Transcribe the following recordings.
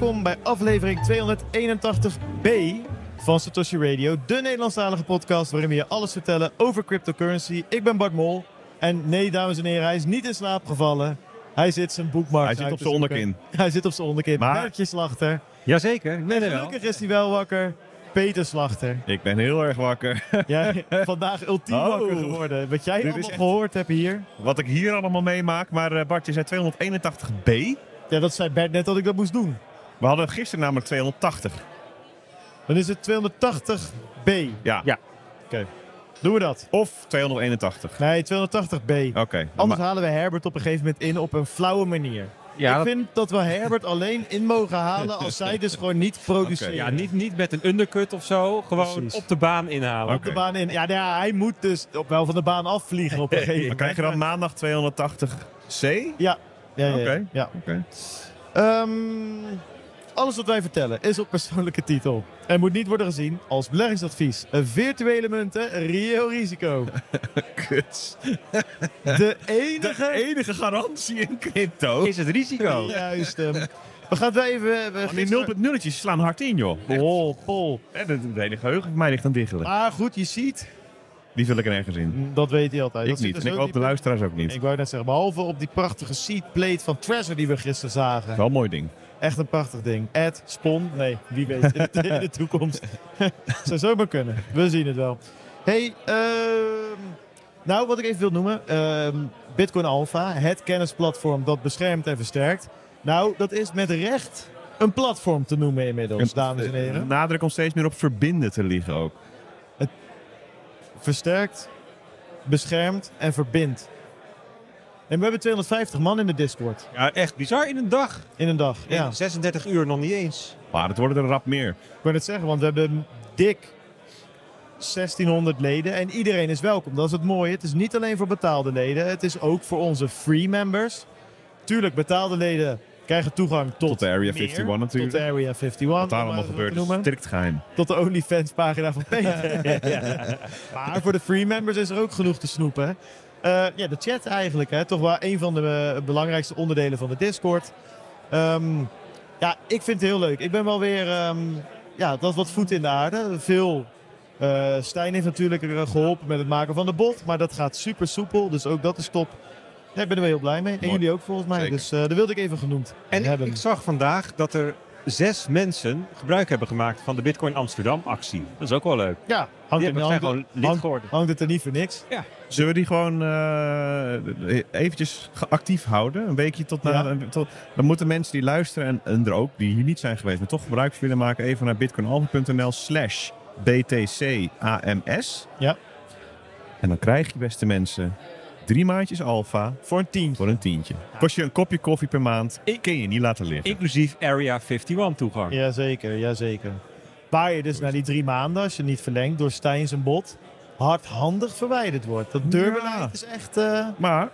welkom bij aflevering 281b van Satoshi Radio, de Nederlandstalige podcast waarin we je alles vertellen over cryptocurrency. Ik ben Bart Mol en nee, dames en heren, hij is niet in slaap gevallen. Hij zit zijn boekmarkt Hij zit op zijn onderkin. Hij zit op zijn onderkin. Maar- Bertje Slachter. Jazeker, er wel. Gelukkig is hij wel wakker. Peter Slachter. Ik ben heel erg wakker. Jij vandaag ultiem Oh. wakker geworden. Wat jij allemaal echt- gehoord hebt hier. Wat ik hier allemaal meemaak. Maar eh, Bart, je zei 281b. Ja, dat zei Bert net dat ik dat moest doen. We hadden gisteren namelijk 280. Dan is het 280b. Ja. Ja. Oké. Doen we dat? Of 281. Nee, 280b. Oké. Anders maar- halen we Herbert op een gegeven moment in op een flauwe manier. Ja, ik dat- vind dat we Herbert alleen in mogen halen als zij dus gewoon niet produceren. ja niet, niet met een undercut of zo, gewoon Precies. op de baan inhalen. Op de baan in. Ja, nou ja, hij moet dus op, wel van de baan afvliegen op een gegeven Maar moment. krijg je dan maandag 280c? Ja. Ja, ja, Oké. ja. Oké. Ehm, alles wat wij vertellen is op persoonlijke titel. En moet niet worden gezien als beleggingsadvies. Een virtuele munten, reëel risico. Kut. De enige... De enige garantie in crypto. Is het risico? Juist. we gaan het wel even... we- Oh, die gisteren- 0 nulletjes slaan hard in, joh. Pol, pol. En de, de hele geheugen van mij ligt aan diggelen. Maar goed, je ziet... Die vul ik er ergens in. Dat weet hij altijd. Ik Dat niet. er En ik hoop de luisteraars ook niet. Ik wou net zeggen, behalve op die prachtige seatplate van Treasure die we gisteren zagen. Wel een mooi ding. Echt een prachtig ding. Ed, Spon, nee, wie weet in de, in de toekomst. Zou zomaar kunnen. We zien het wel. hey, ehm, nou wat ik even wil noemen. ehm, Bitcoin Alpha, het kennisplatform dat beschermt en versterkt. Nou, dat is met recht een platform te noemen inmiddels, dames en De heren. nadruk komt steeds meer op verbinden te liggen ook. Versterkt, beschermt en verbindt. En we hebben 250 man in de Discord. Ja, echt bizar in een dag. In een dag. Ja. In 36 uur nog niet eens. Maar het worden er rap meer. Ik wou het zeggen, want we hebben dik 1600 leden en iedereen is welkom. Dat is het mooie. Het is niet alleen voor betaalde leden, het is ook voor onze free members. Tuurlijk, betaalde leden krijgen toegang tot, Tot de Area meer, 51 natuurlijk. Tot de Area 51. Wat daar allemaal gebeurt is noemen. strikt geheim. Tot de OnlyFans pagina van Peter. Ja. Maar voor de free members is er ook genoeg te snoepen. Eh, ja, de chat eigenlijk. Hè. Toch wel een van de eh, belangrijkste onderdelen van de Discord. Ehm, ja, ik vind het heel leuk. Ik ben wel weer... ehm, ja, dat is wat voet in de aarde. Veel... eh, Stijn heeft natuurlijk eh, geholpen met het maken van de bot. Maar dat gaat super soepel. Dus ook dat is top. Ja, ik ben er wel heel blij mee. En Mooi. jullie ook volgens mij. Zeker. Dus eh dat wilde ik even genoemd En ik, hebben. ik zag vandaag dat er zes mensen gebruik hebben gemaakt van de Bitcoin Amsterdam actie. Dat is ook wel leuk. ja, hangt, er, hangt, gewoon lid hangt, geworden. hangt het er niet voor niks. Zullen we die gewoon eh, eventjes actief houden? Een weekje tot na... Ja. tot, dan moeten mensen die luisteren en, en er ook, die hier niet zijn geweest, maar toch gebruik van willen maken, even naar bitcoinalpha.nl slash btcams. Ja. En dan krijg je, beste mensen, drie maandjes alpha Voor een tien. voor een tientje. Kost je een kopje koffie per maand, ik kun je niet laten liggen. Inclusief Area 51 toegang. Jazeker, jazeker. Waar je dus na die drie maanden, als je niet verlengt door Stijn zijn bot, hardhandig verwijderd wordt. Dat deurbeleid Ja. is echt eh, Maar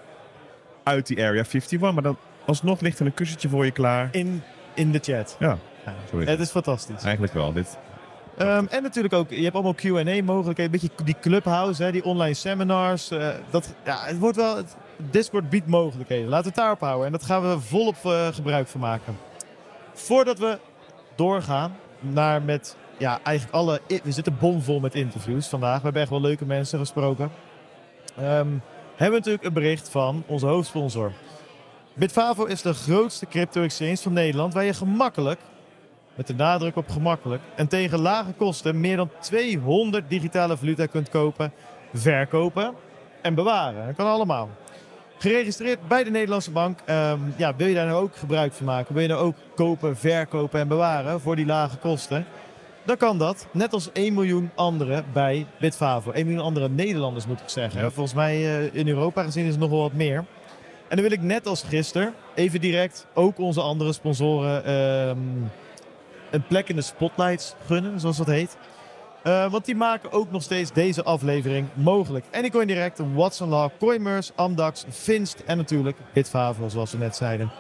uit die Area 51, maar dan alsnog ligt er een kussentje voor je klaar. in, in de chat. Ja, zo is het. Het is fantastisch. Eigenlijk wel. Dit. Ehm, en natuurlijk ook, je hebt allemaal Q&A mogelijkheden. Een beetje die clubhouse, hè, die online seminars. eh, dat, ja, het wordt wel, het, Discord biedt mogelijkheden. Laten we het daarop houden. En dat gaan we volop eh, gebruik van maken. Voordat we doorgaan naar met, ja, eigenlijk alle... We zitten bomvol met interviews vandaag. We hebben echt wel leuke mensen gesproken. Ehm, hebben we natuurlijk een bericht van onze hoofdsponsor. Bitfavo is de grootste crypto-exchange van Nederland... waar je gemakkelijk met de nadruk op gemakkelijk. En tegen lage kosten meer dan 200 digitale valuta kunt kopen, verkopen en bewaren. Dat kan allemaal. Geregistreerd bij de Nederlandse bank. Ehm, ja, wil je daar nou ook gebruik van maken? Wil je nou ook kopen, verkopen en bewaren voor die lage kosten? Dan kan dat, net als 1 miljoen anderen bij Bitfavo. 1 miljoen andere Nederlanders moet ik zeggen. Ja. Volgens mij eh, in Europa gezien is het nog wel wat meer. En dan wil ik net als gisteren even direct ook onze andere sponsoren ehm, een plek in de spotlights gunnen, zoals dat heet. Eh, want die maken ook nog steeds deze aflevering mogelijk. Anycoin Direct, Watson Law, Coinmers, Amdax, Finst en natuurlijk Bitfavo, zoals we net zeiden.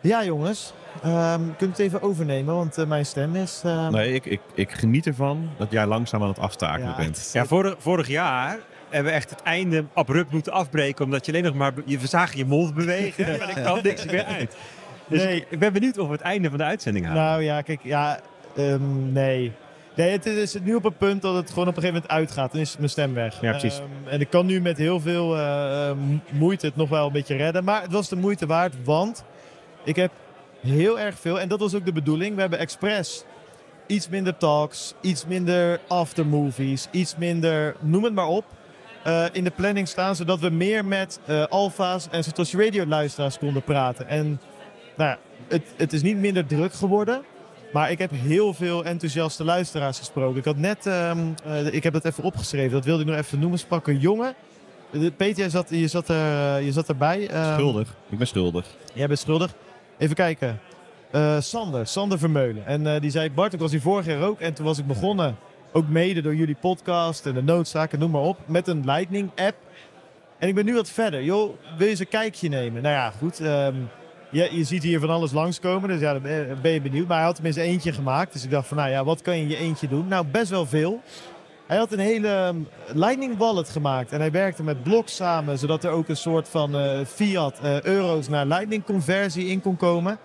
Ja jongens, ehm kunt het even overnemen, want eh, mijn stem is... ehm, Nee, ik, ik, ik geniet ervan dat jij langzaam aan het aftakelen ja, bent. het Ja, vorig, vorig jaar hebben we echt het einde abrupt moeten afbreken. Omdat je alleen nog maar... Je, we zagen je mond bewegen. En er kwam niks meer uit. Dus Nee. ik, ben benieuwd of we het einde van de uitzending halen. Nou ja, kijk, ja, ehm, nee. Nee, het is nu op het punt dat het gewoon op een gegeven moment uitgaat. Dan is mijn stem weg. Ja, precies. Ehm, en ik kan nu met heel veel eh, moeite het nog wel een beetje redden. Maar het was de moeite waard, want ik heb heel erg veel, en dat was ook de bedoeling, we hebben expres iets minder talks, iets minder aftermovies, iets minder, noem het maar op, eh, in de planning staan, zodat we meer met eh alfa's en Satoshi Radio luisteraars konden praten. En nou ja, het, het is niet minder druk geworden. Maar ik heb heel veel enthousiaste luisteraars gesproken. Ik had net, ehm, eh, ik heb dat even opgeschreven, dat wilde ik nog even noemen. Sprak een jongen. De- Peter, jij zat, je, zat er, je zat erbij. Ehm, Schuldig. Ik ben schuldig. Jij bent schuldig. Even kijken. Eh, Sander, Sander Vermeulen. En eh, die zei, Bart, ik was hier vorig jaar ook. En toen was ik begonnen, ook mede door jullie podcast en de noodzaken, noem maar op, met een Lightning app. En ik ben nu wat verder. Joh, wil je eens een kijkje nemen? Nou ja, goed. ehm, je, ziet hier van alles langskomen, dus ja, ben je- ben je benieuwd. Maar hij had tenminste eentje gemaakt. Dus ik dacht van, nou ja, wat kan je in je eentje doen? Nou, best wel veel. Hij had een hele ehm, Lightning wallet gemaakt. En hij werkte met Block samen, zodat er ook een soort van eh, fiat eh, euro's naar Lightning conversie in kon komen.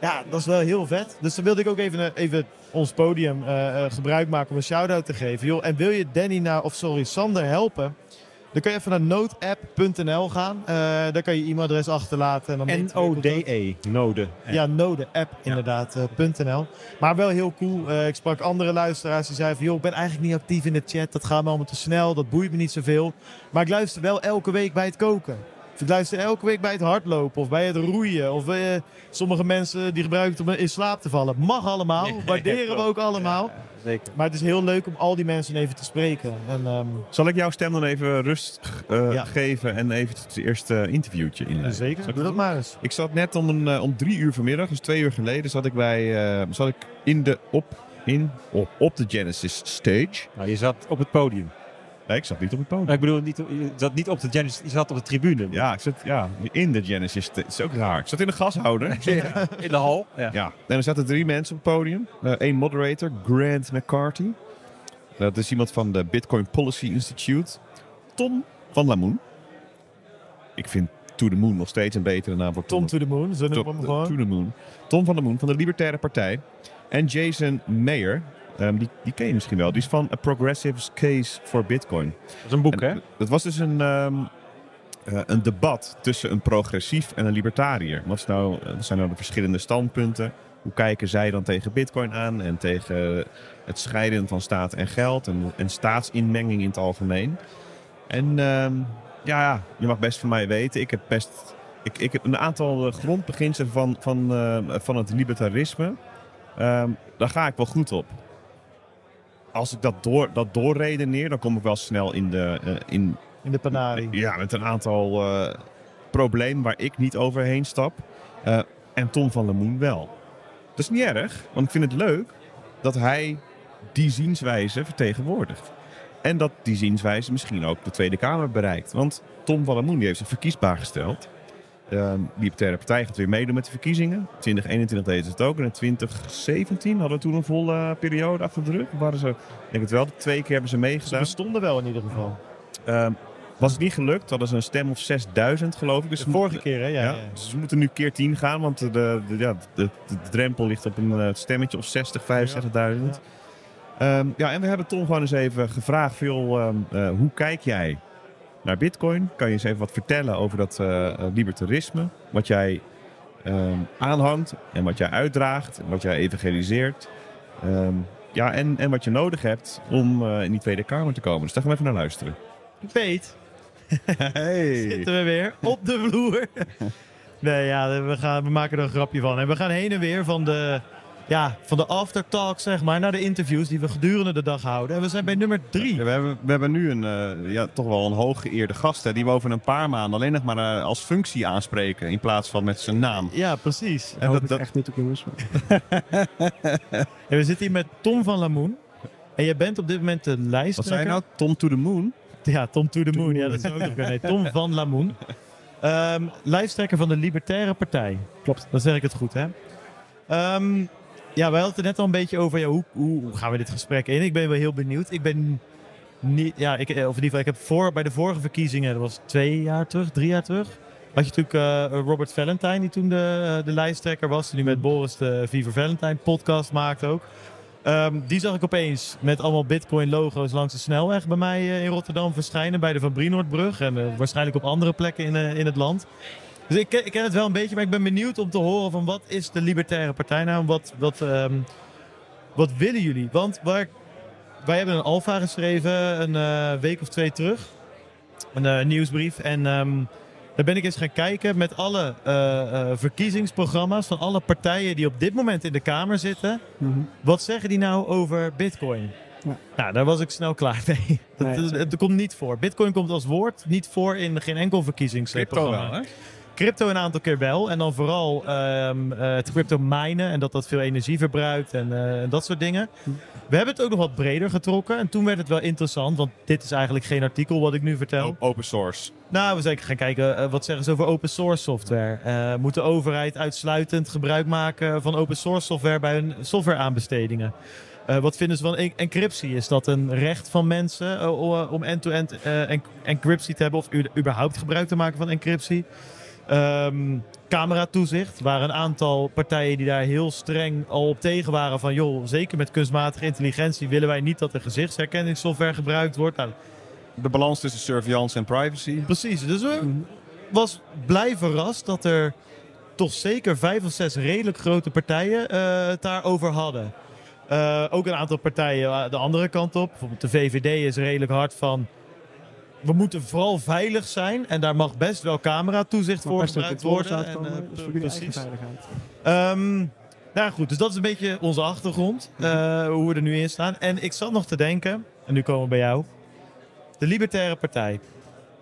Ja, dat is wel heel vet. Dus dan wilde ik ook even, eh, even ons podium eh, gebruik maken om een shout-out te geven. Joh, en wil je Danny nou, of sorry, Sander helpen? Dan kun je even naar nodeapp.nl gaan. Eh, daar kan je e-mailadres achterlaten. En dan N-O-D-E. Node. ja, Node app inderdaad, eh. Maar wel heel cool. Eh, ik sprak andere luisteraars die zeiden van... joh, ik ben eigenlijk niet actief in de chat. Dat gaat me allemaal te snel. Dat boeit me niet zoveel. Maar ik luister wel elke week bij het koken. Ik luister elke week bij het hardlopen. Of bij het roeien. Of eh, sommige mensen die gebruiken het om in slaap te vallen. Mag allemaal. Waarderen we ook allemaal. Zeker. Maar het is heel leuk om al die mensen even te spreken. En, ehm, Zal ik jouw stem dan even rust eh, Ja. geven en even het eerste interviewtje inleiden? zeker, Zal ik doe dat maar eens. Ik zat net om, een, eh, om drie uur vanmiddag, dus twee uur geleden, zat ik, bij, eh, zat ik in de, op, in, op, op de Genesis stage. Nou, je zat op het podium. Nee, ik zat niet op het podium. Nou, ik bedoel, niet, je zat niet op de Genesis, je zat op de tribune. Ja, ik zat ja, in de Genesis. Dat is ook raar. Ik zat in de gashouder. In de hal. Ja. Ja, en er zaten drie mensen op het podium. Eén moderator, Grant McCarthy. Dat is iemand van de Bitcoin Policy Institute. Tom van Lamoen. Ik vind To The Moon nog steeds een betere naam voor Tom to the moon, zo noemen we Tom, hem gewoon. To The Moon. Tom van der Moon van de Libertaire Partij. En Jason Mayer. Ehm, die, die ken je misschien wel. Die is van A Progressive's Case for Bitcoin. Dat is een boek, En hè? Dat was dus een, ehm, eh, een debat tussen een progressief en een libertariër. Wat is nou, wat zijn nou de verschillende standpunten? Hoe kijken zij dan tegen bitcoin aan en tegen het scheiden van staat en geld en, en staatsinmenging in het algemeen? En ehm, ja, je mag best van mij weten, ik heb best ik, ik heb een aantal eh, grondbeginselen van, van, eh, van het libertarisme. Daar ga ik wel goed op. Als ik dat, door, dat doorredeneer, dan kom ik wel snel in de, eh, in, In de panarie. ja, met een aantal eh, problemen waar ik niet overheen stap. Eh, en Tom van Lemoen wel. Dat is niet erg, want ik vind het leuk dat hij die zienswijze vertegenwoordigt. En dat die zienswijze misschien ook de Tweede Kamer bereikt. Want Tom van Lemoen die heeft zich verkiesbaar gesteld. De Libertaire Partij gaat weer meedoen met de verkiezingen. 2021 deden ze het ook. En in 2017 hadden we toen een volle periode achter de rug. Waren ze, ik denk het wel, twee keer hebben ze Ze meegedaan. bestonden wel in ieder geval. Ehm, was het niet gelukt, hadden ze een stem of 6000 geloof ik. Dus De ze vorige keer, hè? Ja, ja, ja. dus ze moeten nu keer 10 gaan, want de, de, ja, de, drempel ligt op een eh, stemmetje of 60, 65.000. Ehm, ja, en we hebben Tom gewoon eens even gevraagd, veel, ehm, eh, hoe kijk jij naar bitcoin? Kan je eens even wat vertellen over dat eh, eh, libertarisme? Wat jij ehm, aanhangt en wat jij uitdraagt en wat jij evangeliseert. Ehm, ja, en, en wat je nodig hebt om eh, in die Tweede Kamer te komen. Dus daar gaan we even naar luisteren. Peet, Hey. zitten we weer op de vloer. nee, ja, we, gaan, we maken er een grapje van. En we gaan heen en weer van de, ja, van de aftertalk, zeg maar, naar de interviews die we gedurende de dag houden. En we zijn bij nummer drie. Ja, we, hebben, we hebben nu een, eh, ja, toch wel een hooggeëerde gast hè, die we over een paar maanden alleen nog maar eh, als functie aanspreken in plaats van met zijn naam. Ja, precies. En dat, dat, echt niet op jongens. En we zitten hier met Tom van Lamoen. En jij bent op dit moment de lijsttrekker. wat zei je nou? Tom to the Moon? Ja, Tom to the Moon. Ja, dat is ook nog kunnen. Nee, Tom van Lamoen. Ehm lijsttrekker van de Libertaire Partij. Klopt. Dan zeg ik het goed, hè? Ehm, ja, wij hadden het net al een beetje over. Ja, hoe, hoe gaan we dit gesprek in? Ik ben wel heel benieuwd. Ik ben niet... Ja, ik, of in ieder geval, ik heb voor, bij de vorige verkiezingen... Dat was twee jaar terug, drie jaar terug... had je natuurlijk eh, Robert Valentine, die toen de, de lijsttrekker was. Die nu met Boris de Viver Valentine podcast maakt ook. Ehm, die zag ik opeens met allemaal Bitcoin-logo's langs de snelweg bij mij eh, in Rotterdam verschijnen. Bij de Van Brienoordbrug en eh, waarschijnlijk op andere plekken in, eh, in het land. Dus ik, ken- ik ken het wel een beetje, maar ik ben benieuwd om te horen van wat is de Libertaire Partij nou? Wat, wat, ehm, wat willen jullie? Want waar, wij hebben een alfa geschreven een eh, week of twee terug. Een eh, nieuwsbrief. En ehm, daar ben ik eens gaan kijken met alle eh, eh, verkiezingsprogramma's van alle partijen die op dit moment in de Kamer zitten. Mhm. Wat zeggen die nou over Bitcoin? Ja. Nou, daar was ik snel klaar mee. Dat, Nee, dat- komt niet voor. Bitcoin komt als woord niet voor in geen enkel Crypto verkiezingsprogramma. wel, hè? Crypto een aantal keer wel. En dan vooral ehm, eh, het crypto minen en dat dat veel energie verbruikt en eh, dat soort dingen. We hebben het ook nog wat breder getrokken. En toen werd het wel interessant, want dit is eigenlijk geen artikel wat ik nu vertel. O- Open source. Nou, we zijn gaan kijken eh, wat zeggen ze over open source software. Moet de overheid uitsluitend gebruik maken van open source software bij hun softwareaanbestedingen? Wat vinden ze van en- encryptie? Is dat een recht van mensen om end-to-end en- encryptie te hebben of überhaupt gebruik te maken van encryptie? Ehm cameratoezicht. Er waren een aantal partijen die daar heel streng al op tegen waren van joh, zeker met kunstmatige intelligentie willen wij niet dat er gezichtsherkenningssoftware gebruikt wordt. Nou, De balans tussen surveillance en privacy. Precies, dus we was blij verrast dat er toch zeker vijf of zes redelijk grote partijen eh, het daarover hadden. Eh, ook een aantal partijen eh, de andere kant op. Bijvoorbeeld de VVD is redelijk hard van... We moeten vooral veilig zijn en daar mag best wel cameratoezicht voor gebruikt worden. En, dus voor precies. veiligheid. Ehm, nou goed, dus dat is een beetje onze achtergrond. eh, hoe we er nu in staan. En ik zat nog te denken, en nu komen we bij jou. De Libertaire Partij.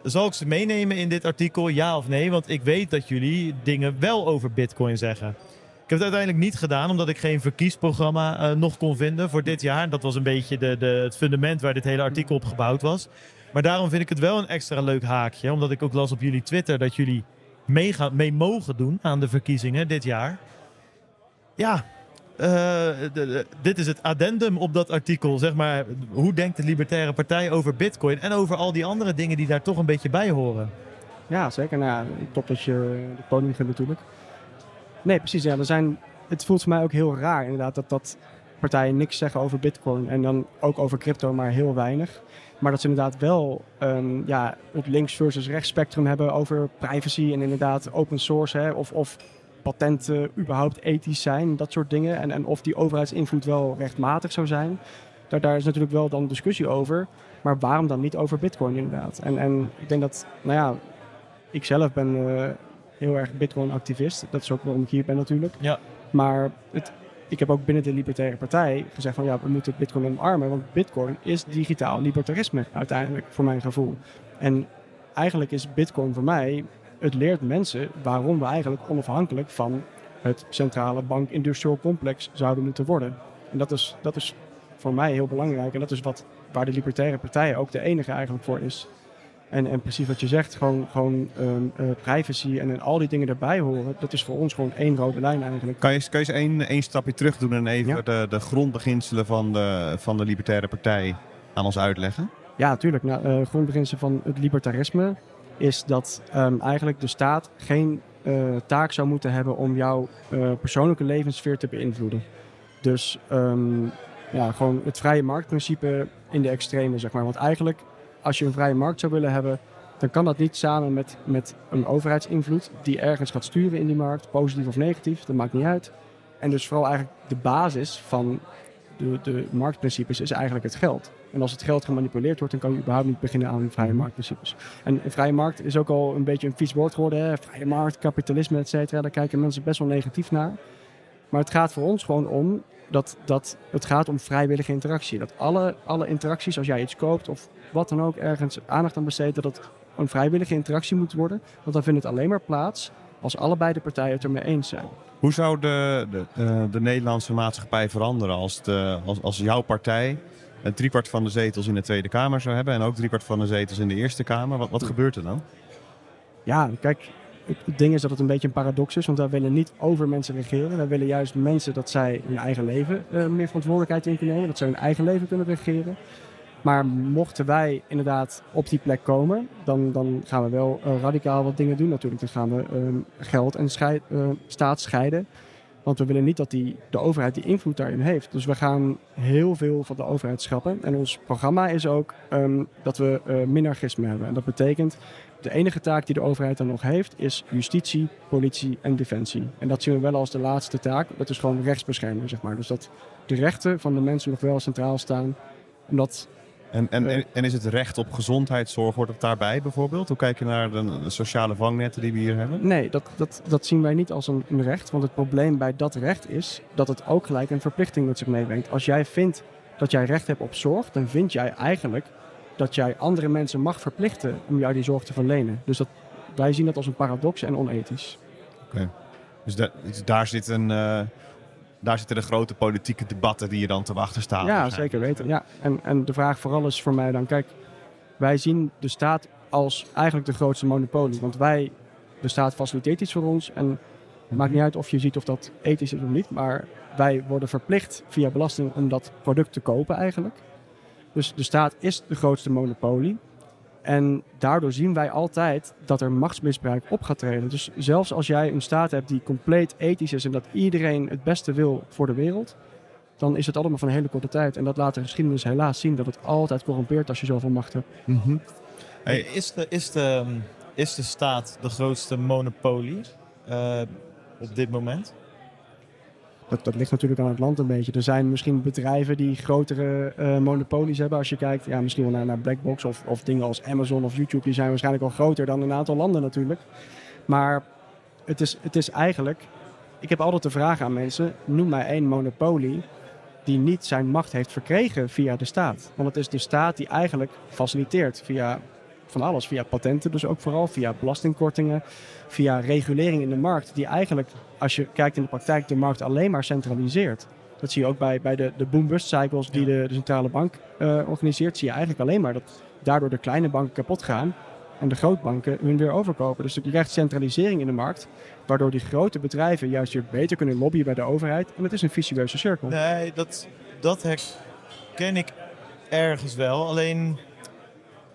Zal ik ze meenemen in dit artikel, ja of nee? Want ik weet dat jullie dingen wel over Bitcoin zeggen. Ik heb het uiteindelijk niet gedaan, omdat ik geen verkiesprogramma nog kon vinden voor dit jaar. Dat was een beetje de, de, het fundament waar dit hele artikel op gebouwd was. Maar daarom vind ik het wel een extra leuk haakje. Omdat ik ook las op jullie Twitter dat jullie mee, gaan, mee mogen doen aan de verkiezingen dit jaar. Ja, eh, dit is het addendum op dat artikel. Zeg maar, hoe denkt de Libertaire Partij over Bitcoin en over al die andere dingen die daar toch een beetje bij horen? Ja, zeker. Nou top dat je de podium geeft natuurlijk. Nee, precies. Ja, er zijn, het voelt voor mij ook heel raar inderdaad dat, dat partijen niks zeggen over bitcoin. En dan ook over crypto, maar heel weinig. Maar dat ze inderdaad wel ehm, ja, het links versus rechts spectrum hebben over privacy en inderdaad open source. Hè, of, of patenten überhaupt ethisch zijn, dat soort dingen. En, en of die overheidsinvloed wel rechtmatig zou zijn. Daar, daar is natuurlijk wel dan discussie over. Maar waarom dan niet over bitcoin inderdaad? En, en ik denk dat, nou ja, ik zelf ben eh, heel erg Bitcoin-activist. Dat is ook waarom ik hier ben natuurlijk. Ja. Maar het, ik heb ook binnen de Libertaire Partij gezegd van ja, we moeten Bitcoin omarmen. Want Bitcoin is digitaal libertarisme uiteindelijk, voor mijn gevoel. En eigenlijk is Bitcoin voor mij, het leert mensen waarom we eigenlijk onafhankelijk van het centrale bank-industrial complex zouden moeten worden. En dat is, dat is voor mij heel belangrijk. En dat is wat, waar de Libertaire Partij ook de enige eigenlijk voor is. En, en precies wat je zegt, gewoon, gewoon ehm, eh, privacy en, en al die dingen erbij horen, dat is voor ons gewoon één rode lijn eigenlijk. Kan je, kan je eens één, één stapje terug doen en even Ja. de, de grondbeginselen van de, van de Libertaire Partij aan ons uitleggen? Ja, natuurlijk. Nou, eh grondbeginsel van het libertarisme is dat ehm, eigenlijk de staat geen eh, taak zou moeten hebben om jouw persoonlijke levenssfeer te beïnvloeden. Dus ehm, ja, gewoon het vrije marktprincipe in de extreme, zeg maar. Want eigenlijk, als je een vrije markt zou willen hebben, dan kan dat niet samen met, met een overheidsinvloed die ergens gaat sturen in die markt, positief of negatief, dat maakt niet uit. En dus vooral eigenlijk de basis van de, de marktprincipes is eigenlijk het geld. En als het geld gemanipuleerd wordt, dan kan je überhaupt niet beginnen aan vrije marktprincipes. En een vrije markt is ook al een beetje een vies woord geworden. Hè? Vrije markt, kapitalisme, et cetera. Daar kijken mensen best wel negatief naar. Maar het gaat voor ons gewoon om dat, dat het gaat om vrijwillige interactie. Dat alle, alle interacties, als jij iets koopt of wat dan ook, ergens aandacht aan besteedt, dat het een vrijwillige interactie moet worden. Want dan vindt het alleen maar plaats als allebei de partijen het ermee eens zijn. Hoe zou de, de, eh, de Nederlandse maatschappij veranderen als, de, als, als jouw partij een driekwart van de zetels in de Tweede Kamer zou hebben en ook driekwart van de zetels in de Eerste Kamer? Wat, wat gebeurt er dan? Ja, kijk, het ding is dat het een beetje een paradox is, want wij willen niet over mensen regeren. Wij willen juist mensen dat zij hun eigen leven eh, meer verantwoordelijkheid in kunnen nemen, dat zij hun eigen leven kunnen regeren. Maar mochten wij inderdaad op die plek komen, dan, dan gaan we wel eh, radicaal wat dingen doen natuurlijk. Dan gaan we ehm, geld en scheid, eh, staat scheiden. Want we willen niet dat die, de overheid die invloed daarin heeft. Dus we gaan heel veel van de overheid schrappen. En ons programma is ook ehm, dat we uh, minarchisme hebben. En dat betekent, de enige taak die de overheid dan nog heeft, is justitie, politie en defensie. En dat zien we wel als de laatste taak. Dat is gewoon rechtsbescherming, zeg maar. Dus dat de rechten van de mensen nog wel centraal staan. En dat en, en, en is het recht op gezondheidszorg, hoort het daarbij bijvoorbeeld? Hoe kijk je naar de, sociale vangnetten die we hier hebben? Nee, dat, dat, dat zien wij niet als een, een, recht. Want het probleem bij dat recht is dat het ook gelijk een verplichting met zich meebrengt. Als jij vindt dat jij recht hebt op zorg, dan vind jij eigenlijk dat jij andere mensen mag verplichten om jou die zorg te verlenen. Dus dat, wij zien dat als een paradox en onethisch. Oké. Dus, dus, daar zit een... Uh daar zitten de grote politieke debatten die je dan te wachten staan. Ja, zeker weten. Ja. En, en de vraag vooral is voor mij dan, kijk, wij zien de staat als eigenlijk de grootste monopolie. Want wij, de staat faciliteert iets voor ons en het maakt niet uit of je ziet of dat ethisch is of niet, maar wij worden verplicht via belasting om dat product te kopen eigenlijk. Dus de staat is de grootste monopolie. En daardoor zien wij altijd dat er machtsmisbruik op gaat treden. Dus zelfs als jij een staat hebt die compleet ethisch is en dat iedereen het beste wil voor de wereld, dan is het allemaal van een hele korte tijd. En dat laat de geschiedenis helaas zien dat het altijd corrumpeert als je zoveel macht hebt. Mhm. hey, is, de, is, de, is de staat de grootste monopolie uh, op dit moment? Dat, ligt natuurlijk aan het land een beetje. Er zijn misschien bedrijven die grotere uh, monopolies hebben. Als je kijkt, ja, misschien wel naar, naar Blackbox of, of dingen als Amazon of YouTube. Die zijn waarschijnlijk al groter dan een aantal landen natuurlijk. Maar het is, het is eigenlijk... Ik heb altijd de vraag aan mensen, noem mij één monopolie die niet zijn macht heeft verkregen via de staat. Want het is de staat die eigenlijk faciliteert via van alles. Via patenten dus ook vooral, via belastingkortingen, via regulering in de markt. Die eigenlijk, als je kijkt in de praktijk, de markt alleen maar centraliseert. Dat zie je ook bij, bij de, de boom-bust cycles die de, de centrale bank uh, organiseert. Zie je eigenlijk alleen maar dat daardoor de kleine banken kapot gaan en de grootbanken hun weer overkopen. Dus je krijgt centralisering in de markt, waardoor die grote bedrijven juist weer beter kunnen lobbyen bij de overheid. En het is een vicieuze cirkel. Nee, dat, dat herken ik ergens wel. Alleen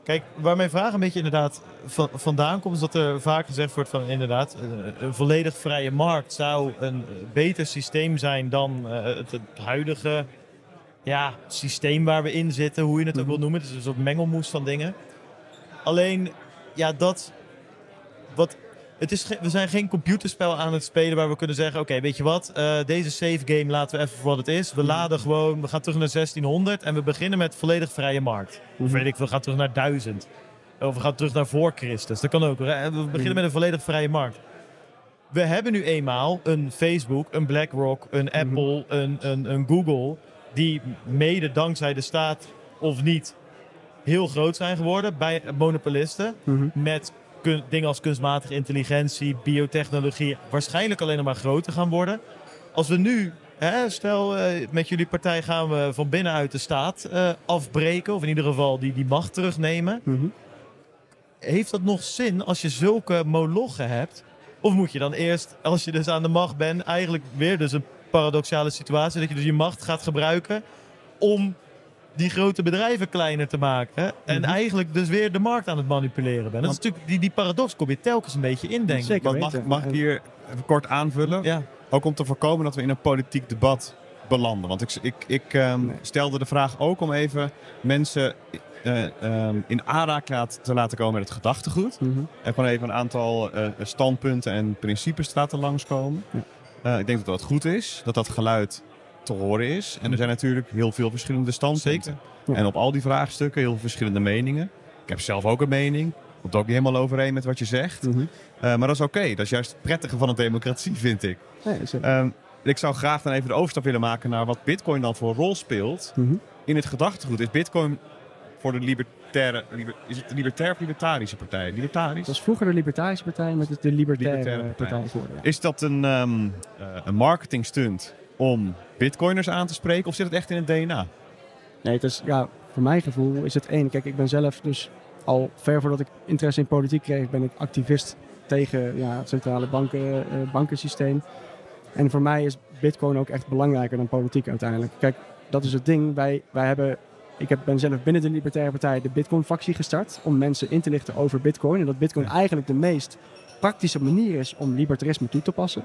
Kijk, waar mijn vraag een beetje inderdaad van, vandaan komt, is dat er vaak gezegd wordt van inderdaad, een, een volledig vrije markt zou een beter systeem zijn dan uh, het, het, huidige ja, systeem waar we in zitten, hoe je het ook wil mhm. noemen. Het is een soort mengelmoes van dingen. Alleen, ja, dat. Het is we zijn geen computerspel aan het spelen waar we kunnen zeggen: Oké, weet je wat, uh, deze save game laten we even voor wat het is. We mhm. laden gewoon, we gaan terug naar 1600 en we beginnen met volledig vrije markt. Of mhm. weet ik, we gaan terug naar 1000. Of we gaan terug naar voor Christus. Dat kan ook. We beginnen mhm. met een volledig vrije markt. We hebben nu eenmaal een Facebook, een BlackRock, een Apple, een, een, een Google. Die mede dankzij de staat of niet heel groot zijn geworden bij monopolisten. Met dingen als kunstmatige intelligentie, biotechnologie waarschijnlijk alleen nog maar groter gaan worden. Als we nu, hè, stel uh, met jullie partij gaan we van binnenuit de staat uh, afbreken, of in ieder geval die, die macht terugnemen. Mhm. Heeft dat nog zin als je zulke molochen hebt? Of moet je dan eerst, als je dus aan de macht bent, eigenlijk weer dus een paradoxale situatie, dat je dus je macht gaat gebruiken om die grote bedrijven kleiner te maken. En mhm. eigenlijk dus weer de markt aan het manipuleren bent. Dat is natuurlijk, die, die paradox kom je telkens een beetje indenken. Zeker mag, mag ik hier even kort aanvullen? Ja. Ook om te voorkomen dat we in een politiek debat belanden. Want ik, ik, ik ehm, stelde de vraag ook om even mensen uh, um, in aanraking te laten komen met het gedachtegoed. Mhm. En gewoon even een aantal uh, standpunten en principes te laten langskomen. Ja. Uh, ik denk dat dat goed is, dat dat geluid te horen is. En er zijn natuurlijk heel veel verschillende standpunten. En op al die vraagstukken heel veel verschillende meningen. Ik heb zelf ook een mening. Komt ook niet helemaal overeen met wat je zegt. Mhm. Eh, maar dat is oké. Dat is juist het prettige van een democratie, vind ik. Ehm, ik zou graag dan even de overstap willen maken naar wat Bitcoin dan voor rol speelt mhm. in het gedachtegoed. Is Bitcoin voor de libertaire, is het de libertair of libertarische partij? Libertarisch? Dat was vroeger de libertarische partij, met het de libertaire, libertaire partij. Is dat een, um, een marketing stunt om bitcoiners aan te spreken? Of zit het echt in het DNA? Nee, het is, ja, voor mijn gevoel is het één. Kijk, ik ben zelf dus al ver voordat ik interesse in politiek kreeg, ben ik activist tegen ja, het centrale banken, uh, bankensysteem. En voor mij is bitcoin ook echt belangrijker dan politiek uiteindelijk. Kijk, dat is het ding. Wij, wij hebben ik heb, ben zelf binnen de Libertaire Partij de Bitcoin-factie gestart. Om mensen in te lichten over Bitcoin. En dat Bitcoin eigenlijk de meest praktische manier is om libertarisme toe te passen.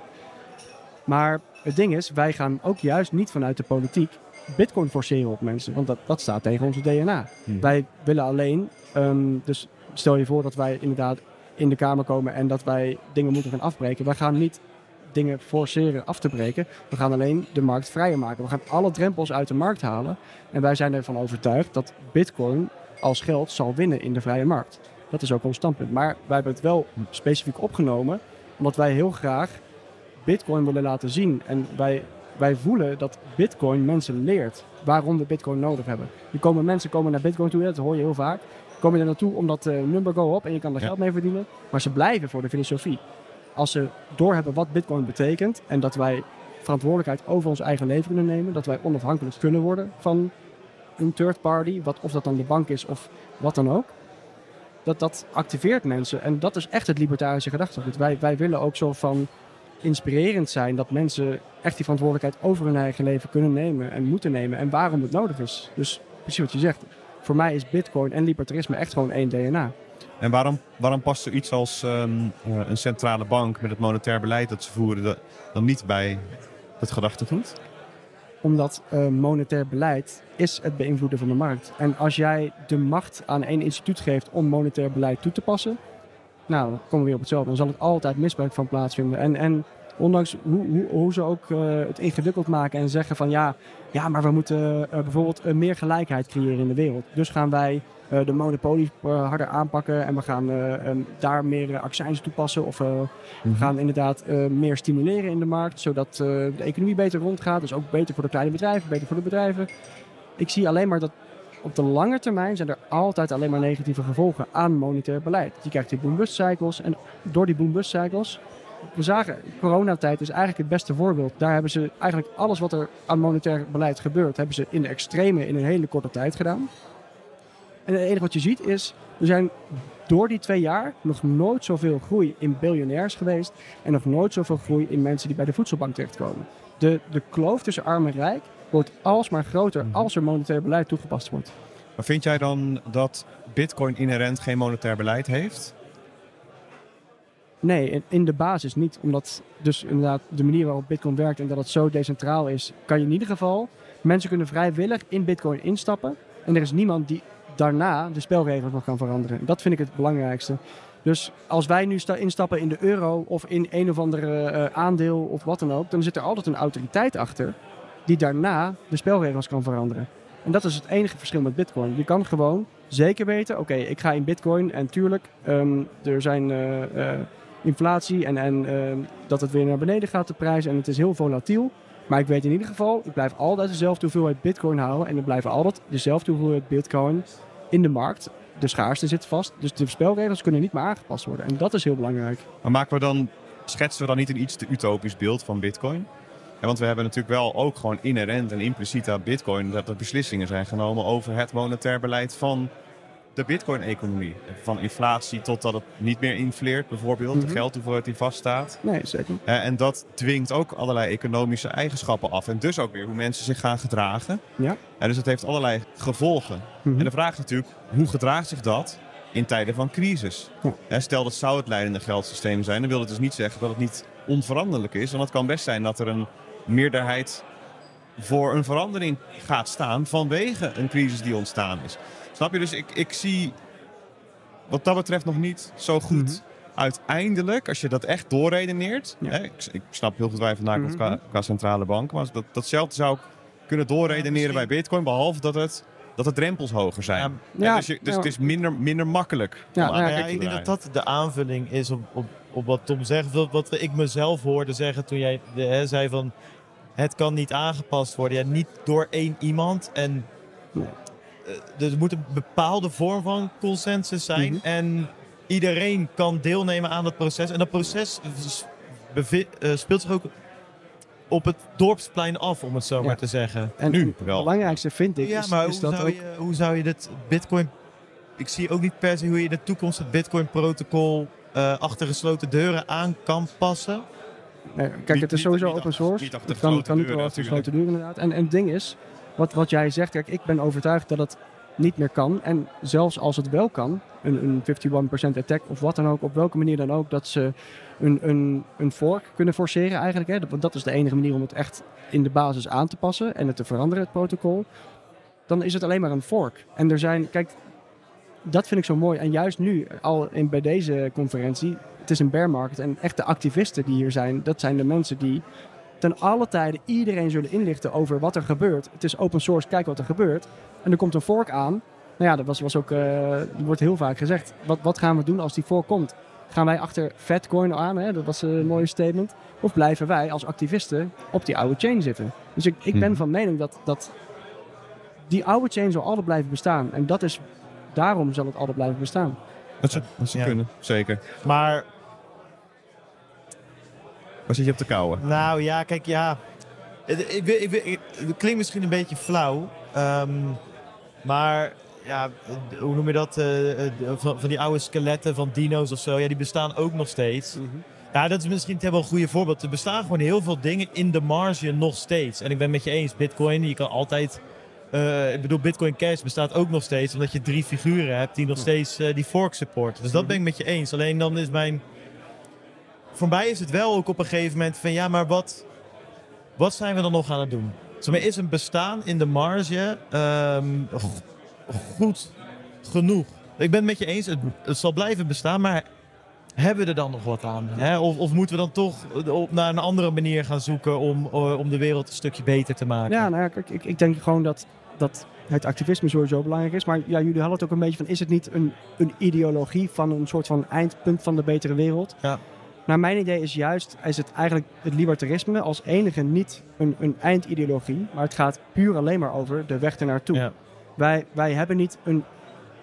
Maar het ding is, wij gaan ook juist niet vanuit de politiek Bitcoin forceren op mensen. Want dat, dat staat tegen onze DNA. Hmm. Wij willen alleen, ehm, dus stel je voor dat wij inderdaad in de Kamer komen en dat wij dingen moeten gaan afbreken. Wij gaan niet dingen forceren af te breken. We gaan alleen de markt vrijer maken. We gaan alle drempels uit de markt halen. En wij zijn ervan overtuigd dat Bitcoin als geld zal winnen in de vrije markt. Dat is ook ons standpunt. Maar wij hebben het wel specifiek opgenomen, omdat wij heel graag Bitcoin willen laten zien. En wij, wij voelen dat Bitcoin mensen leert waarom we Bitcoin nodig hebben. Er komen mensen komen naar Bitcoin toe, dat hoor je heel vaak. Kom je er naartoe omdat uh, number go op en je kan er Ja. geld mee verdienen. Maar ze blijven voor de filosofie. Als ze doorhebben wat Bitcoin betekent en dat wij verantwoordelijkheid over ons eigen leven kunnen nemen, dat wij onafhankelijk kunnen worden van een third party, wat, of dat dan de bank is of wat dan ook. Dat, dat activeert mensen en dat is echt het libertarische gedachtegoed. Wij, wij willen ook zo van inspirerend zijn dat mensen echt die verantwoordelijkheid over hun eigen leven kunnen nemen en moeten nemen en waarom het nodig is. Dus precies wat je zegt. Voor mij is Bitcoin en libertarisme echt gewoon één DNA. En waarom, waarom past zoiets als ehm, eh, een centrale bank met het monetair beleid dat ze voeren dan niet bij het gedachtegoed? Omdat eh, monetair beleid is het beïnvloeden van de markt. En als jij de macht aan één instituut geeft om monetair beleid toe te passen, nou, dan komen we weer op hetzelfde. Dan zal het altijd misbruik van plaatsvinden. En, en ondanks hoe, hoe, hoe ze ook eh, het ingewikkeld maken en zeggen van ja, ja maar we moeten eh, bijvoorbeeld eh, meer gelijkheid creëren in de wereld. Dus gaan wij de monopolie harder aanpakken en we gaan daar meer accijns toepassen of we gaan inderdaad meer stimuleren in de markt, zodat de economie beter rondgaat. Dus ook beter voor de kleine bedrijven, beter voor de bedrijven. Ik zie alleen maar dat op de lange termijn zijn er altijd alleen maar negatieve gevolgen aan monetair beleid. Je krijgt die boom-bust cycles en door die boom-bust cycles, we zagen, coronatijd is eigenlijk het beste voorbeeld. Daar hebben ze eigenlijk alles wat er aan monetair beleid gebeurt, hebben ze in de extreme in een hele korte tijd gedaan. En het enige wat je ziet is, er zijn door die twee jaar nog nooit zoveel groei in biljonairs geweest en nog nooit zoveel groei in mensen die bij de voedselbank terechtkomen. De, de kloof tussen arm en rijk wordt alsmaar groter als er monetair beleid toegepast wordt. Maar vind jij dan dat Bitcoin inherent geen monetair beleid heeft? Nee, in, de basis niet. Omdat dus inderdaad de manier waarop Bitcoin werkt en dat het zo decentraal is, kan je in ieder geval mensen kunnen vrijwillig in Bitcoin instappen. En er is niemand die daarna de spelregels nog kan veranderen. Dat vind ik het belangrijkste. Dus als wij nu sta- instappen in de euro of in een of andere eh, aandeel of wat dan ook, dan zit er altijd een autoriteit achter die daarna de spelregels kan veranderen. En dat is het enige verschil met Bitcoin. Je kan gewoon zeker weten, oké, ik ga in Bitcoin en tuurlijk, ehm, er zijn eh, eh, inflatie en, en ehm, dat het weer naar beneden gaat, de prijs, en het is heel volatiel. Maar ik weet in ieder geval, ik blijf altijd dezelfde hoeveelheid Bitcoin houden en er blijven altijd dezelfde hoeveelheid Bitcoin in de markt. De schaarste zit vast, dus de spelregels kunnen niet meer aangepast worden. En dat is heel belangrijk. Maar maken we dan, schetsen we dan niet een iets te utopisch beeld van Bitcoin? Ja, want we hebben natuurlijk wel ook gewoon inherent en impliciet aan Bitcoin dat er beslissingen zijn genomen over het monetair beleid van de Bitcoin-economie. Van inflatie totdat het niet meer infleert, bijvoorbeeld, de Mhm. geldhoeveelheid die vaststaat. Nee, zeker. Eh, en dat dwingt ook allerlei economische eigenschappen af. En dus ook weer hoe mensen zich gaan gedragen. Ja. En dus het heeft allerlei gevolgen. Mhm. En de vraag is natuurlijk, hoe gedraagt zich dat in tijden van crisis? Ja. Hè, Stel dat zou het leidende geldsysteem zijn, dan wil het dus niet zeggen dat het niet onveranderlijk is. Want het kan best zijn dat er een meerderheid voor een verandering gaat staan vanwege een crisis die ontstaan is. Snap je? Dus ik, ik zie wat dat betreft nog niet zo goed. Mhm. Uiteindelijk, als je dat echt doorredeneert, Ja. hè, ik, ik snap heel goed waar je vandaan komt Mhm. qua, qua centrale bank, maar dat, datzelfde zou ik kunnen doorredeneren bij Bitcoin, behalve dat het dat de drempels hoger zijn. Ja, Hè, Ja, dus je, dus ja. het is minder, minder makkelijk. Ja, om aan ja, Ja, te ik denk dat dat de aanvulling is op, op, op wat Tom zegt. Wat, wat ik mezelf hoorde zeggen toen jij de, hè, zei van... Het kan niet aangepast worden. Ja, niet door één iemand. En eh, er moet een bepaalde vorm van consensus zijn. Mhm. En iedereen kan deelnemen aan dat proces. En dat proces eh, speelt zich ook op het dorpsplein af, om het zo Ja. maar te zeggen. En Nu het wel. belangrijkste vind ik Ja, is, maar is hoe dat zou, ook... je, hoe zou je dit Bitcoin... Ik zie ook niet per se hoe je in de toekomst het Bitcoin-protocol eh, achter gesloten deuren aan kan passen. Nee, kijk, Niet- het is sowieso niet open source. niet het kan, niet wel achter gesloten deuren inderdaad. En, en het ding is, wat, wat jij zegt, kijk, ik ben overtuigd dat het niet meer kan. En zelfs als het wel kan, een, een 51% attack of wat dan ook, op welke manier dan ook, dat ze een, een, een fork kunnen forceren eigenlijk. Hè? Want dat is de enige manier om het echt in de basis aan te passen en het te veranderen, het protocol. Dan is het alleen maar een fork. En er zijn, kijk, dat vind ik zo mooi. En juist nu, al in, bij deze conferentie, het is een bear market. En echt de activisten die hier zijn, dat zijn de mensen die ten alle tijden iedereen zullen inlichten over wat er gebeurt. Het is open source, kijk wat er gebeurt. En er komt een fork aan. Nou ja, dat was, was ook, uh, wordt heel vaak gezegd. Wat, wat gaan we doen als die fork komt? Gaan wij achter Fatcoin aan? Hè? Dat was een mooie statement. Of blijven wij als activisten op die oude chain zitten? Dus ik, ik ben hmm. van mening dat, dat die oude chain zal altijd blijven bestaan. En dat is, daarom zal het altijd blijven bestaan. Dat zou, dat zou kunnen, zeker. Maar... Waar zit je op te kouwen? Nou ja, kijk, ja... Ik, ik, ik, het klinkt misschien een beetje flauw. Um, maar ja, hoe noem je dat? Uh, van, van, die oude skeletten van dino's of zo. Ja, die bestaan ook nog steeds. Mm -hmm. Ja, dat is misschien wel een goede voorbeeld. Er bestaan gewoon heel veel dingen in de marge nog steeds. En ik ben met je eens, Bitcoin, je kan altijd. Uh, ik bedoel, Bitcoin Cash bestaat ook nog steeds, omdat je drie figuren hebt die nog steeds uh, die fork supporten. Dus dat ben ik met je eens. Alleen dan is mijn. Voor mij is het wel ook op een gegeven moment van ja, maar wat, wat zijn we dan nog aan het doen? Dus is een bestaan in de marge um, goed genoeg? Ik ben het met je eens, het, het, zal blijven bestaan, maar hebben we er dan nog wat aan? Hè? Of, of, moeten we dan toch op, naar een andere manier gaan zoeken om, eh, om de wereld een stukje beter te maken? Ja, nou ja, kijk, ik, ik denk gewoon dat, dat het activisme sowieso belangrijk is. Maar ja, jullie hadden het ook een beetje van, is het niet een, een ideologie van een soort van eindpunt van de betere wereld? Ja. Naar mijn idee is juist is het eigenlijk het libertarisme als enige niet een, een eindideologie, maar het gaat puur alleen maar over de weg ernaartoe. Ja. Wij, wij hebben niet een.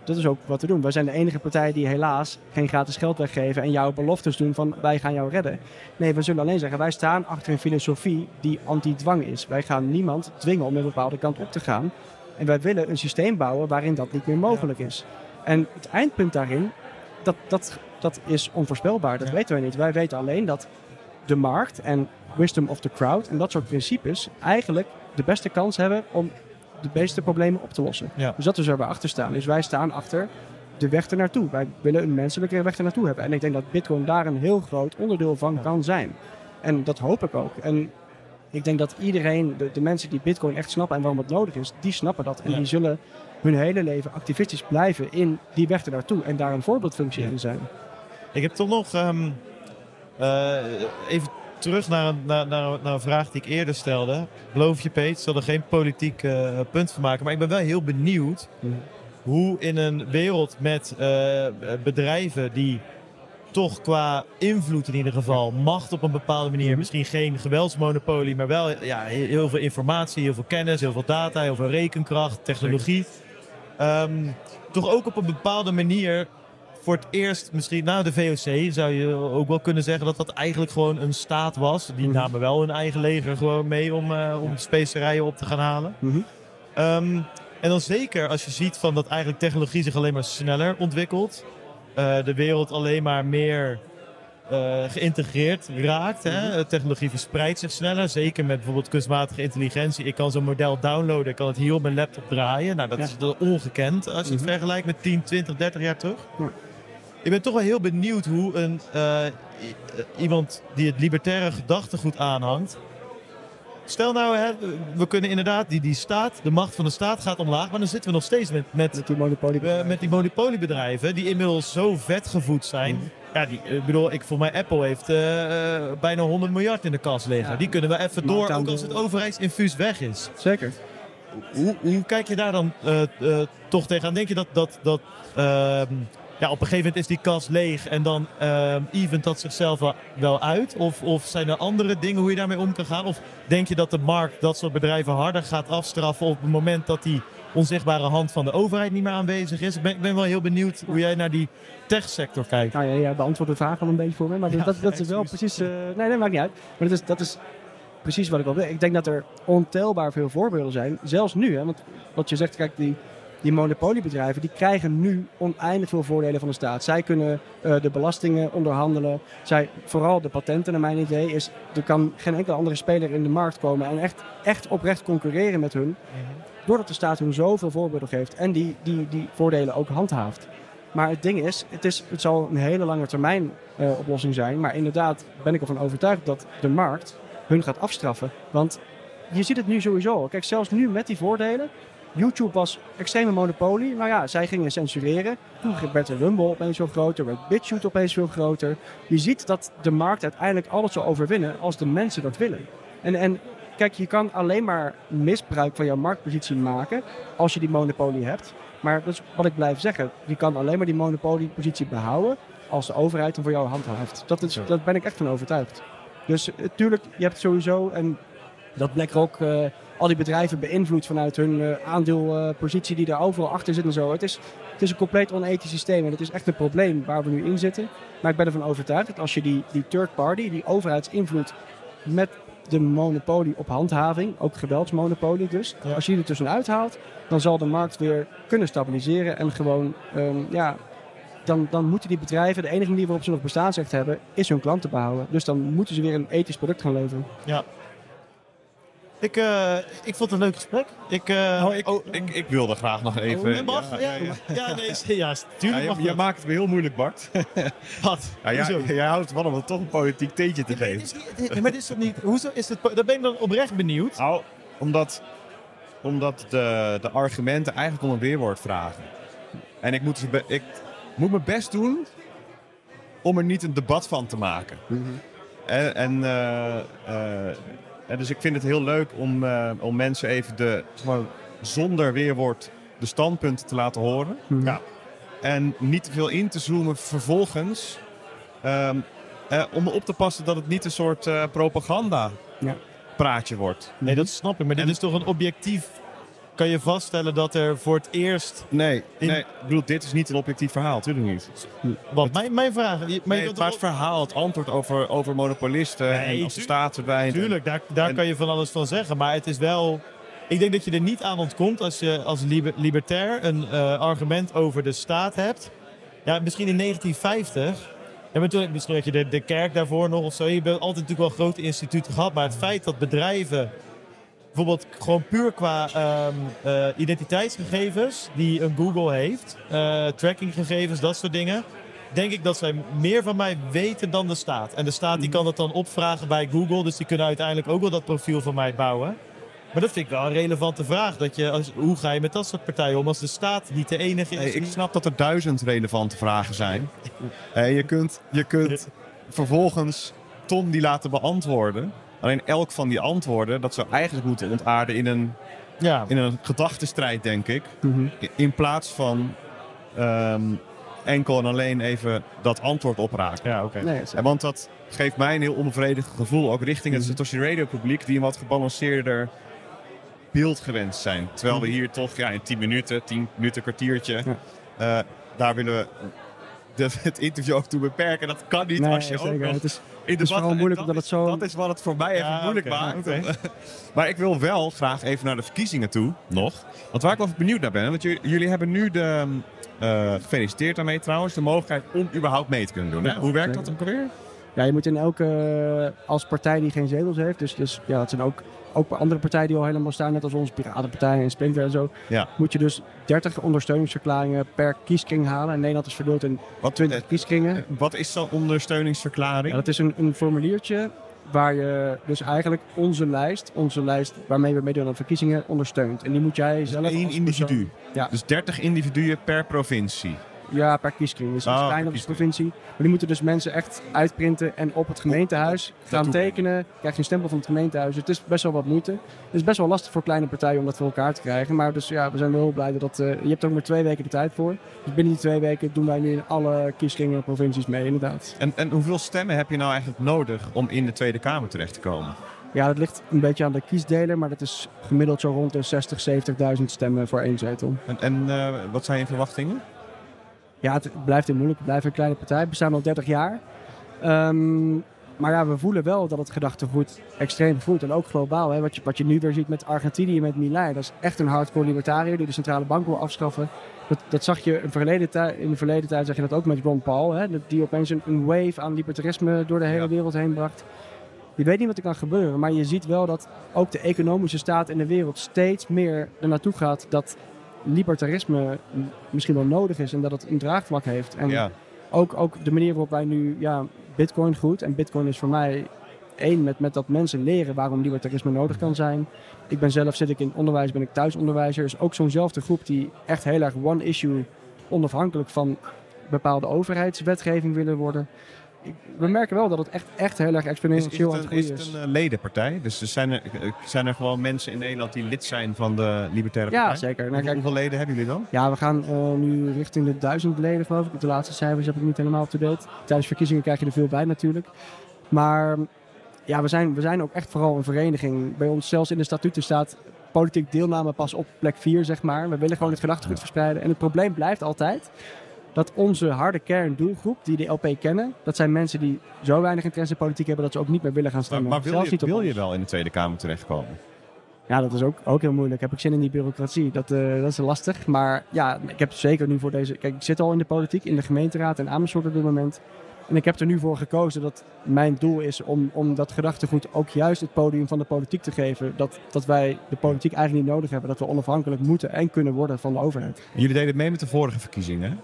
Dat is ook wat we doen. Wij zijn de enige partij die helaas geen gratis geld weggeven en jouw beloftes doen van wij gaan jou redden. Nee, we zullen alleen zeggen wij staan achter een filosofie die anti-dwang is. Wij gaan niemand dwingen om een bepaalde kant op te gaan. En wij willen een systeem bouwen waarin dat niet meer mogelijk is. En het eindpunt daarin, dat, dat dat is onvoorspelbaar. Dat weten wij niet. Wij weten alleen dat de markt en wisdom of the crowd en dat soort principes eigenlijk de beste kans hebben om de meeste problemen op te lossen. Dus dat is waar we achter staan. Dus wij staan achter de weg ernaartoe. Wij willen een menselijke weg ernaartoe hebben. En ik denk dat Bitcoin daar een heel groot onderdeel van kan zijn. En dat hoop ik ook. En ik denk dat iedereen, de, de mensen die Bitcoin echt snappen en waarom het nodig is, die snappen dat. En die zullen hun hele leven activistisch blijven in die weg ernaartoe en daar een voorbeeldfunctie in zijn. Ik heb toch nog um, uh, even terug naar een, naar, naar, naar, een vraag die ik eerder stelde. Beloof je, Peet, zal er geen politiek uh, punt van maken. Maar ik ben wel heel benieuwd mm. hoe in een wereld met uh, bedrijven die toch qua invloed in ieder geval, macht op een bepaalde manier, mm-hmm. misschien geen geweldsmonopolie, maar wel ja, heel veel informatie, heel veel kennis, heel veel data, heel veel rekenkracht, technologie. Um, toch ook op een bepaalde manier voor het eerst, misschien na de VOC, zou je ook wel kunnen zeggen dat dat eigenlijk gewoon een staat was. Die mhm. namen wel hun eigen leger gewoon mee om, uh, om specerijen op te gaan halen. Mhm. Ehm, en dan zeker als je ziet van dat eigenlijk technologie zich alleen maar sneller ontwikkelt. Uh, de wereld alleen maar meer uh, geïntegreerd raakt. Hè? Mhm. Technologie verspreidt zich sneller. Zeker met bijvoorbeeld kunstmatige intelligentie. Ik kan zo'n model downloaden. Ik kan het hier op mijn laptop draaien. Nou, dat is ongekend als je het vergelijkt met 10, 20, 30 jaar terug. Ja. Ik ben toch wel heel benieuwd hoe een, uh, iemand die het libertaire gedachtegoed aanhangt. Stel nou, hè, we kunnen inderdaad, die, die staat, de macht van de staat gaat omlaag, maar dan zitten we nog steeds met, met, met die, monopoliebedrijven. Uh, met die monopoliebedrijven die inmiddels zo vetgevoed zijn. Mm. Ja, die, ik bedoel, ik, voor mij Apple heeft uh, bijna 100 miljard in de kas liggen. Die kunnen we even door, ook als het overheidsinfuus weg is. Zeker. Hoe, hoe kijk je daar dan toch tegenaan? Denk je dat, dat, dat ehm, ja, op een gegeven moment is die kas leeg en dan uh, event dat zichzelf wel, uit? Of, of zijn er andere dingen hoe je daarmee om kan gaan? Of denk je dat de markt dat soort bedrijven harder gaat afstraffen op het moment dat die onzichtbare hand van de overheid niet meer aanwezig is? Ik ben, ik ben wel heel benieuwd hoe jij naar die techsector kijkt. Nou ja, ja beantwoord de vraag al een beetje voor me. Maar dat, dat, is wel precies... Uh, nee, dat maakt niet uit. Maar dat is, dat is precies wat ik wil. Ik denk dat er ontelbaar veel voorbeelden zijn. Zelfs nu. Hè, want wat je zegt, kijk, die die monopoliebedrijven die krijgen nu oneindig veel voordelen van de staat. Zij kunnen uh, de belastingen onderhandelen. Zij, vooral de patenten, naar mijn idee, is er kan geen enkele andere speler in de markt komen en echt, echt oprecht concurreren met hun. Doordat de staat hun zoveel voorbeelden geeft en die, die, die voordelen ook handhaaft. Maar het ding is, het, is, het zal een hele lange termijn uh, oplossing zijn. Maar inderdaad ben ik ervan overtuigd dat de markt hun gaat afstraffen. Want je ziet het nu sowieso. Kijk, zelfs nu met die voordelen. YouTube was extreme monopolie. Nou ja, zij gingen censureren. Toen werd de Rumble opeens veel groter, werd BitChute opeens veel groter. Je ziet dat de markt uiteindelijk alles zal overwinnen als de mensen dat willen. En, en kijk, je kan alleen maar misbruik van jouw marktpositie maken als je die monopolie hebt. Maar dat is wat ik blijf zeggen. Je kan alleen maar die monopoliepositie behouden als de overheid hem voor jou handhaaft. Dat, is, dat ben ik echt van overtuigd. Dus natuurlijk, je hebt sowieso, en dat BlackRock uh, al die bedrijven beïnvloedt vanuit hun uh, aandeelpositie die daar overal achter zit en zo. Het is, het is een compleet onethisch systeem en het is echt een probleem waar we nu in zitten. Maar ik ben ervan overtuigd dat als je die, die third party, die overheidsinvloed met de monopolie op handhaving, ook geweldsmonopolie dus. Als je die er tussenuit haalt, dan zal de markt weer kunnen stabiliseren en gewoon, um, ja, dan, dan moeten die bedrijven, de enige manier waarop ze nog bestaansrecht hebben, is hun klanten behouden. Dus dan moeten ze weer een ethisch product gaan leveren. Ja, ik, uh, ik vond het een leuk gesprek. Ik, uh, oh, ik, oh, ik, ik, wilde graag nog even. Oh, mag? Ja, ja, ja. nee, ja, tuurlijk mag je, maakt het me heel moeilijk, Bart. Wat? Ja, jij, jij houdt ervan om het toch een politiek teentje te geven. Maar is dat niet. Hoezo is het? Daar ben ik dan oprecht benieuwd. Nou, omdat, omdat de, de argumenten eigenlijk om een weerwoord vragen. En ik moet, ik moet mijn best doen om er niet een debat van te maken. Mm -hmm. En. en uh, dus ik vind het heel leuk om, uh, om mensen even de, gewoon zonder weerwoord de standpunten te laten horen. Mhm. Ja. En niet te veel in te zoomen vervolgens. Um, uh, om op te passen dat het niet een soort uh, propaganda ja. praatje wordt. Nee, dat snap ik. Maar dit en, is toch een objectief kan je vaststellen dat er voor het eerst... Nee, nee ik bedoel, dit is niet een objectief verhaal, natuurlijk niet. Wat, het, mijn, mijn vraag... Maar, nee, het, maar het verhaal, het antwoord over, over monopolisten nee, en als de staat verdwijnt. Tuurlijk, daar, daar en, kan je van alles van zeggen. Maar het is wel... Ik denk dat je er niet aan ontkomt als je als liber, libertair een uh, argument over de staat hebt. Ja, misschien in 1950... Ja, maar toen, misschien had je de, de kerk daarvoor nog of zo. Je hebt altijd natuurlijk wel grote instituten gehad. Maar het feit dat bedrijven bijvoorbeeld gewoon puur qua um, uh, identiteitsgegevens die een Google heeft, uh, trackinggegevens, dat soort dingen, denk ik dat zij meer van mij weten dan de staat. En de staat die kan dat dan opvragen bij Google, dus die kunnen uiteindelijk ook wel dat profiel van mij bouwen. Maar dat vind ik wel een relevante vraag. Dat je, als, hoe ga je met dat soort partijen om als de staat niet de enige is? Hey, ik snap dat er duizend relevante vragen zijn. hey, je kunt, je kunt vervolgens Tom die laten beantwoorden. Alleen elk van die antwoorden, dat zou eigenlijk moeten ontaarden in een, ja. in een gedachtenstrijd, denk ik. Mm -hmm. In plaats van um, enkel en alleen even dat antwoord opraken. Ja, oké. Okay. Nee, want dat geeft mij een heel onbevredigd gevoel, ook richting het Satoshi Radio publiek, die een wat gebalanceerder beeld gewend zijn. Terwijl we hier toch ja, in 10 minuten, 10 minuten, kwartiertje, ja. uh, daar willen we de, het interview ook toe beperken. Dat kan niet nee, als je zeker. ook nog het is, in de het is vooral moeilijk omdat het zo... Dat is wat het voor mij even ja, moeilijk okay, maakt. Okay. maar ik wil wel graag even naar de verkiezingen toe, nog. Want waar ik wel benieuwd naar ben, want jullie hebben nu de... Uh, gefeliciteerd daarmee trouwens, de mogelijkheid om überhaupt mee te kunnen doen. Hoe werkt zeker. dat ook alweer? Ja, je moet in elke, als partij die geen zetels heeft, dus, dus ja, dat zijn ook, ook andere partijen die al helemaal staan, net als onze Piratenpartij en Splinter en zo, ja. moet je dus 30 ondersteuningsverklaringen per kieskring halen. En Nederland is verdeeld in wat, 20 kieskringen. Wat is zo'n ondersteuningsverklaring? Ja, dat is een, een formuliertje waar je dus eigenlijk onze lijst, onze lijst waarmee we meedoen aan verkiezingen, ondersteunt. En die moet jij zelf dus één individu? Ja. Dus 30 individuen per provincie? Ja, per kieskring. Dus dat is Oh, klein op de provincie. Maar die moeten dus mensen echt uitprinten en op het gemeentehuis gaan tekenen. Krijg je een stempel van het gemeentehuis. Het is best wel wat moeite. Het is best wel lastig voor kleine partijen om dat voor elkaar te krijgen. Maar dus ja, we zijn wel heel blij dat... eh, je hebt er ook maar twee weken de tijd voor. Dus binnen die twee weken doen wij nu in alle kieskringen en provincies mee, inderdaad. En, en hoeveel stemmen heb je nou eigenlijk nodig om in de Tweede Kamer terecht te komen? Ja, dat ligt een beetje aan de kiesdeler. Maar dat is gemiddeld zo rond de 60, 70.000 stemmen voor één zetel. En, en eh, wat zijn je verwachtingen? Ja, het blijft heel moeilijk. Het blijft een kleine partij. We bestaan al 30 jaar. Ehm, maar ja, we voelen wel dat het gedachtegoed extreem voelt. En ook globaal. Hè? Wat, je, wat je nu weer ziet met Argentinië, met Milei. Dat is echt een hardcore libertariër die de centrale bank wil afschaffen. Dat, dat zag je in, verleden tij- in de verleden tijd, zag je dat ook met Ron Paul. Hè? Die opeens een, een wave aan libertarisme door de hele Ja. wereld heen bracht. Je weet niet wat er kan gebeuren, maar je ziet wel dat ook de economische staat in de wereld steeds meer er naartoe gaat dat libertarisme misschien wel nodig is en dat het een draagvlak heeft. En Ja. ook, ook de manier waarop wij nu ja, bitcoin goed. En bitcoin is voor mij één met, met dat mensen leren waarom libertarisme nodig kan zijn. Ik ben zelf, zit ik in onderwijs, ben ik thuisonderwijzer. Is ook zo'nzelfde groep die echt heel erg one issue onafhankelijk van bepaalde overheidswetgeving willen worden. We merken wel dat het echt, echt heel erg Is, is exponentieel aan het een, is groeien het is. een eh, ledenpartij? Dus er zijn, er, eh, zijn er gewoon mensen in Nederland die lid zijn van de Libertaire Ja, Partij? zeker. Nou, Hoeveel, kijk, hoeveel leden hebben jullie dan? Ja, we gaan eh, nu richting de duizend leden, geloof ik. De laatste cijfers heb ik niet helemaal up-to-date. Tijdens verkiezingen krijg je er veel bij natuurlijk. Maar ja, we zijn, we zijn ook echt vooral een vereniging. Bij ons zelfs in de statuten staat politiek deelname pas op plek 4, zeg maar. We willen gewoon het gedachtegoed verspreiden. En het probleem blijft altijd dat onze harde kerndoelgroep, die de LP kennen, dat zijn mensen die zo weinig interesse in politiek hebben dat ze ook niet meer willen gaan stemmen. maar wil, Zelfs je, niet wel in de Tweede Kamer terechtkomen? Ja, dat is ook, ook heel moeilijk. Heb ik zin in die bureaucratie? Dat, eh, dat is lastig. Maar ja, ik heb zeker nu voor deze... Kijk, ik zit al in de politiek, in de gemeenteraad in Amersfoort op dit moment. En ik heb er nu voor gekozen dat mijn doel is om, om dat gedachtegoed ook juist het podium van de politiek te geven. Dat, dat wij de politiek eigenlijk niet nodig hebben. Dat we onafhankelijk moeten en kunnen worden van de overheid. Jullie deden mee met de vorige verkiezingen, hè?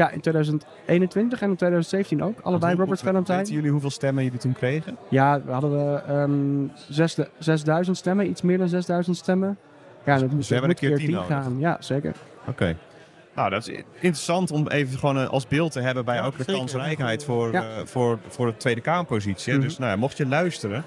Ja, in 2021 en in 2017 ook. Allebei Robert Valentine. Weten jullie hoeveel stemmen jullie toen kregen? Ja, we hadden we ehm, zesde- 6000 stemmen, iets meer dan 6000 stemmen. Ja, dat moet, we hebben een keer keer 10 10 nodig. gaan. Ja, zeker. Oké. Nou, dat is interessant om even gewoon eh, als beeld te hebben bij Ja, ook de zeker. kansrijkheid voor, Ja. eh, voor, voor de Tweede Kamerpositie. Mhm. Dus nou, ja, mocht je luisteren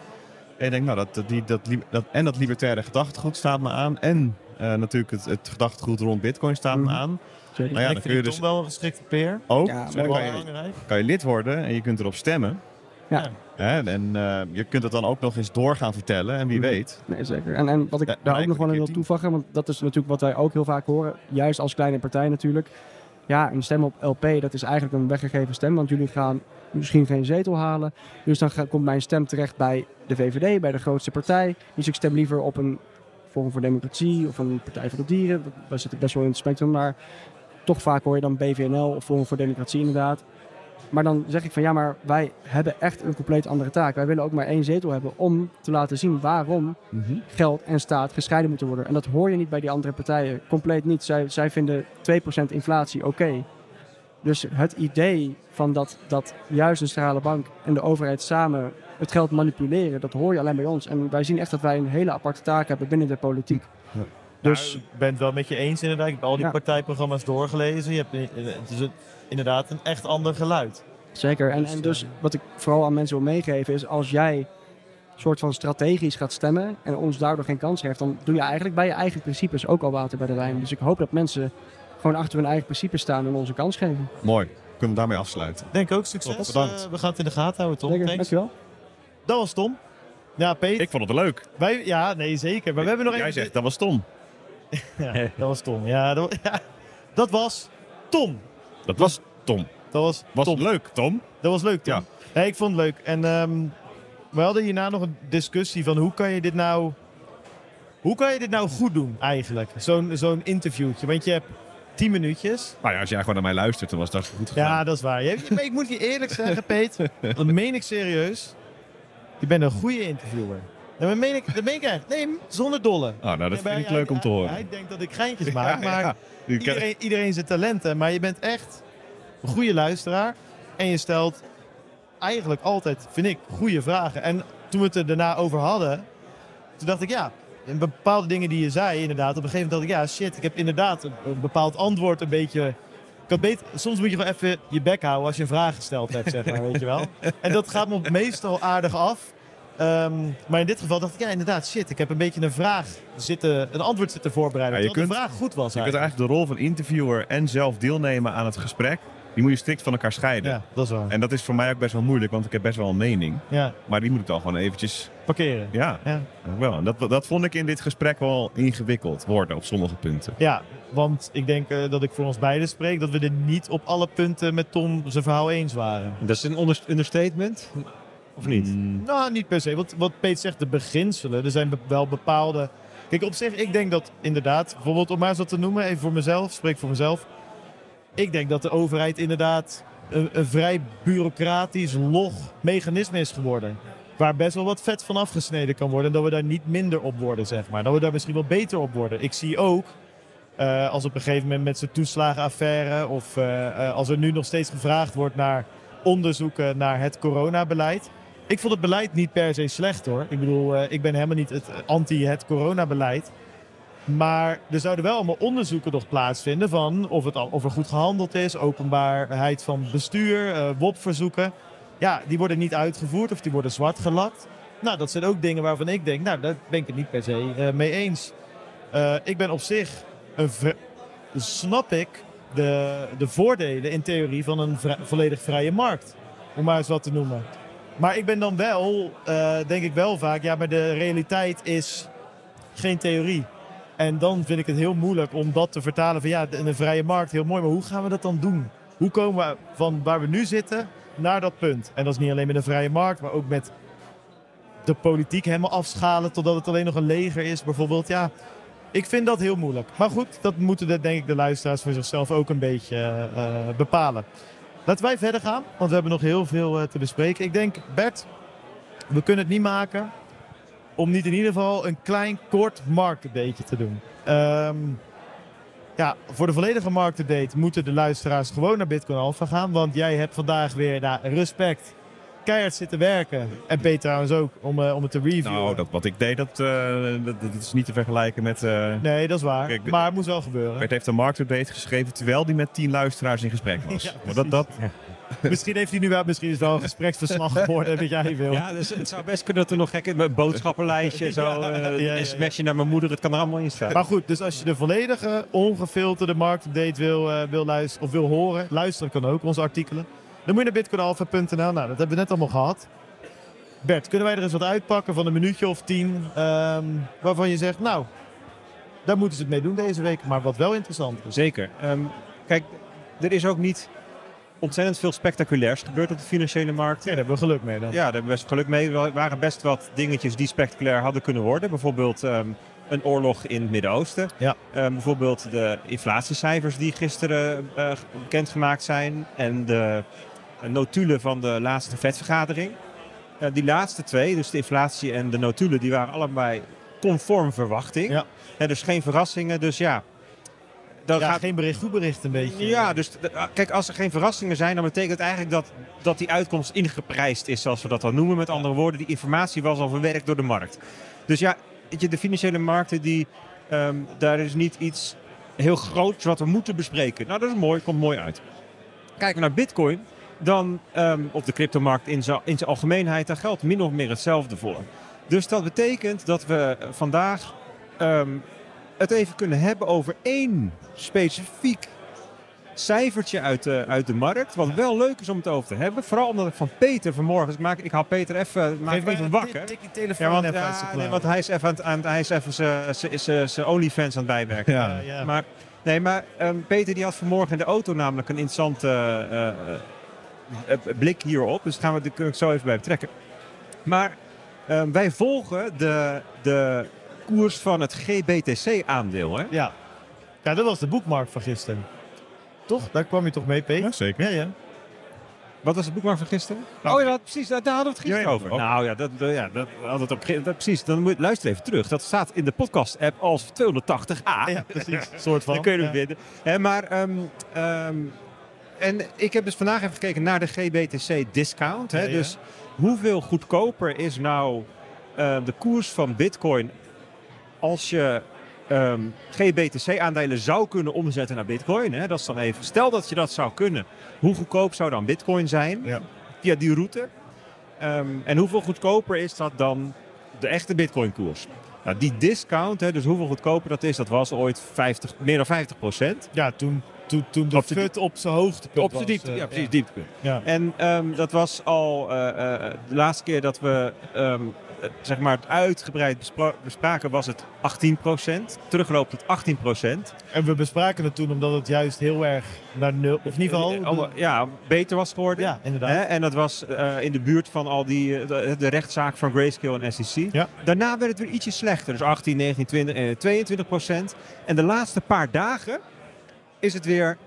en je denkt, nou, dat, dat, die, dat, dat, en dat libertaire gedachtegoed staat me aan en eh, natuurlijk het, het gedachtegoed rond bitcoin staat me Mhm. aan. Nou ja, dan kun je dus wel een geschikte peer. ook, Ja, maar dan wel kan je, belangrijk. kan je lid worden en je kunt erop stemmen. Ja. Hè, en eh, je kunt het dan ook nog eens door gaan vertellen en wie Mhm. weet. Nee, zeker. En, en wat ik Ja, daar ook nog wel een aan wil toevoegen, want dat is natuurlijk wat wij ook heel vaak horen, juist als kleine partij natuurlijk. Ja, een stem op LP, dat is eigenlijk een weggegeven stem, want jullie gaan misschien geen zetel halen. Dus dan komt mijn stem terecht bij de VVD, bij de grootste partij. Dus ik stem liever op een Forum voor Democratie of een Partij voor de Dieren. Daar zit ik best wel in het spectrum, maar toch vaak hoor je dan BVNL of Forum voor Democratie inderdaad. Maar dan zeg ik van ja, maar wij hebben echt een compleet andere taak. Wij willen ook maar één zetel hebben om te laten zien waarom geld en staat gescheiden moeten worden. En dat hoor je niet bij die andere partijen. Compleet niet. Zij, zij vinden 2% inflatie oké. Dus het idee van dat, dat juist een centrale bank en de overheid samen het geld manipuleren, dat hoor je alleen bij ons. En wij zien echt dat wij een hele aparte taak hebben binnen de politiek. Dus Nou, ik ben het wel met je eens inderdaad. Ik heb al die Ja. partijprogramma's doorgelezen. Je hebt, eh, het is inderdaad een echt ander geluid. Zeker. En, en dus wat ik vooral aan mensen wil meegeven is als jij een soort van strategisch gaat stemmen en ons daardoor geen kans geeft, dan doe je eigenlijk bij je eigen principes ook al water bij de wijn. Dus ik hoop dat mensen gewoon achter hun eigen principes staan en ons een kans geven. Mooi. Kunnen we daarmee afsluiten. Denk ook succes. Top, bedankt. Eh, we gaan het in de gaten houden, Tom. Thanks. dankjewel. Dat was Tom. Ja, Peet. Ik vond het wel leuk. Wij, ja, nee, zeker. Maar we hebben nog Jij even... zegt, dat was Tom. Ja, dat was Tom. Ja, dat, ja, dat was Tom. Dat was Tom. Dat was, Was Tom. leuk, Tom? Dat was leuk, Tom. Ja. Ik vond het leuk. En ehm, we hadden hierna nog een discussie van hoe kan je dit nou... Hoe kan je dit nou goed doen, eigenlijk? Zo'n zo'n interviewtje. Want je hebt tien minuutjes. Nou ja, als jij gewoon naar mij luistert, dan was dat goed gegaan. Ja, dat is waar. Je- ik moet je eerlijk zeggen, Peet. Dat meen ik serieus. Je bent een goede interviewer. Nee, dat meen ik, dat meen ik echt. Nee, zonder dolle. Oh, nou, dat vind ik leuk om te horen. Hij denkt dat ik geintjes maak, Ja, maar ja. Iedereen, iedereen zijn talenten. Maar je bent echt een goede luisteraar. En je stelt eigenlijk altijd, vind ik, goede vragen. En toen we het er daarna over hadden, toen dacht ik ja, in bepaalde dingen die je zei inderdaad. Op een gegeven moment dacht ik ja, shit, ik heb inderdaad een, een bepaald antwoord een beetje... Ik beter, soms moet je gewoon even je bek houden als je een vraag gesteld hebt, zeg maar, weet je wel. En dat gaat me meestal aardig af. Ehm, maar in dit geval dacht ik, ja inderdaad, shit, ik heb een beetje een vraag zitten, een antwoord zitten voorbereiden. Ja, je terwijl de kunt- vraag goed was Je kunt eigenlijk. eigenlijk de rol van interviewer en zelf deelnemen aan het gesprek, die moet je strikt van elkaar scheiden. Ja, dat is waar. En dat is voor mij ook best wel moeilijk, want ik heb best wel een mening. Ja, Maar die moet ik dan gewoon eventjes, parkeren. ja, Ja. wel. En dat, dat vond ik in dit gesprek wel ingewikkeld worden op sommige punten. Ja, want ik denk eh, dat ik voor ons beiden spreek dat we er niet op alle punten met Tom zijn verhaal eens waren. Dat is een understatement. Of niet? Mm, Nou, niet per se. Wat, wat Peet zegt, de beginselen. Er zijn wel bepaalde... Kijk, op zich, ik denk dat inderdaad... Bijvoorbeeld, om maar eens wat te noemen, even voor mezelf. Spreek voor mezelf. Ik denk dat de overheid inderdaad een, een vrij bureaucratisch, log mechanisme is geworden. Waar best wel wat vet van afgesneden kan worden. En dat we daar niet minder op worden, zeg maar. Dat we daar misschien wel beter op worden. Ik zie ook, eh, als op een gegeven moment met zijn toeslagenaffaire... of eh, eh, als er nu nog steeds gevraagd wordt naar onderzoeken naar het coronabeleid... Ik vond het beleid niet per se slecht hoor. Ik bedoel, eh, ik ben helemaal niet het, anti het coronabeleid. Maar er zouden wel allemaal onderzoeken nog plaatsvinden van of, het of er goed gehandeld is, openbaarheid van bestuur, eh WOP-verzoeken. Ja, die worden niet uitgevoerd of die worden zwart gelakt. Nou, dat zijn ook dingen waarvan ik denk, nou, daar ben ik het niet per se eh, mee eens. Ik ben op zich, een snap ik de, de voordelen in theorie van een volledig vrije markt. Om maar eens wat te noemen. Maar ik ben dan wel, eh, denk ik wel vaak, ja, maar de realiteit is geen theorie. En dan vind ik het heel moeilijk om dat te vertalen van ja, een vrije markt, heel mooi, maar hoe gaan we dat dan doen? Hoe komen we van waar we nu zitten naar dat punt? En dat is niet alleen met een vrije markt, maar ook met de politiek helemaal afschalen totdat het alleen nog een leger is, bijvoorbeeld. Ja, ik vind dat heel moeilijk. Maar goed, dat moeten de, denk ik de luisteraars voor zichzelf ook een beetje eh, bepalen. Laten wij verder gaan, want we hebben nog heel veel eh, te bespreken. Ik denk, Bert, we kunnen het niet maken om niet in ieder geval een klein, kort marktupdateje te doen. Ehm, ja, voor de volledige marktupdate moeten de luisteraars gewoon naar Bitcoin Alpha gaan. Want jij hebt vandaag weer, nou, respect, keihard zitten werken. En Peter trouwens ook, om, eh, om het te reviewen. nou, dat, wat ik deed, dat, eh, dat, dat is niet te vergelijken met... eh Nee, dat is waar. Kijk, maar het moest wel gebeuren. Bert heeft een marktupdate geschreven terwijl hij met tien luisteraars in gesprek was. Ja, maar dat, dat, Misschien heeft hij nu wel, misschien is het wel een gespreksverslag geworden wat jij wil. Ja, dus het zou best kunnen dat er nog gek een boodschappenlijstje, zo, Ja, eh, ja, ja, ja. een sms'je naar mijn moeder, het kan er allemaal in staan. Maar goed, dus als je de volledige, ongefilterde marktupdate wil, eh, wil luisteren of wil horen, luisteren kan ook, onze artikelen. Dan moet je naar bitcoinalpha.nl. Nou, dat hebben we net allemaal gehad. Bert, kunnen wij er eens wat uitpakken van een minuutje of tien, ehm, waarvan je zegt, nou, daar moeten ze het mee doen deze week, maar wat wel interessant is. Zeker. Ehm, kijk, er is ook niet ontzettend veel spectaculairs gebeurd op de financiële markt. Ja, daar hebben we geluk mee dan. Ja, daar hebben we best geluk mee. Er waren best wat dingetjes die spectaculair hadden kunnen worden. Bijvoorbeeld ehm, een oorlog in het Midden-Oosten. Ja. Bijvoorbeeld de inflatiecijfers die gisteren eh, bekendgemaakt zijn. En de notulen van de laatste vetvergadering. Eh, die laatste twee, dus de inflatie en de notulen, die waren allebei conform verwachting. Ja. Eh, dus geen verrassingen. Dus ja, dan Ja, gaat geen bericht, goed bericht een beetje. ja, dus ah, kijk, als er geen verrassingen zijn, dan betekent het eigenlijk dat, dat die uitkomst ingeprijsd is, zoals we dat dan noemen. Met andere woorden, die informatie was al verwerkt door de markt. Dus ja, weet je, de financiële markten, die, ehm, daar is niet iets heel groots wat we moeten bespreken. Nou, dat is mooi, komt mooi uit. Kijken we naar Bitcoin, dan ehm, op de cryptomarkt in zijn algemeenheid, daar geldt min of meer hetzelfde voor. Dus dat betekent dat we eh, vandaag ehm, het even kunnen hebben over één specifiek cijfertje uit de, uit de markt. Wat wel leuk is om het over te hebben. Vooral omdat ik van Peter vanmorgen. Dus ik maak, ik haal Peter even, maak Geef even wakker. Tik die telefoon Ja, want, even uit ja, nee, want hij is even, aan, hij is even zijn- OnlyFans aan het bijwerken. Ja, ja. Maar, nee, maar ehm, Peter die had vanmorgen in de auto namelijk een interessante eh, eh, eh, blik hierop. Dus daar gaan we, ik zo even bij betrekken. Maar ehm, wij volgen de, de koers van het GBTC-aandeel. Hè? Ja. ja, dat was de boekmark van gisteren. Toch? Daar kwam je toch mee, Peter? ja, zeker. Ja, ja. Wat was het boekmarkt van gisteren? Nou, oh ja, dat- precies, daar, daar hadden we het gisteren Ja, over. ook. Nou ja, dat, ja, dat hadden we het op, dat, precies. Dan moet je luister even terug. Dat staat in de podcast-app als 280a. Ja, precies. soort van. Dan kun je hem Ja. vinden. Hè, maar, ehm, ehm, en ik heb dus vandaag even gekeken naar de GBTC discount. Hè? Ja, ja. Dus hoeveel goedkoper is nou eh, de koers van Bitcoin als je ehm, GBTC-aandelen zou kunnen omzetten naar Bitcoin? Hè? Dat is dan even. Stel dat je dat zou kunnen. Hoe goedkoop zou dan Bitcoin zijn Ja. via die route? Ehm, en hoeveel goedkoper is dat dan de echte Bitcoin-koers? Nou, die discount, hè, dus hoeveel goedkoper dat is, dat was ooit 50, meer dan 50 procent. Ja, toen, toen, toen de de- fut op zijn hoogtepunt Op zijn was, diepte, eh, ja precies, dieptepunt. Ja. En ehm, dat was al eh, eh, de laatste keer dat we ehm, eh, zeg maar het uitgebreid bespra- bespraken was het 18%. Terugloopt het 18%. En we bespraken het toen omdat het juist heel erg naar nul, of in ieder geval... Eh, ja, beter was geworden. ja, inderdaad. Hè? En dat was eh, in de buurt van al die, eh, de, rechtszaak van Grayscale en SEC. Ja. Daarna werd het weer ietsje slechter. Dus 18, 19, 20 en 22 procent. En de laatste paar dagen is het weer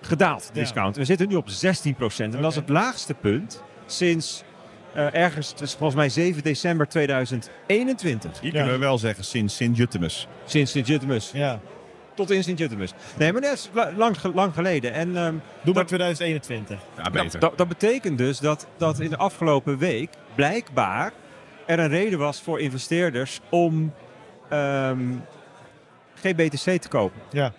gedaald, Ja. discount. We zitten nu op 16 procent. En dat is het laagste punt sinds eh, ergens, volgens mij 7 december 2021. Hier Ja. kunnen we wel zeggen sinds Sint-Jutemus. Sinds Sint-Jutemus. Ja. Tot in Sint-Jutemus. Nee, maar dat is la- lang, lang geleden. En ehm, Doe maar 2021. Ja, Dat, beter. dat, dat betekent dus dat, dat in de afgelopen week blijkbaar er een reden was voor investeerders om ehm GBTC te kopen. Ja.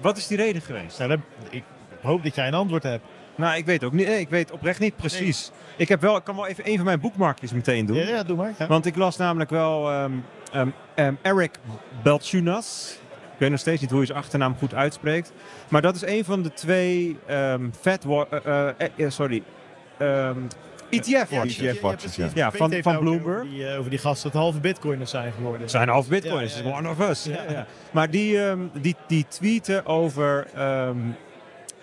Wat is die reden geweest? Nou, ik hoop dat jij een antwoord hebt. Nou, ik weet ook niet. nee, Ik weet oprecht niet precies. Ik, heb wel, ik kan wel even een van mijn boekmarkjes meteen doen. Ja, ja doe maar. Ja. Want ik las namelijk wel ehm, ehm, ehm, Eric Belchunas. Ik weet nog steeds niet hoe hij zijn achternaam goed uitspreekt. Maar dat is een van de twee fat eh, eh, eh, sorry, ehm ETF-watchers. ETF watchers, ja. Ja, van- van Bloomberg. Over die, eh, over die gasten dat halve bitcoiners zijn geworden. Het zijn half bitcoins, Ja, is ja, ja. one of us. Ja. Ja, ja. Maar die, ehm, die, die tweeten over ehm,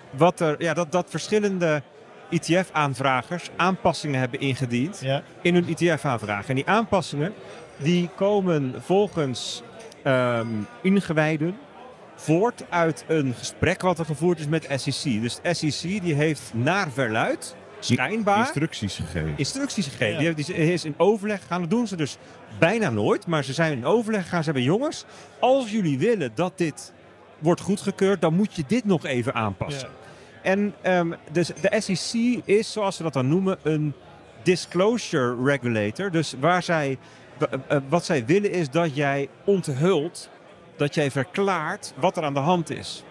wat er, ja, dat, dat verschillende ETF-aanvragers aanpassingen hebben ingediend Ja. in hun ETF-aanvraag. En die aanpassingen die komen volgens ehm ingewijden voort uit een gesprek wat er gevoerd is met SEC. Dus de SEC die heeft naar verluid, schijnbaar, Instructies gegeven. instructies gegeven. Ja. Die, is in overleg gegaan. Dat doen ze dus bijna nooit. Maar ze zijn in overleg gegaan. Ze hebben jongens, als jullie willen dat dit wordt goedgekeurd, dan moet je dit nog even aanpassen. En ehm, dus de SEC is, zoals ze dat dan noemen, een disclosure regulator. Dus waar zij, w- eh, wat zij willen is dat jij onthult, dat jij verklaart wat er aan de hand is.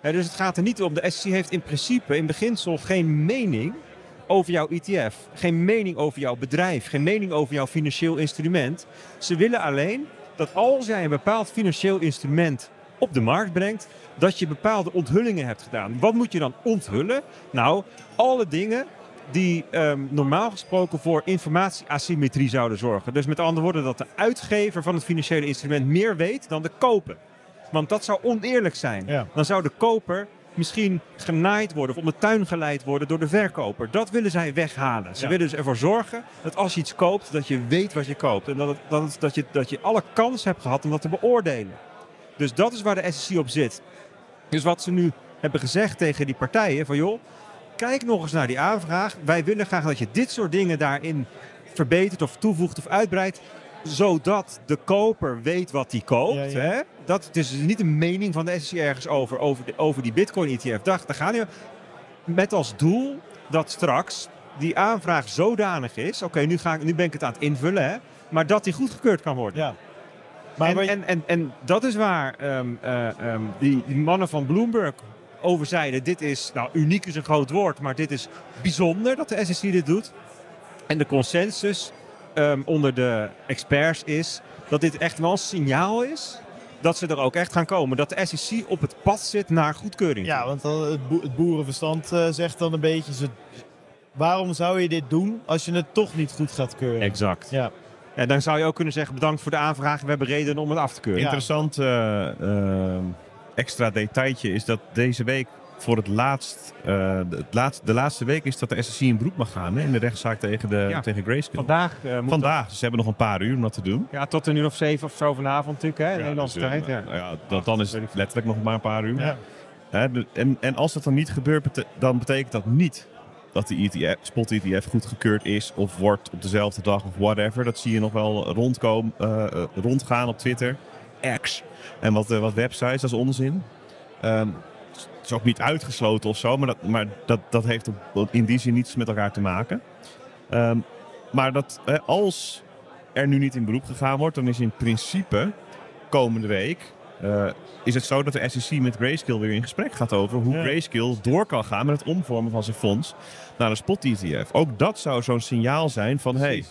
Hè, dus het gaat er niet om, de SEC heeft in principe, in beginsel, geen mening over jouw ETF. Geen mening over jouw bedrijf. Geen mening over jouw financieel instrument. Ze willen alleen dat als jij een bepaald financieel instrument op de markt brengt, dat je bepaalde onthullingen hebt gedaan. Wat moet je dan onthullen? Nou, alle dingen die ehm, normaal gesproken voor informatieasymmetrie zouden zorgen. Dus met andere woorden dat de uitgever van het financiële instrument meer weet dan de koper. Want dat zou oneerlijk zijn. Ja. Dan zou de koper misschien genaaid worden of om de tuin geleid worden door de verkoper. Dat willen zij weghalen. Ze Ja. willen dus ervoor zorgen dat als je iets koopt, dat je weet wat je koopt. En dat, het- dat, het- dat, je, dat je alle kans hebt gehad om dat te beoordelen. Dus dat is waar de SEC op zit. Dus wat ze nu hebben gezegd tegen die partijen, van joh, kijk nog eens naar die aanvraag. Wij willen graag dat je dit soort dingen daarin verbetert of toevoegt of uitbreidt. Zodat de koper weet wat hij koopt. Ja, ja. Hè? Dat, het is dus niet een mening van de SEC ergens over, over, de, over die Bitcoin ETF. Daar, daar gaan we. Met als doel dat straks die aanvraag zodanig is. Oké, nu nu, nu ben ik het aan het invullen. Hè? Maar dat die goedgekeurd kan worden. Ja. Maar en, je- en, en, en dat is waar ehm, eh, ehm, die, die mannen van Bloomberg over zeiden. Dit is, nou uniek is een groot woord, maar dit is bijzonder dat de SEC dit doet. En de consensus ehm, onder de experts is dat dit echt wel een signaal is dat ze er ook echt gaan komen. Dat de SEC op het pad zit naar goedkeuring. Ja, want dan het, boe- het boerenverstand eh, zegt dan een beetje... Ze, waarom zou je dit doen als je het toch niet goed gaat keuren? Exact. Ja. En dan zou je ook kunnen zeggen bedankt voor de aanvraag. We hebben reden om het af te keuren. Ja. Interessant eh, eh, extra detailtje is dat deze week voor het laatst, eh, de, het laatst, de laatste week is dat de SEC in beroep mag gaan hè, in de rechtszaak tegen, de, Ja. tegen Grayscale. Vandaag eh, moet Vandaag, dus ze hebben nog een paar uur om dat te doen. Ja, tot een uur of zeven of zo vanavond natuurlijk, hè? Nederlandse dus, eh, tijd. Ja. nou ja, dat, dan is het letterlijk nog maar een paar uur. Ja. Hè, de- en, en als dat dan niet gebeurt, dan betekent dat niet dat de ETF, spot ETF goedgekeurd is of wordt op dezelfde dag of whatever. Dat zie je nog wel rondkomen, eh, eh, rondgaan op Twitter, X en wat, eh, wat websites, dat is onzin. Het is ook niet uitgesloten of zo, maar dat, maar dat, dat heeft op- in die zin niets met elkaar te maken. Ehm, maar dat, als er nu niet in beroep gegaan wordt, dan is in principe komende week eh, is het zo dat de SEC met Grayscale weer in gesprek gaat over hoe Ja. Grayscale door kan gaan met het omvormen van zijn fonds naar een spot ETF. Ook dat zou zo'n signaal zijn van hey,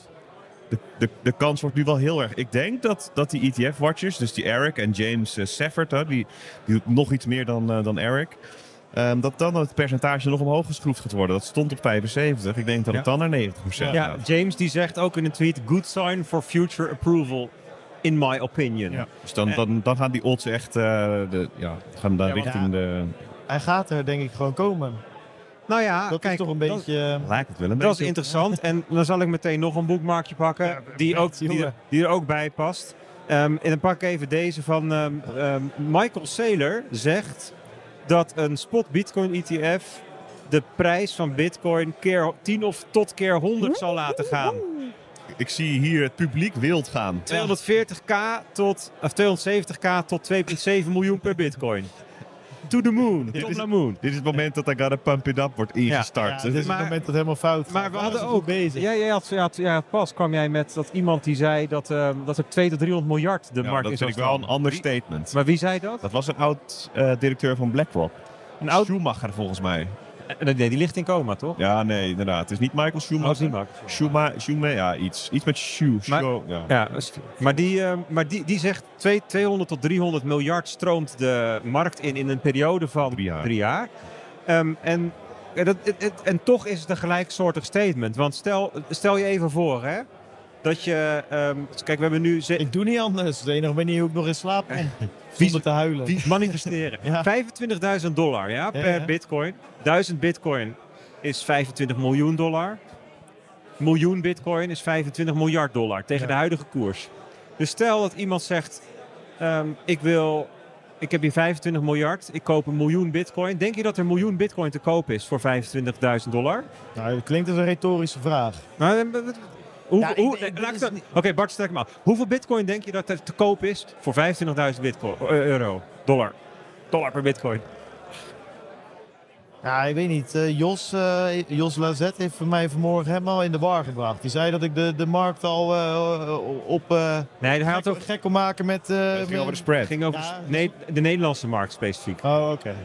de, de, de kans wordt nu wel heel erg. Ik denk dat, dat die ETF-watchers, dus die Eric en James uh, Safford, hè, die, die doet nog iets meer dan, eh, dan Eric. ehm, dat dan het percentage nog omhoog geschroefd gaat worden. Dat stond op 75. Ik denk dat het Ja. dan naar 90% Ja, gaat. James die zegt ook in een tweet: Good sign for future approval, in my opinion. Ja. Dus dan, dan, dan gaan die odds echt eh, de, ja, gaan dan Ja, maar- richting de... Hij gaat er denk ik gewoon komen. Nou ja, dat kijk, is toch een dat- beetje... Lijkt het wel een Dat is beetje. interessant. En dan zal ik meteen nog een boekmarkje pakken Ja, die, ook, die, er- die er ook bij past. Ehm, en dan pak ik even deze van ehm, ehm, Michael Saylor zegt dat een spot Bitcoin ETF de prijs van Bitcoin keer 10 of tot keer 100 zal laten gaan. Ik zie hier het publiek wild gaan. 240k tot, of 270k tot 2,7 miljoen per Bitcoin. To the moon. Dit Tot is- moon. Dit is het moment dat I Gotta Pump It Up wordt ingestart. Ja, dit is maar- het moment dat het helemaal fout gaat. Maar we hadden is ook bezig. Ja, jij had, ja, ja, pas kwam jij met dat iemand die zei dat, ehm, dat er 2 tot 300 miljard de ja, markt dat vind zou ik wel een ander statement. Maar wie zei dat? Dat was een oud-directeur van BlackRock. Een oud... Schumacher volgens mij. Nee, die ligt in coma, toch? Ja, nee, inderdaad. Het is niet Michael Oh, Schumacher. zie maar. Schuma, Schuma, ja, iets. Iets met Schu. Maar- ja. Ja, maar, die, ehm, maar die, die zegt twee- 200 tot 300 miljard stroomt de markt in in een periode van Drie jaar. drie jaar. Ehm, en, dat, en toch is het een gelijksoortig statement. Want stel, stel je even voor, hè, dat je... ehm, kijk, we hebben nu... Ik doe niet anders. De enige manier hoe ik nog in slaap. Zonder te huilen. Manifesteren. Ja. 25.000 dollar ja, per ja. bitcoin. 1000 bitcoin is 25 miljoen dollar. Miljoen bitcoin is 25 miljard dollar tegen de huidige koers. Dus stel dat iemand zegt, ehm, ik wil... Ik heb hier 25 miljard, ik koop een miljoen bitcoin. Denk je dat er een miljoen bitcoin te koop is voor 25.000 dollar? Nou, dat klinkt als een retorische vraag. Nou, Ja, Oké, Bart, stel ik maar. Hoeveel bitcoin denk je dat er te koop is voor 25.000 bitcoin, eh, euro, dollar? Dollar per bitcoin. Ja, ik weet niet. Eh, Jos, eh, Jos Lazet heeft voor mij vanmorgen helemaal in de war gebracht. Die zei dat ik de, de markt al eh, op eh Nee, hij had gek, ook gek kon maken met... eh, Het ging met- over de spread. ging over Ja, nee, de Nederlandse markt specifiek. Oh, oké.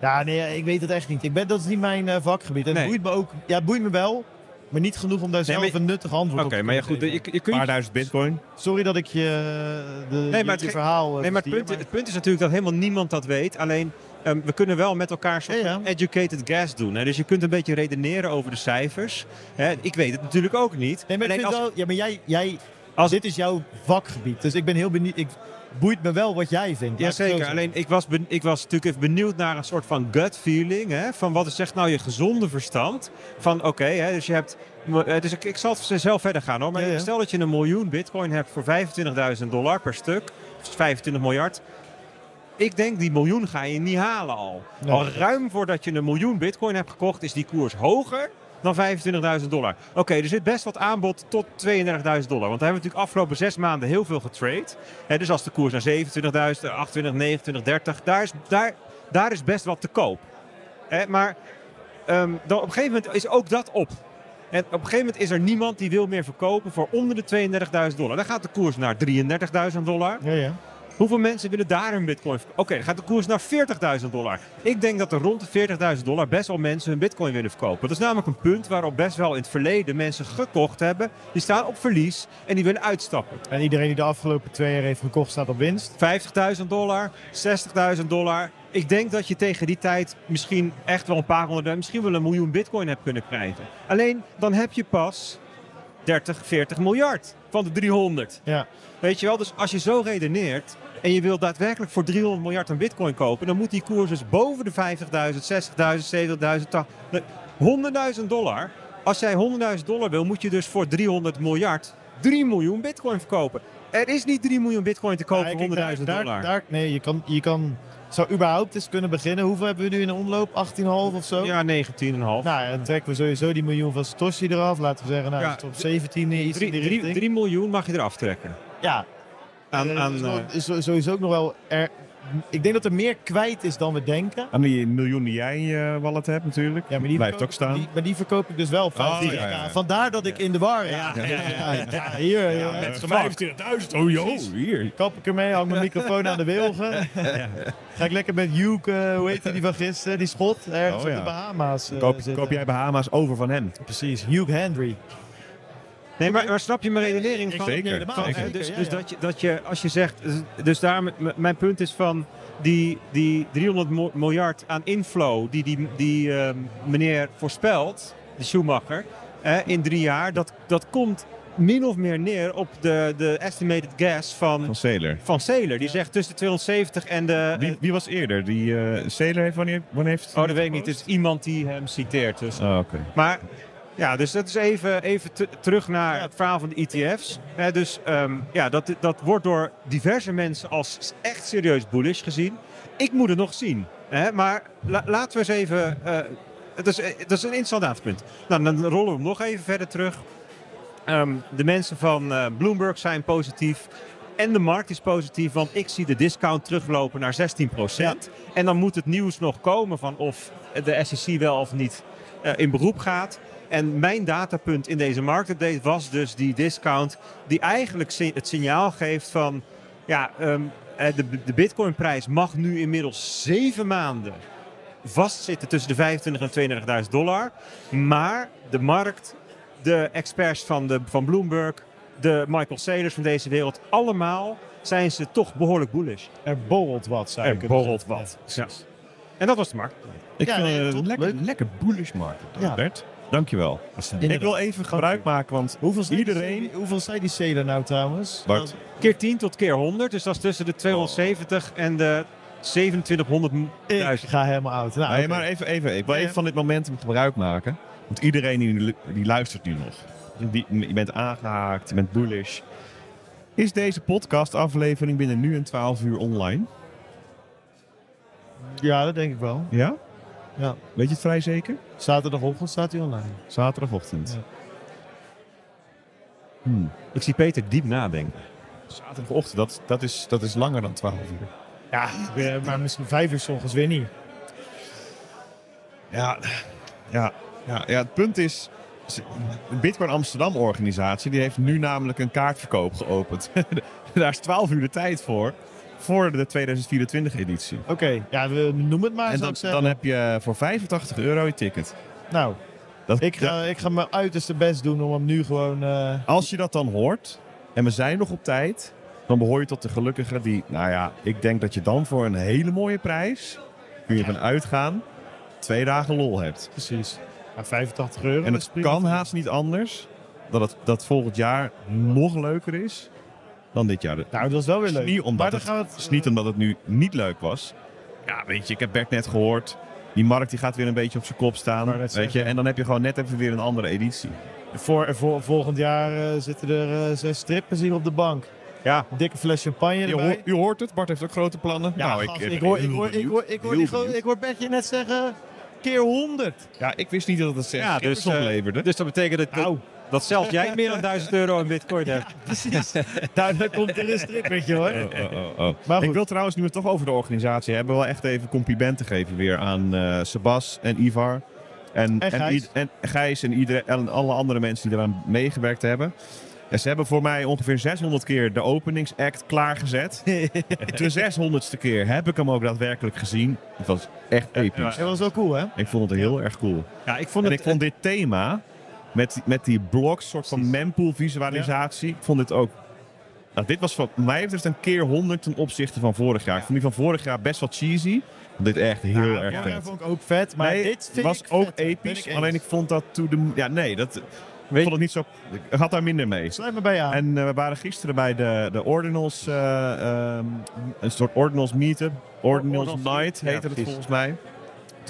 Ja, nee, ik weet het echt niet. Ik ben, dat is niet mijn vakgebied. En Nee. het boeit me ook. Ja, het boeit me wel. Maar niet genoeg om daar zelf maar- een nuttig antwoord Oké, op te maar ja, kunnen goed. Je, geven. je kunt, Een paar duizend bitcoin. Sorry dat ik je, eh, de, Nee, je, maar het je verhaal eh, nee, maar het punt, het punt is natuurlijk dat helemaal niemand dat weet. Alleen, ehm, we kunnen wel met elkaar soort Ja, educated guess doen. Hè? Dus je kunt een beetje redeneren over de cijfers. Hè? Ik weet het natuurlijk ook niet. Nee, maar Alleen als- wel, ja, maar jij, jij Als- dit is jouw vakgebied. Dus ik ben heel benieuwd. Ik boeit me wel wat jij vindt. Jazeker, alleen ik was, ik was natuurlijk even benieuwd naar een soort van gut feeling. Hè? Van wat is zegt nou je gezonde verstand? Van oké, dus je hebt. eh, Dus ik, ik zal het zelf verder gaan hoor. Maar Ja, ja. stel dat je een miljoen bitcoin hebt voor 25.000 dollar per stuk. Dus 25 miljard. Ik denk die miljoen ga je niet halen al. Nee. Al ruim voordat je een miljoen bitcoin hebt gekocht, is die koers hoger dan 25.000 dollar. Oké, er zit best wat aanbod tot 32.000 dollar. Want daar hebben we natuurlijk afgelopen zes maanden heel veel getrade. Dus als de koers naar 27.000, 28, 29, 30, daar is, daar, daar is best wat te koop. Maar ehm, dan op een gegeven moment is ook dat op. En op een gegeven moment is er niemand die wil meer verkopen voor onder de 32.000 dollar. Dan gaat de koers naar 33.000 dollar. Ja, ja. Hoeveel mensen willen daar een bitcoin verkopen? Oké, dan gaat de koers naar 40.000 dollar. Ik denk dat er rond de 40.000 dollar best wel mensen hun bitcoin willen verkopen. Dat is namelijk een punt waarop best wel in het verleden mensen gekocht hebben. Die staan op verlies en die willen uitstappen. En iedereen die de afgelopen twee jaar heeft gekocht staat op winst. 50.000 dollar, 60.000 dollar. Ik denk dat je tegen die tijd misschien echt wel een paar honderd, misschien wel een miljoen bitcoin hebt kunnen krijgen. Alleen dan heb je pas 30, 40 miljard van de 300. Ja. Weet je wel, dus als je zo redeneert en je wilt daadwerkelijk voor 300 miljard een bitcoin kopen, dan moet die koers dus boven de 50.000, 60.000, 70.000, 100.000 dollar. Als jij 100.000 dollar wil, moet je dus voor 300 miljard 3 miljoen bitcoin verkopen. Er is niet 3 miljoen bitcoin te kopen Ja, voor kijk, 100.000 daar- dollar. Daar, daar, nee, je kan, je kan zou überhaupt eens kunnen beginnen. Hoeveel hebben we nu in de omloop? 18,5 of zo? Ja, 19,5. Nou, dan trekken we sowieso die miljoen van Satoshi eraf. Laten we zeggen, nou, Ja, is het op 17 iets in die 3 richting. miljoen mag je eraf trekken. Ja. Aan, Eh, aan, eh, is sowieso ook nog wel... Er, ik denk dat er meer kwijt is dan we denken. Aan die miljoen die jij in je wallet hebt natuurlijk. Ja, maar die Blijft ook staan. Die, maar die verkoop ik dus wel 50 ja, ja, ja. Vandaar dat ik in de war ja, ja, ja, ja, hier, ja, het is gemaakt. 25.000. Oh joh, hier. Kap ik ermee, hang mijn microfoon aan de wilgen. Ga ik lekker met Hugh, eh, hoe heet die, die van gisteren, die schot, ergens Oh, op de Bahama's eh, koop jij Bahama's over van hem? Precies, Hugh Henry. Nee, maar, maar snap je mijn redenering Ik van... Zeker, van, dus dus. Dat, je, dat je, als je zegt... dus- Dus daar, mijn punt is van... die, die 300 miljard aan inflow die die, die ehm, meneer voorspelt, de Schumacher, in drie jaar, dat, dat komt min of meer neer op de, de estimated gas van, Van Sailor. van Sailor. Die zegt tussen de 270 en de... Wie, wie was eerder? Die eh Sailor heeft wanneer, wanneer heeft oh, dat weet ik niet. Het is iemand die hem citeert. Dus. Oh, oké. Maar ja, dus dat is even, even te- terug naar het verhaal van de ETF's. Dus ehm, ja, dat, dat wordt door diverse mensen als echt serieus bullish gezien. Ik moet het nog zien. Hè, maar la- laten we eens even... eh, het is, het is een interessant. Nou, dan rollen we hem nog even verder terug. Ehm, de mensen van eh, Bloomberg zijn positief. En de markt is positief, want ik zie de discount teruglopen naar 16%. En dan moet het nieuws nog komen van of de SEC wel of niet eh, in beroep gaat. En mijn datapunt in deze marktupdate was dus die discount die eigenlijk het signaal geeft van... Ja, ehm, eh, de, de bitcoinprijs mag nu inmiddels zeven maanden vastzitten tussen de 25 en 32.000 dollar. Maar de markt, de experts van, de, van Bloomberg, de Michael Saylors van deze wereld, allemaal zijn ze toch behoorlijk bullish. Er borrelt wat, zou Er borrelt wat. Ja. En dat was de markt. Ik Ja, vind nee, het een lekker, Leuk. lekker bullish market. Ja. Bert, dankjewel. Ik wil even gebruik maken, want Hoeveel zei iedereen... Die, hoeveel zei die nou trouwens? Bart. Keer 10 tot keer 100, dus dat is tussen de 270 en de 2700. Ik ga helemaal oud. Nou, Nee, maar even, even. Ik wil even van dit momentum gebruik maken. Want iedereen die, die luistert nu nog. Die, je bent aangehaakt, je bent bullish. Is deze podcastaflevering binnen nu en 12 uur online? Ja, dat denk ik wel. Ja? Ja. Weet je het vrij zeker? Zaterdagochtend staat hij online. Zaterdagochtend. Ja. Hmm. Ik zie Peter diep nadenken. Zaterdagochtend, dat, dat, is, dat is langer dan 12 uur. Ja, maar misschien vijf uur 's ochtends weer niet. Ja, ja, ja, ja, het punt is... De Bitcoin Amsterdam organisatie die heeft nu namelijk een kaartverkoop geopend. Daar is 12 uur de tijd voor. Voor de 2024 editie. Oké, ja, we noemen het maar, En dan, dan heb je voor 85 euro je ticket. Nou, Dat, ik ga, ik ga mijn uiterste best doen om hem nu gewoon... eh, Als je dat dan hoort, en we zijn nog op tijd, dan behoor je tot de gelukkigen die, nou ja, ik denk dat je dan voor een hele mooie prijs, kun je van uitgaan, twee dagen lol hebt. precies. Ja, 85 euro. En het kan haast niet anders dat het dat volgend jaar nog leuker is dan dit jaar. Nou, dat is wel weer leuk. niet omdat maar dan het- is niet omdat het nu niet leuk was. Ja, weet je, ik heb Bert net gehoord. Die markt die gaat weer een beetje op zijn kop staan. Weet je, en dan heb je gewoon net even weer een andere editie. Voor, voor volgend jaar eh, zitten er eh, zes strippers hier op de bank. Ja, Een dikke fles champagne Je, erbij. hoort, je hoort het, Bart heeft ook grote plannen. Ja, nou, gast, ben ik, hoor, ik, hoor, ik, hoor, ik, hoor, ik hoor Bertje net zeggen keer 100. Ja, ik wist niet dat het zes ja dus, eh, opleverde. dus dat betekent dat, dat, Nou, dat zelfs jij meer dan 1000 euro in bitcoin hebt. precies. dan komt er een strippertje hoor. Oh, oh, oh. Maar goed. Ik wil trouwens, nu we het toch over de organisatie hebben, wel echt even complimenten geven weer aan eh Sebas en Ivar. En, En Gijs. en Gijs en, iedereen, en alle andere mensen die eraan meegewerkt hebben. Ja, ze hebben voor mij ongeveer 600 keer de openingsact klaargezet. de 600ste keer heb ik hem ook daadwerkelijk gezien. Het was echt episch. Dat was wel cool hè? Ik vond het heel erg cool. Ja, ik vond En het... ik vond dit thema, met, met die blocks, soort van mempool visualisatie, ik vond dit ook... Nou, dit was van mij betreft een keer 100 ten opzichte van vorig jaar. Ik vond die van vorig jaar best wel cheesy. vond dit echt heel Ja, erg ja, vet. dat vond ik ook vet. Maar Nee, dit vind was ik ook vet. Episch. ik alleen ik vond dat to the... Ja, nee, dat... Ik vond het niet zo... Ik had daar minder mee. Sluit me bij aan. En eh, we waren gisteren bij de, de Ordinals, eh, ehm, een soort Ordinals meetup. Ordinals Ordinals, Night ja, heette het volgens mij.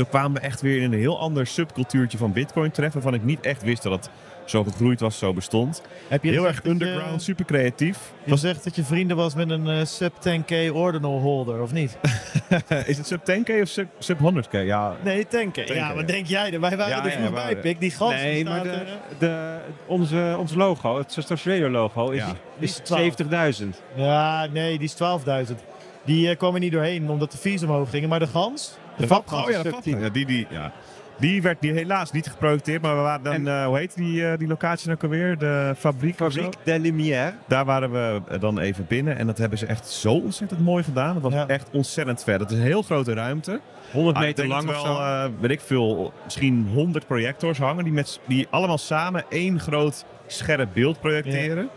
Toen kwamen we echt weer in een heel ander subcultuurtje van Bitcoin terecht, waarvan ik niet echt wist dat het zo gegroeid was, zo bestond. Heb je Heel erg je- underground, super creatief. Je zegt dat je vrienden was met een eh, sub 10k ordinal holder, of niet? Is het sub 10k of sub, sub 100k? Ja, Nee, tanken. Ja, ja. wat denk jij? Wij waren Ja, er vroeg bij, Pik. Die gans Nee, maar de, er, de, onze, ons logo, het Social Radio logo, is, Ja. is Die is 70.000. Ja, nee, die is 12.000. Die eh, kwam er niet doorheen omdat de fees omhoog gingen. Maar de gans, de vapgans, Oh ja, is de sub 10. Fapgans. ja, die, die, ja. die werd die helaas niet geprojecteerd, maar we waren dan, En- eh, hoe heet die, eh, die locatie nou alweer? De fabriek? Fabriek de Lumière. Daar waren we eh, dan even binnen en dat hebben ze echt zo ontzettend mooi gedaan. Dat was Ja. echt ontzettend vet. Het is een heel grote ruimte. 100 Ah, meter lang dat of wel, zo. eh, weet ik veel, misschien 100 projectors hangen die, met, die allemaal samen één groot scherp beeld projecteren.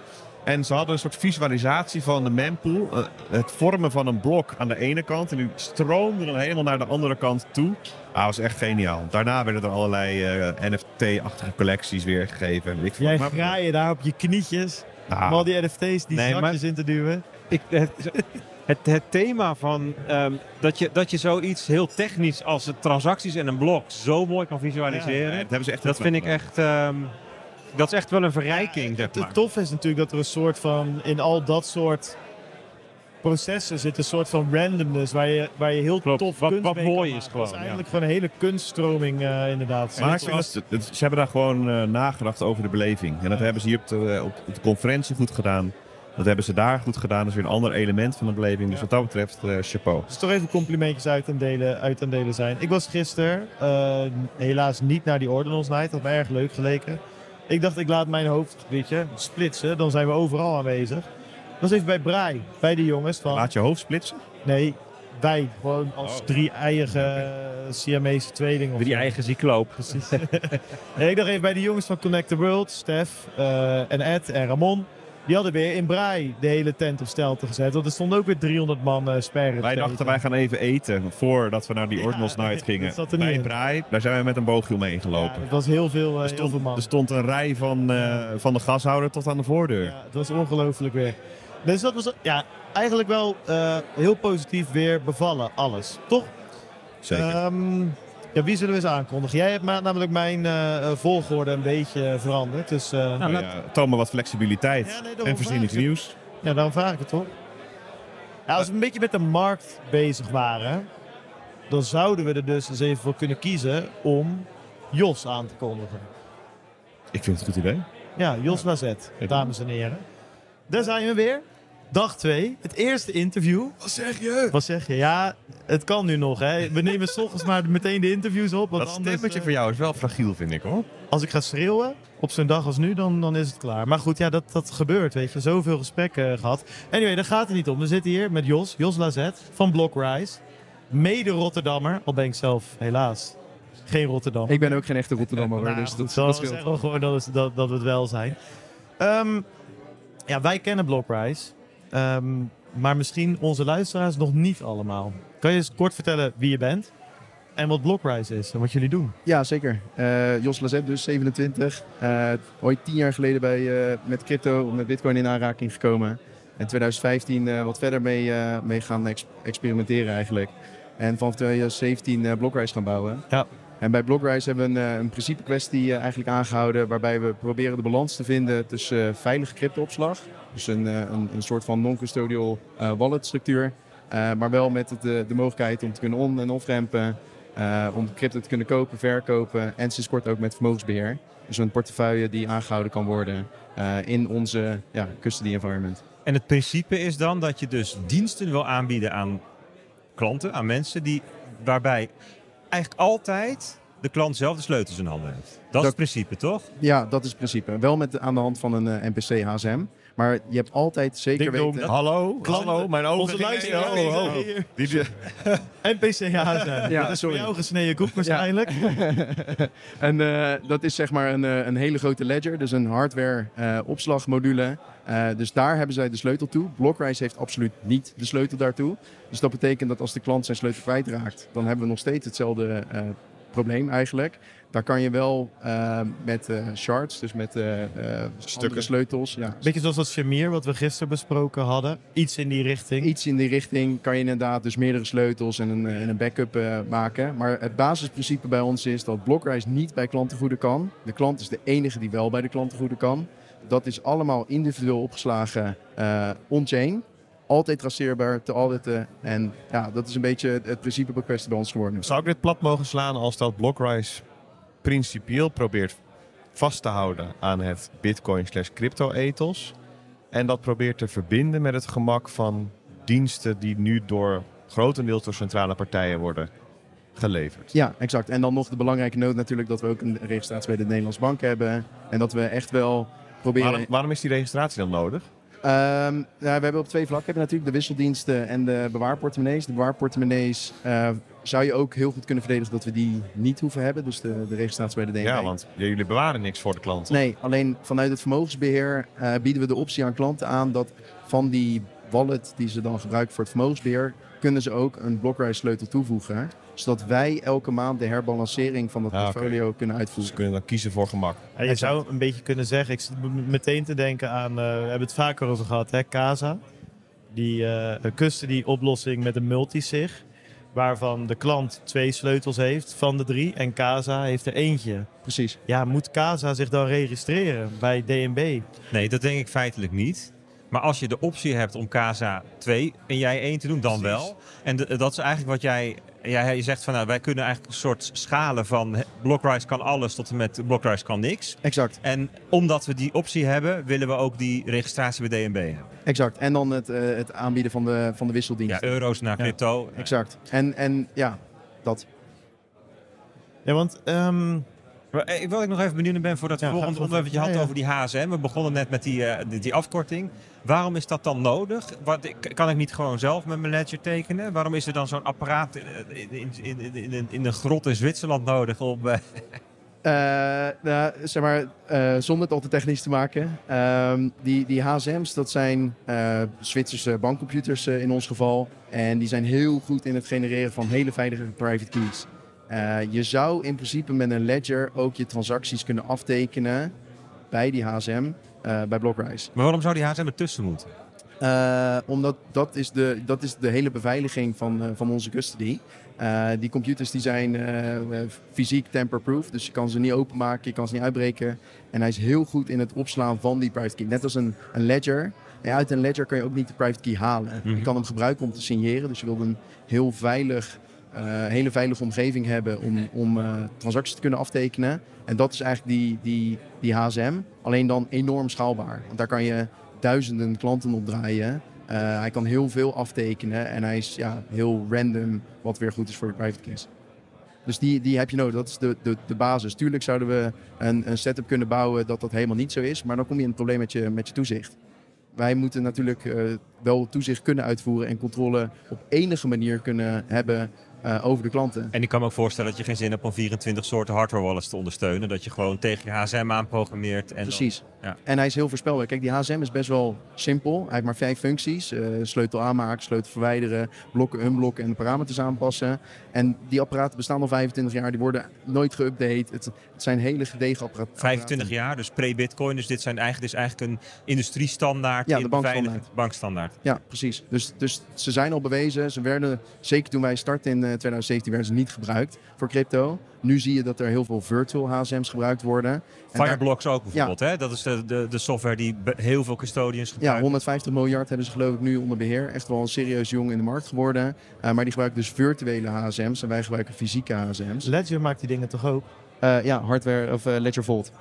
En ze hadden een soort visualisatie van de mempool. eh, het vormen van een blok aan de ene kant. En die stroomde dan helemaal naar de andere kant toe. Ah, dat was echt geniaal. Daarna werden er allerlei eh, NFT-achtige collecties weergegeven. en weet ik. Jij Maar- graaien daar op je knietjes. Ah, Om al die NFT's die Nee, maar- in te duwen. Ik, het, het, het thema van ehm, dat, je, dat je zoiets heel technisch als transacties en een blok zo mooi kan visualiseren. dat hebben ze echt dat vind ik echt. ehm, dat is echt wel een verrijking. zeg Het tof is natuurlijk dat er een soort van, in al dat soort processen zit een soort van randomness waar je, waar je heel Klopt. tof Wat- kunst wat mooi is Dat is gewoon, eigenlijk gewoon een hele kunststroming eh, inderdaad. Maar En dat, het- ze hebben daar gewoon eh, nagedacht over de beleving. En dat hebben ze hier op de, op de conferentie goed gedaan. Dat hebben ze daar goed gedaan. Dat is weer een ander element van de beleving. Dus wat dat betreft, eh, chapeau. Dus toch even complimentjes uit aan delen, uit aan delen zijn. Ik was gisteren eh, helaas niet naar die Ordinals Night. Dat had me erg leuk geleken. Ik dacht, ik laat mijn hoofd, weet je, splitsen. Dan zijn we overal aanwezig. Ik was even bij Braai, bij de jongens van... Laat je hoofd splitsen. Nee, wij. Gewoon als Oh. drie eigen Siamese tweelingen. of Die zo. eigen ziekloop. Precies. nee, ik dacht even bij de jongens van Connect the World, Stef eh, en Ed en Ramon. Die hadden weer in Braai de hele tent op stelte gezet. Want er stonden ook weer 300 man uh, sperren. Wij dachten, wij gaan even eten voordat we naar die Ordinals Night gingen. dat zat er niet Bij in. Braai, daar zijn wij met een boogje omheen gelopen. het was heel veel, eh, er, heel stond, veel man. er stond een rij van, eh, van de gashouder tot aan de voordeur. Ja, het was ongelooflijk weer. Dus dat was ja, eigenlijk wel heel positief weer bevallen, alles. Toch? Zeker. Ehm, ja, wie zullen we eens aankondigen? Jij hebt namelijk mijn eh, eh, volgorde een beetje veranderd. Dus eh, Nou, Nou laat- ja, toon maar wat flexibiliteit Ja, nee, en vraag voorzieningsnieuws. ja, daarom vraag ik het toch? Ja, als we een beetje met de markt bezig waren, dan zouden we er dus eens even voor kunnen kiezen om Jos aan te kondigen. Ik vind het een goed idee. Ja, Jos Lazet, Ja. dames en heren. Daar zijn we weer. Dag 2, het eerste interview. Wat zeg je? Wat zeg je? Ja, het kan nu nog. Hè. We nemen s ochtends maar meteen de interviews op. Want Dat anders, stemmetje eh, voor jou is wel fragiel, vind ik hoor. Als ik ga schreeuwen op zo'n dag als nu, dan, dan is het klaar. Maar goed, ja, dat, dat gebeurt, weet je. Zoveel gesprekken eh, gehad. Anyway, daar gaat het niet om. We zitten hier met Jos, Jos Lazet van Blockrise. Mede Rotterdammer, al ben ik zelf helaas geen Rotterdam. Ik ben ook geen echte Rotterdammer, hoor, Nou, dus dat, dat zeggen scheelt. we gewoon dat, is- dat, dat we het wel zijn. Ehm, ja, wij kennen Blockrise. Ehm, maar misschien onze luisteraars nog niet allemaal. Kan je eens kort vertellen wie je bent? En wat Blockrise is en wat jullie doen? Ja, zeker. Eh, Jos Lazet, dus 27. Eh, ooit tien jaar geleden bij, eh, met crypto, met bitcoin in aanraking gekomen. En 2015 eh, wat verder mee, mee gaan ex- experimenteren eigenlijk. En vanaf 2017 eh Blockrise gaan bouwen. Ja. En bij Blockrise hebben we een, eh, een principe kwestie eh, eigenlijk aangehouden. Waarbij we proberen de balans te vinden tussen eh, veilige cryptoopslag. Dus een, een, een soort van non-custodial wallet structuur. Maar wel met de, de mogelijkheid om te kunnen on- en off-rampen. om crypto te kunnen kopen, verkopen. En sinds kort ook met vermogensbeheer. Dus een portefeuille die aangehouden kan worden in onze ja, custody environment. En het principe is dan dat je dus diensten wil aanbieden aan klanten, aan mensen, die, waarbij eigenlijk altijd de klant zelf de sleutels in handen heeft. Dat, is het principe, toch? Ja, dat is het principe. Wel met, aan de hand van een eh, NPC HSM. Maar je hebt altijd zeker Ding weten... Hallo? Hallo? Mijn ogen Onze Oh, hier. Die, NPCH zijn. Ja, dat is voor sorry. jou gesneden koek waarschijnlijk. en eh, dat is zeg maar een, eh, een hele grote ledger, dus een hardware eh, opslagmodule. Eh, dus daar hebben zij de sleutel toe. Blockrise heeft absoluut niet de sleutel daartoe. Dus dat betekent dat als de klant zijn sleutel kwijtraakt, dan hebben we nog steeds hetzelfde eh, probleem eigenlijk. Daar kan je wel eh, met eh, shards, dus met eh eh, andere sleutels, ja, Beetje zoals dat Shamir, wat we gisteren besproken hadden. Iets in die richting. Iets in die richting kan je inderdaad dus meerdere sleutels en een, en een backup eh, maken. Maar het basisprincipe bij ons is dat Blockrise niet bij klantengoeden kan. De klant is de enige die wel bij de klantengoeden kan. Dat is allemaal individueel opgeslagen eh, on-chain. Altijd traceerbaar, te auditen. En ja, dat is een beetje het, principe bij ons geworden. Zou ik dit plat mogen slaan als dat Blockrise principieel probeert vast te houden aan het bitcoin slash crypto ethos en dat probeert te verbinden met het gemak van diensten die nu door grotendeels door centrale partijen worden geleverd. Ja, exact. En dan nog de belangrijke noot natuurlijk dat we ook een registratie bij de Nederlandse Bank hebben. En dat we echt wel proberen... Waarom, waarom is die registratie dan nodig? Ehm, ja, we hebben op twee vlakken heb je natuurlijk de wisseldiensten en de bewaarportemonnees. De bewaarportemonnees eh, zou je ook heel goed kunnen verdedigen dat we die niet hoeven hebben. Dus de, de registratie bij de DNB. Ja, want jullie bewaren niks voor de klant. Nee, alleen vanuit het vermogensbeheer eh, bieden we de optie aan klanten aan dat van die wallet die ze dan gebruiken voor het vermogensbeheer, kunnen ze ook een Blockrise sleutel toevoegen. Zodat wij elke maand de herbalancering van dat portfolio kunnen Dus uitvoeren. ze kunnen dan kiezen voor gemak. Ja, je zou een beetje kunnen zeggen, ik zit meteen te denken aan, eh, we hebben het vaker over gehad, hè, Casa. Die eh custody oplossing met een multisig, waarvan de klant twee sleutels heeft van de drie en Casa heeft er eentje. Precies. Ja, moet Casa zich dan registreren bij DNB? Nee, dat denk ik feitelijk niet. Maar als je de optie hebt om Casa 2 en jij 1 te doen, dan wel. En de- dat is eigenlijk wat jij... jij je zegt van, nou, wij kunnen eigenlijk een soort schalen van... Blockrise kan alles tot en met Blockrise kan niks. Exact. En omdat we die optie hebben, willen we ook die registratie bij DNB hebben. Exact. En dan het, eh, het aanbieden van de, van de Ja, wisseldienst. euro's naar crypto. Exact. En, en ja, dat. Ja, want ehm, Maar, eh, Wat ik nog even benieuwd ben voor dat Ja, volgende onderwerp je had ja, ja. over die HSM. We begonnen net met die, eh, die, die afkorting. Waarom is dat dan nodig? Wat, ik- kan ik niet gewoon zelf met mijn ledger tekenen? Waarom is er dan zo'n apparaat in, in, in, in, in, een- grot in Zwitserland nodig? Om, eh, Eh, nou, zeg maar, eh, zonder het al te technisch te maken. Ehm, die, die HSM's, dat zijn eh, Zwitserse bankcomputers eh, in ons geval. En die zijn heel goed in het genereren van hele veilige private keys. Eh, je zou in principe met een ledger ook je transacties kunnen aftekenen bij die HSM, eh, bij Blockrise. maar waarom zou die HSM ertussen moeten? Eh, omdat dat is, de, dat is de hele beveiliging van, van onze custody. Die computers die zijn fysiek tamper-proof, dus je kan ze niet openmaken, je kan ze niet uitbreken. En hij is heel goed in het opslaan van die private key. Net als een, een ledger. En uit een ledger kan je ook niet de private key halen. Mhm. Je kan hem gebruiken om te signeren, dus je wilt een heel veilig, eh, hele veilige omgeving hebben om, om eh, transacties te kunnen aftekenen. En dat is eigenlijk die, die, die HSM, alleen dan enorm schaalbaar. Want daar kan je duizenden klanten op draaien. Eh, hij kan heel veel aftekenen en hij is ja, heel random, wat weer goed is voor je private keys. Dus die, die heb je nodig, dat is de, de, de basis. Tuurlijk zouden we een, een setup kunnen bouwen dat dat helemaal niet zo is, maar dan kom je in het probleem met je, met je toezicht. Wij moeten natuurlijk wel toezicht kunnen uitvoeren en controle op enige manier kunnen hebben eh, over de klanten. En ik kan me ook voorstellen dat je geen zin hebt om 24 soorten hardware wallets te ondersteunen. Dat je gewoon tegen je HSM aanprogrammeert. En dan- Precies. ja. En hij is heel voorspelbaar. Kijk, die HSM is best wel simpel. Hij heeft maar vijf functies. eh, sleutel aanmaken, sleutel verwijderen, blokken, unblokken en de parameters aanpassen. En die apparaten bestaan al 25 jaar. Die worden nooit geüpdate. Het, het zijn hele gedegen apparaten. 25 jaar, dus pre-Bitcoin. Dus dit zijn eigenlijk, dit is eigenlijk een industriestandaard Ja, de in bankstandaard. beveiliging- bankstandaard. Ja, precies. Dus, dus ze zijn al bewezen. Ze werden, zeker toen wij startten in eh, 2017, werden ze niet gebruikt voor crypto. Nu zie je dat er heel veel virtual HSM's gebruikt worden. En daar- Fireblocks ook bijvoorbeeld. Hè? Dat is de, de, de software die heel veel custodians Ja, gebruiken. 150 miljard hebben ze geloof ik nu onder beheer. Echt wel serieus jong in de markt geworden. Eh, maar die gebruiken dus virtuele HSM's en wij gebruiken fysieke HSM's. Ledger maakt die dingen toch ook? Eh, ja, hardware of eh, Ledger Vault.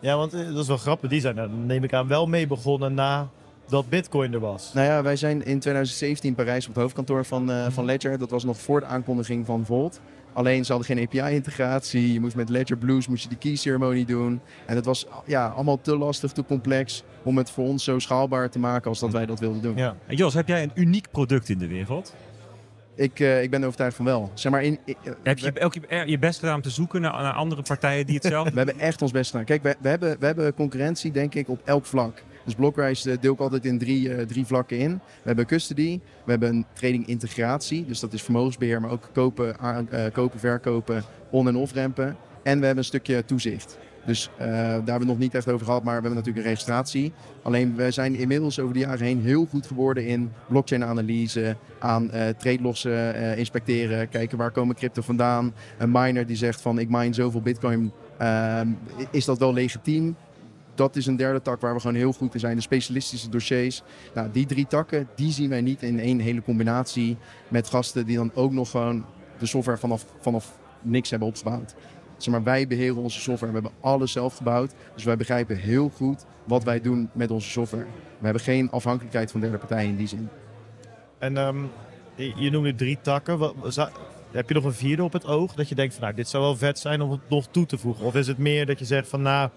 Ja, want dat is wel grappig. Die zijn er, neem ik aan, wel mee begonnen na dat Bitcoin er was. Nou ja, wij zijn in 2017 in Parijs op het hoofdkantoor van, eh, van Ledger. Dat was nog voor de aankondiging van Vault. Alleen ze hadden geen API-integratie. Je moest met Ledger Blues moest je die key ceremony doen. En dat was ja, allemaal te lastig, te complex om het voor ons zo schaalbaar te maken als dat wij dat wilden doen. Ja. En Jos, heb jij een uniek product in de wereld? Ik, eh, ik ben er overtuigd van wel. Zeg maar, in, in- Heb je ook je, best gedaan om te zoeken naar, naar andere partijen die hetzelfde We hebben echt ons best gedaan. Kijk, we, we, hebben, we hebben concurrentie, denk ik, op elk vlak. Dus Blockrise eh, deel ik altijd in drie, eh, drie vlakken in. We hebben custody, we hebben een trading integratie. Dus dat is vermogensbeheer, maar ook kopen, eh, kopen verkopen, on- en off-rampen. En we hebben een stukje toezicht. Dus daar hebben we nog niet echt over gehad, maar we hebben natuurlijk een registratie. Alleen we zijn inmiddels over de jaren heen heel goed geworden in blockchain-analyse, aan trade logs eh, inspecteren, kijken waar komen crypto vandaan. Een miner die zegt van ik mine zoveel bitcoin, ehm, is dat wel legitiem? Dat is een derde tak waar we gewoon heel goed in zijn. De specialistische dossiers. Nou, die drie takken, die zien wij niet in één hele combinatie met gasten die dan ook nog gewoon de software vanaf, vanaf niks hebben opgebouwd. Zeg maar, wij beheren onze software. We hebben alles zelf gebouwd. Dus wij begrijpen heel goed wat wij doen met onze software. We hebben geen afhankelijkheid van derde partijen in die zin. En ehm, je, noemde drie takken. Heb je nog een vierde op het oog? Dat je denkt van nou, dit zou wel vet zijn om het nog toe te voegen? Of is het meer dat je zegt van nou,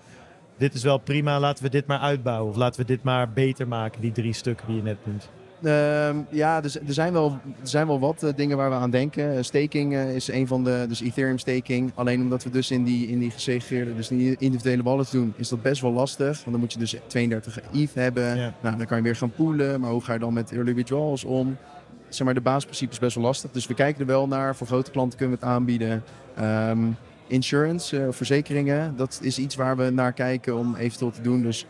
dit is wel prima, laten we dit maar uitbouwen. Of laten we dit maar beter maken, die drie stukken die je net noemt. Ehm, ja, dus, er, zijn wel, er zijn wel wat eh, dingen waar we aan denken. Uh, staking uh, is een van de, dus Ethereum staking. Alleen omdat we dus in die, in die gesegregeerde, dus die individuele wallets doen, is dat best wel lastig. Want dan moet je dus 32 ETH hebben. Ja. Nou, dan kan je weer gaan poolen. Maar hoe ga je dan met early withdrawals om? Zeg maar, de basisprincipe is best wel lastig. Dus we kijken er wel naar. Voor grote klanten kunnen we het aanbieden. Um, insurance, verzekeringen, dat is iets waar we naar kijken om eventueel te doen. Dus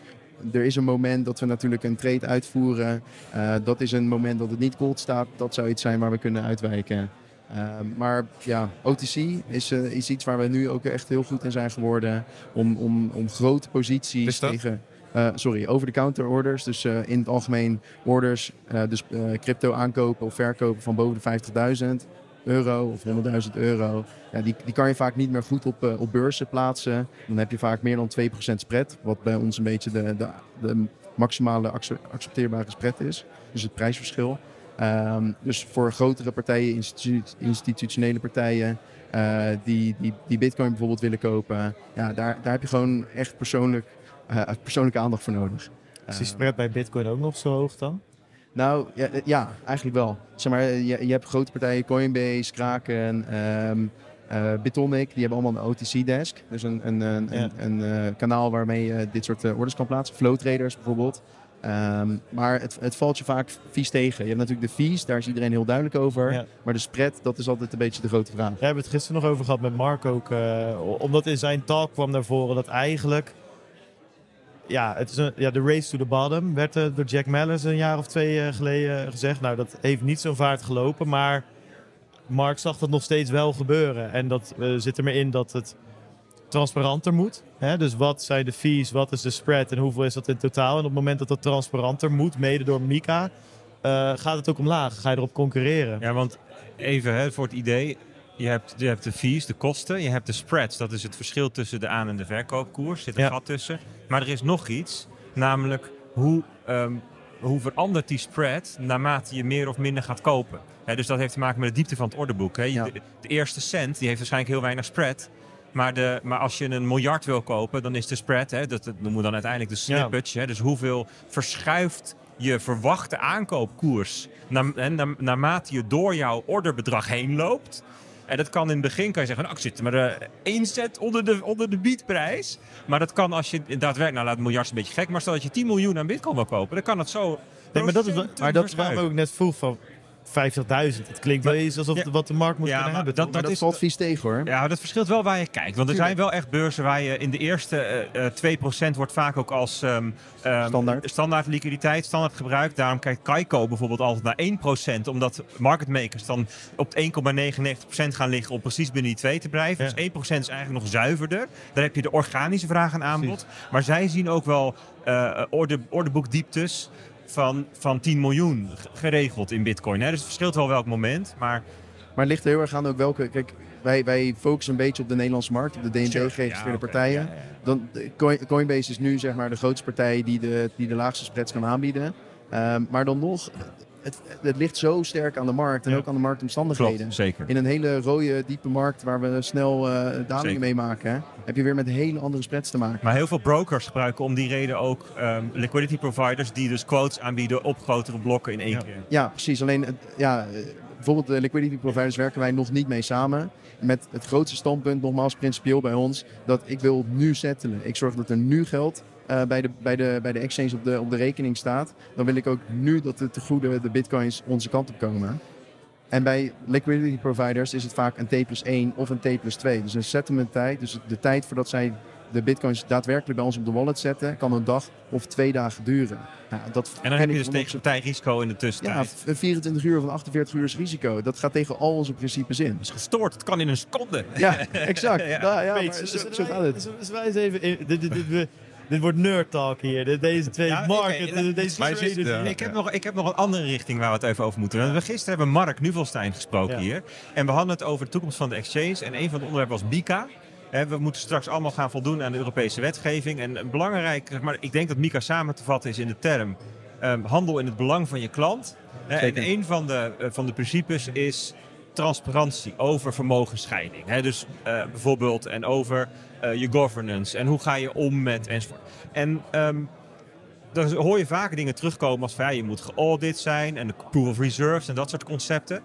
er is een moment dat we natuurlijk een trade uitvoeren. Uh, dat is een moment dat het niet cold staat. Dat zou iets zijn waar we kunnen uitwijken. Uh, maar ja, OTC is, uh, is iets waar we nu ook echt heel goed in zijn geworden. Om, om, om grote posities tegen. sorry, over-the-counter orders. Dus in het algemeen orders, dus crypto aankopen of verkopen van boven de 50.000 euro of 100.000 euro. Ja, die, die kan je vaak niet meer goed op, uh, op beurzen plaatsen. Dan heb je vaak meer dan 2% spread. Wat bij ons een beetje de, de, de maximale accepteerbare spread is. Dus het prijsverschil. Um, dus voor grotere partijen, institu institutionele partijen, uh, die, die, die bitcoin bijvoorbeeld willen kopen. Ja, daar, daar heb je gewoon echt persoonlijk, uh, persoonlijke aandacht voor nodig. Is die spread bij bitcoin ook nog zo hoog dan? Nou, ja, ja, eigenlijk wel. Zeg maar, je, je hebt grote partijen, Coinbase, Kraken, um, uh, Bitonic, die hebben allemaal een OTC-desk. Dus een, een, een, ja. een, uh, kanaal waarmee je dit soort uh, orders kan plaatsen. Flow traders bijvoorbeeld. Um, maar het, het, valt je vaak vies tegen. Je hebt natuurlijk de fees, daar is iedereen heel duidelijk over. Ja. Maar de spread, dat is altijd een beetje de grote vraag. We hebben het gisteren nog over gehad met Mark ook. omdat in zijn talk kwam naar voren dat eigenlijk ja, het is een, ja, de race to the bottom werd door Jack Mellers een jaar of twee uh, geleden gezegd. Nou, dat heeft niet zo'n vaart gelopen, maar Mark zag dat nog steeds wel gebeuren. En dat uh, zit er maar in dat het transparanter moet. Hè? Dus wat zijn de fees, wat is de spread en hoeveel is dat in totaal? En op het moment dat dat transparanter moet, mede door Mika, gaat het ook omlaag. Ga je erop concurreren. Ja, want even hè, voor het idee. Je hebt, je hebt de fees, de kosten. Je hebt de spreads. Dat is het verschil tussen de aan- en de verkoopkoers. Er zit een ja. gat tussen. Maar er is nog iets. Namelijk hoe, um, hoe verandert die spread naarmate je meer of minder gaat kopen. He, dus dat heeft te maken met de diepte van het orderboek. He. Ja. De, de, eerste cent die heeft waarschijnlijk heel weinig spread. Maar, de, maar als je een miljard wil kopen, dan is de spread, hè, dat, dat noemen we dan uiteindelijk de slippage. Ja. Dus hoeveel verschuift je verwachte aankoopkoers na, na, naarmate je door jouw orderbedrag heen loopt. En dat kan in het begin, kan je zeggen, nou, ik zit maar uh, één cent onder de, onder de biedprijs. Maar dat kan als je daadwerkelijk, nou laat het miljard een beetje gek, maar stel dat je 10 miljoen aan bitcoin wil kopen, dan kan het zo... Nee, maar dat is maar dat waarom ik net vroeg van 50.000. Het klinkt wel eens alsof ja, wat de markt moet ja, kunnen hebben. Dat, dat, dat is valt vies tegen hoor. Ja, dat verschilt wel waar je kijkt. Want er zijn wel echt beurzen waar je in de eerste uh, uh, 2% wordt vaak ook als um, um, standaard. standaard liquiditeit, standaard gebruik. Daarom kijkt Kaiko bijvoorbeeld altijd naar 1%. Omdat market makers dan op 1,99% gaan liggen om precies binnen die 2 te blijven. Ja. Dus 1% is eigenlijk nog zuiverder. Daar heb je de organische vraag en aanbod. Precies. Maar zij zien ook wel uh, orde, ordeboekdieptes van, van 10 miljoen geregeld in bitcoin. Hè? Dus het verschilt wel welk moment, maar... Maar het ligt er heel erg aan ook welke... Kijk, wij, wij focussen een beetje op de Nederlandse markt, op de ja, okay, partijen. Ja, ja. Dan, Coinbase is nu zeg maar de grootste partij die de, die de laagste spreads kan aanbieden. Um, maar dan nog, het, het, ligt zo sterk aan de markt en ja. ook aan de marktomstandigheden. Klopt, zeker. In een hele rode, diepe markt waar we snel uh, dalingen mee maken, hè, heb je weer met hele andere spreads te maken. Maar heel veel brokers gebruiken om die reden ook um, liquidity providers die dus quotes aanbieden op grotere blokken in één ja. keer. Ja, precies. Alleen, ja, bijvoorbeeld de liquidity providers werken wij nog niet mee samen. Met het grootste standpunt, nogmaals principieel bij ons, dat ik wil nu settelen. Ik zorg dat er nu geld uh, bij, de, bij, de, bij de exchange op de, op de rekening staat, dan wil ik ook nu dat de tegoeden, de bitcoins, onze kant op komen. En bij liquidity providers is het vaak een T plus 1 of een T plus 2. Dus een settlement tijd, dus de tijd voordat zij de bitcoins daadwerkelijk bij ons op de wallet zetten, kan een dag of twee dagen duren. Nou, dat en dan heb je dus tegen partijrisico in de tussentijd. Ja, 24 uur of 48 uur is risico. Dat gaat tegen al onze principes in. Dat is gestoord. Het kan in een seconde. Ja, exact. ja. Nou, ja, maar, zo, zo gaat het. Wij eens even... Dit, dit, dit, dit wordt nerd talk hier. Deze twee ja, market. Okay, deze maar twee dus, ik, heb nog, ik heb nog een andere richting waar we het even over moeten. We gisteren hebben Mark Nuvelstein gesproken ja. hier. En we hadden het over de toekomst van de exchange. En een van de onderwerpen was Mika. We moeten straks allemaal gaan voldoen aan de Europese wetgeving. En belangrijk, maar ik denk dat Mika samen te vatten is in de term um, handel in het belang van je klant. Zeker. En een van de, uh, van de principes is transparantie over vermogensscheiding. Dus uh, bijvoorbeeld en over uh, je governance en hoe ga je om met enzovoort. En um, dan hoor je vaker dingen terugkomen als van ja, je moet geaudit zijn en de proof of reserves en dat soort concepten.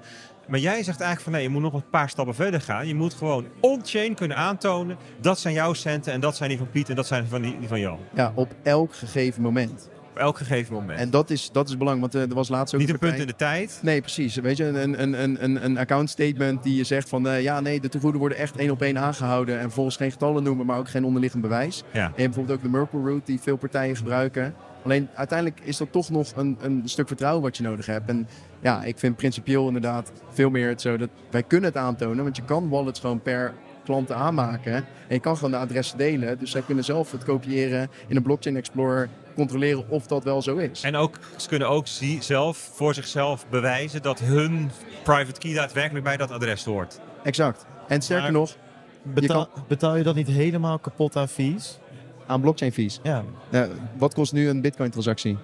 Maar jij zegt eigenlijk van nee, je moet nog een paar stappen verder gaan. Je moet gewoon on-chain kunnen aantonen. Dat zijn jouw centen en dat zijn die van Piet en dat zijn van die, die van Jan. Ja, op elk gegeven moment. Op elk gegeven moment. En dat is, dat is belangrijk, want uh, er was laatst ook... Niet een punt in de tijd. Nee, precies. Weet je, een, een, een, een, een account statement die je zegt van... Uh, ja, nee, de tegoeden worden echt één op één aangehouden. En volgens geen getallen noemen, maar ook geen onderliggend bewijs. Ja. En bijvoorbeeld ook de Merkle Route die veel partijen gebruiken. Alleen uiteindelijk is dat toch nog een, een stuk vertrouwen wat je nodig hebt. En ja, ik vind principieel inderdaad veel meer het zo dat wij kunnen het aantonen. Want je kan wallets gewoon per klant aanmaken. En je kan gewoon de adressen delen. Dus zij kunnen zelf het kopiëren in een blockchain explorer. Controleren of dat wel zo is. En ook, ze kunnen ook zelf voor zichzelf bewijzen dat hun private key daadwerkelijk bij dat adres hoort. Exact. En sterker nog, betaal je, kan... betaal je dat niet helemaal kapot aan fees? Aan blockchain fees. Ja. wat kost nu een bitcoin transactie?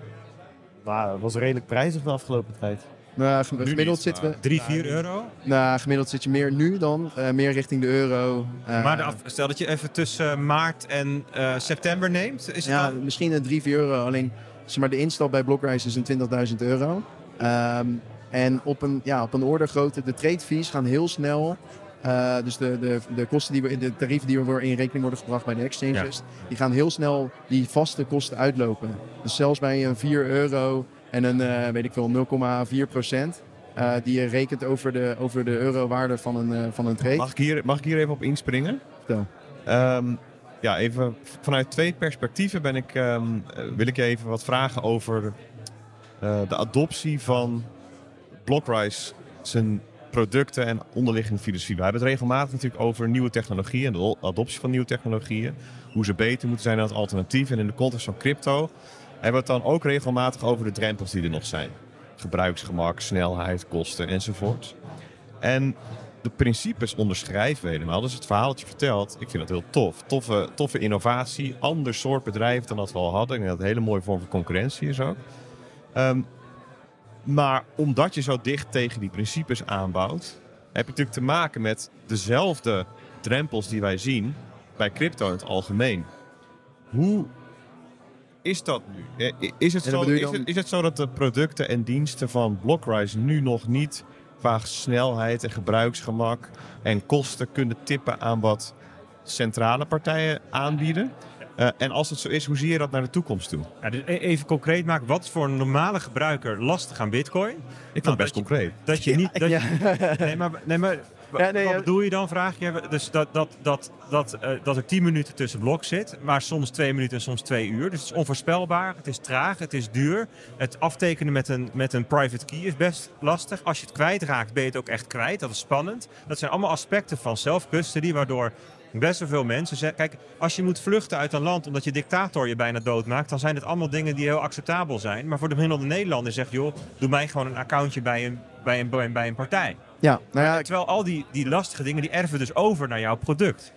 Nou, dat was redelijk prijzig de afgelopen tijd. Nou, gemiddeld zitten we... 3, 4 euro? Nou, gemiddeld zit je meer nu dan. Uh, meer richting de euro. Uh, maar de af, stel dat je even tussen maart en uh, september neemt. Is ja, het misschien een 3, 4 euro. Alleen zeg maar, de instap bij Blockrise is een 20.000 euro. Um, en op een, ja, op een orde grootte, de trade fees gaan heel snel uh, dus de, de, de, kosten die we, de tarieven die we in rekening worden gebracht bij de exchanges, die gaan heel snel die vaste kosten uitlopen. Dus zelfs bij een 4 euro en een, uh, weet ik veel, 0,4 procent. Uh, die je rekent over de, over de eurowaarde van een, van een trade. Mag ik, hier, mag ik hier even op inspringen? Vertel. Um, ja, even vanuit twee perspectieven ben ik, um, wil ik je even wat vragen over de adoptie van Blockrise zijn producten en onderliggende filosofie. We hebben het regelmatig natuurlijk over nieuwe technologieën en de adoptie van nieuwe technologieën. Hoe ze beter moeten zijn dan het alternatief. En in de context van crypto hebben we het dan ook regelmatig over de drempels die er nog zijn. Gebruiksgemak, snelheid, kosten enzovoort. En de principes onderschrijven we helemaal. Dus het verhaal dat je vertelt, ik vind dat heel tof. Toffe, toffe innovatie, ander soort bedrijf dan dat we al hadden. En dat een hele mooie vorm van concurrentie is ook. Um, maar omdat je zo dicht tegen die principes aanbouwt, heb je natuurlijk te maken met dezelfde drempels die wij zien bij crypto in het algemeen. Hoe is dat nu? Is het, zo, is, het, is het zo dat de producten en diensten van Blockrise nu nog niet qua snelheid en gebruiksgemak en kosten kunnen tippen aan wat centrale partijen aanbieden? Uh, en als het zo is, hoe zie je dat naar de toekomst toe? Ja, dus e- even concreet maken, wat is voor een normale gebruiker lastig aan Bitcoin? Ik vind nou, het best concreet. Je, dat je niet. Dat ja. je, nee, maar, nee, maar ja, nee, wat bedoel je dan, vraag je? Dus dat, dat, dat, dat, uh, dat er 10 minuten tussen blok zit, maar soms 2 minuten en soms 2 uur. Dus het is onvoorspelbaar, het is traag, het is duur. Het aftekenen met een, met een private key is best lastig. Als je het kwijtraakt, ben je het ook echt kwijt. Dat is spannend. Dat zijn allemaal aspecten van self-custody, waardoor best wel veel mensen zeggen... Kijk, als je moet vluchten uit een land omdat je dictator je bijna doodmaakt... dan zijn het allemaal dingen die heel acceptabel zijn. Maar voor de gemiddelde Nederlander zegt... joh, doe mij gewoon een accountje bij een, bij een, bij een partij. Ja, nou ja, terwijl al die, die lastige dingen, die erven dus over naar jouw product.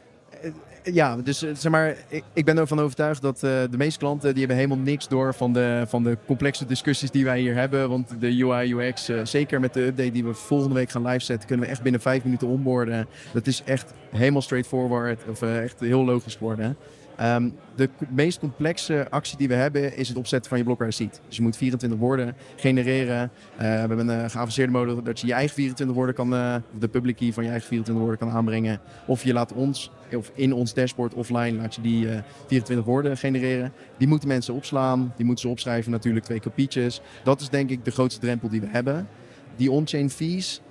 Eh, ja, dus eh, zeg maar, ik, ik ben ervan overtuigd dat uh, de meeste klanten die hebben helemaal niks door van de, van de complexe discussies die wij hier hebben. Want de UI UX, uh, zeker met de update die we volgende week gaan live zetten, kunnen we echt binnen vijf minuten onboarden. Dat is echt helemaal straightforward of echt heel logisch geworden. Um, de meest complexe actie die we hebben is het opzetten van je blokker receipt. Dus je moet 24 woorden genereren. Uh, we hebben een geavanceerde mode dat je je eigen 24 woorden kan, uh, de public key van je eigen 24 woorden kan aanbrengen. Of je laat ons, of in ons dashboard offline, laat je die uh, 24 woorden genereren. Die moeten mensen opslaan, die moeten ze opschrijven natuurlijk, twee kopietjes. Dat is denk ik de grootste drempel die we hebben. Die on-chain fees,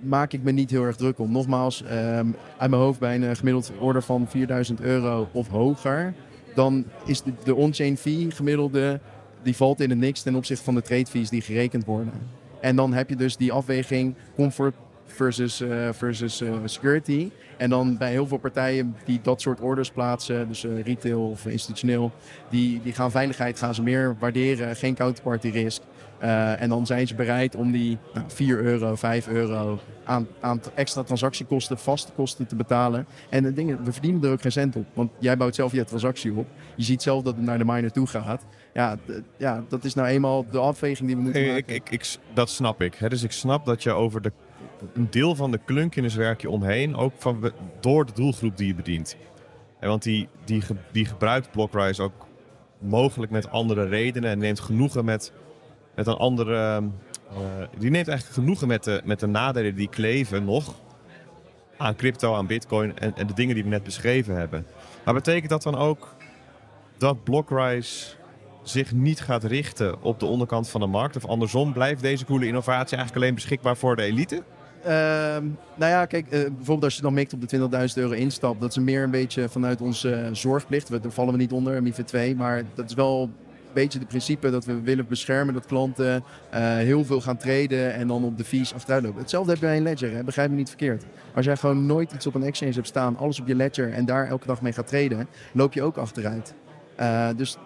maak ik me niet heel erg druk om. Nogmaals, um, uit mijn hoofd bij een gemiddeld order van 4000 euro of hoger, dan is de, de on-chain fee gemiddelde, die valt in het niks ten opzichte van de trade fees die gerekend worden. En dan heb je dus die afweging comfort versus, uh, versus uh, security. En dan bij heel veel partijen die dat soort orders plaatsen, dus uh, retail of institutioneel, die, die gaan veiligheid gaan ze meer waarderen, geen counterparty risk. Uh, en dan zijn ze bereid om die nou, 4 euro, 5 euro aan, aan extra transactiekosten, vaste kosten te betalen. En de dingen, we verdienen er ook geen cent op. Want jij bouwt zelf je transactie op. Je ziet zelf dat het naar de miner toe gaat. Ja, ja dat is nou eenmaal de afweging die we moeten maken. Ik, ik, ik, dat snap ik. Hè? Dus ik snap dat je over de een deel van de klunkiness je omheen, ook van, door de doelgroep die je bedient. En want die, die, die gebruikt Blockrise ook mogelijk met andere redenen en neemt genoegen met, met een andere. Uh, die neemt eigenlijk genoegen met de, met de nadelen die kleven nog aan crypto, aan bitcoin en, en de dingen die we net beschreven hebben. Maar betekent dat dan ook dat Blockrise zich niet gaat richten op de onderkant van de markt? Of andersom, blijft deze coole innovatie eigenlijk alleen beschikbaar voor de elite? Ehm, nou ja, kijk, uh, bijvoorbeeld als je dan mikt op de 20.000 euro instap, dat is meer een beetje vanuit onze uh, zorgplicht. We, daar vallen we niet onder, MIFID 2, maar dat is wel beetje het principe dat we willen beschermen dat klanten uh, heel veel gaan traden en dan op de fees achteruit lopen. Hetzelfde heb je bij een ledger, hè? begrijp me niet verkeerd. Als jij gewoon nooit iets op een exchange hebt staan, alles op je ledger en daar elke dag mee gaat traden, loop je ook achteruit. dus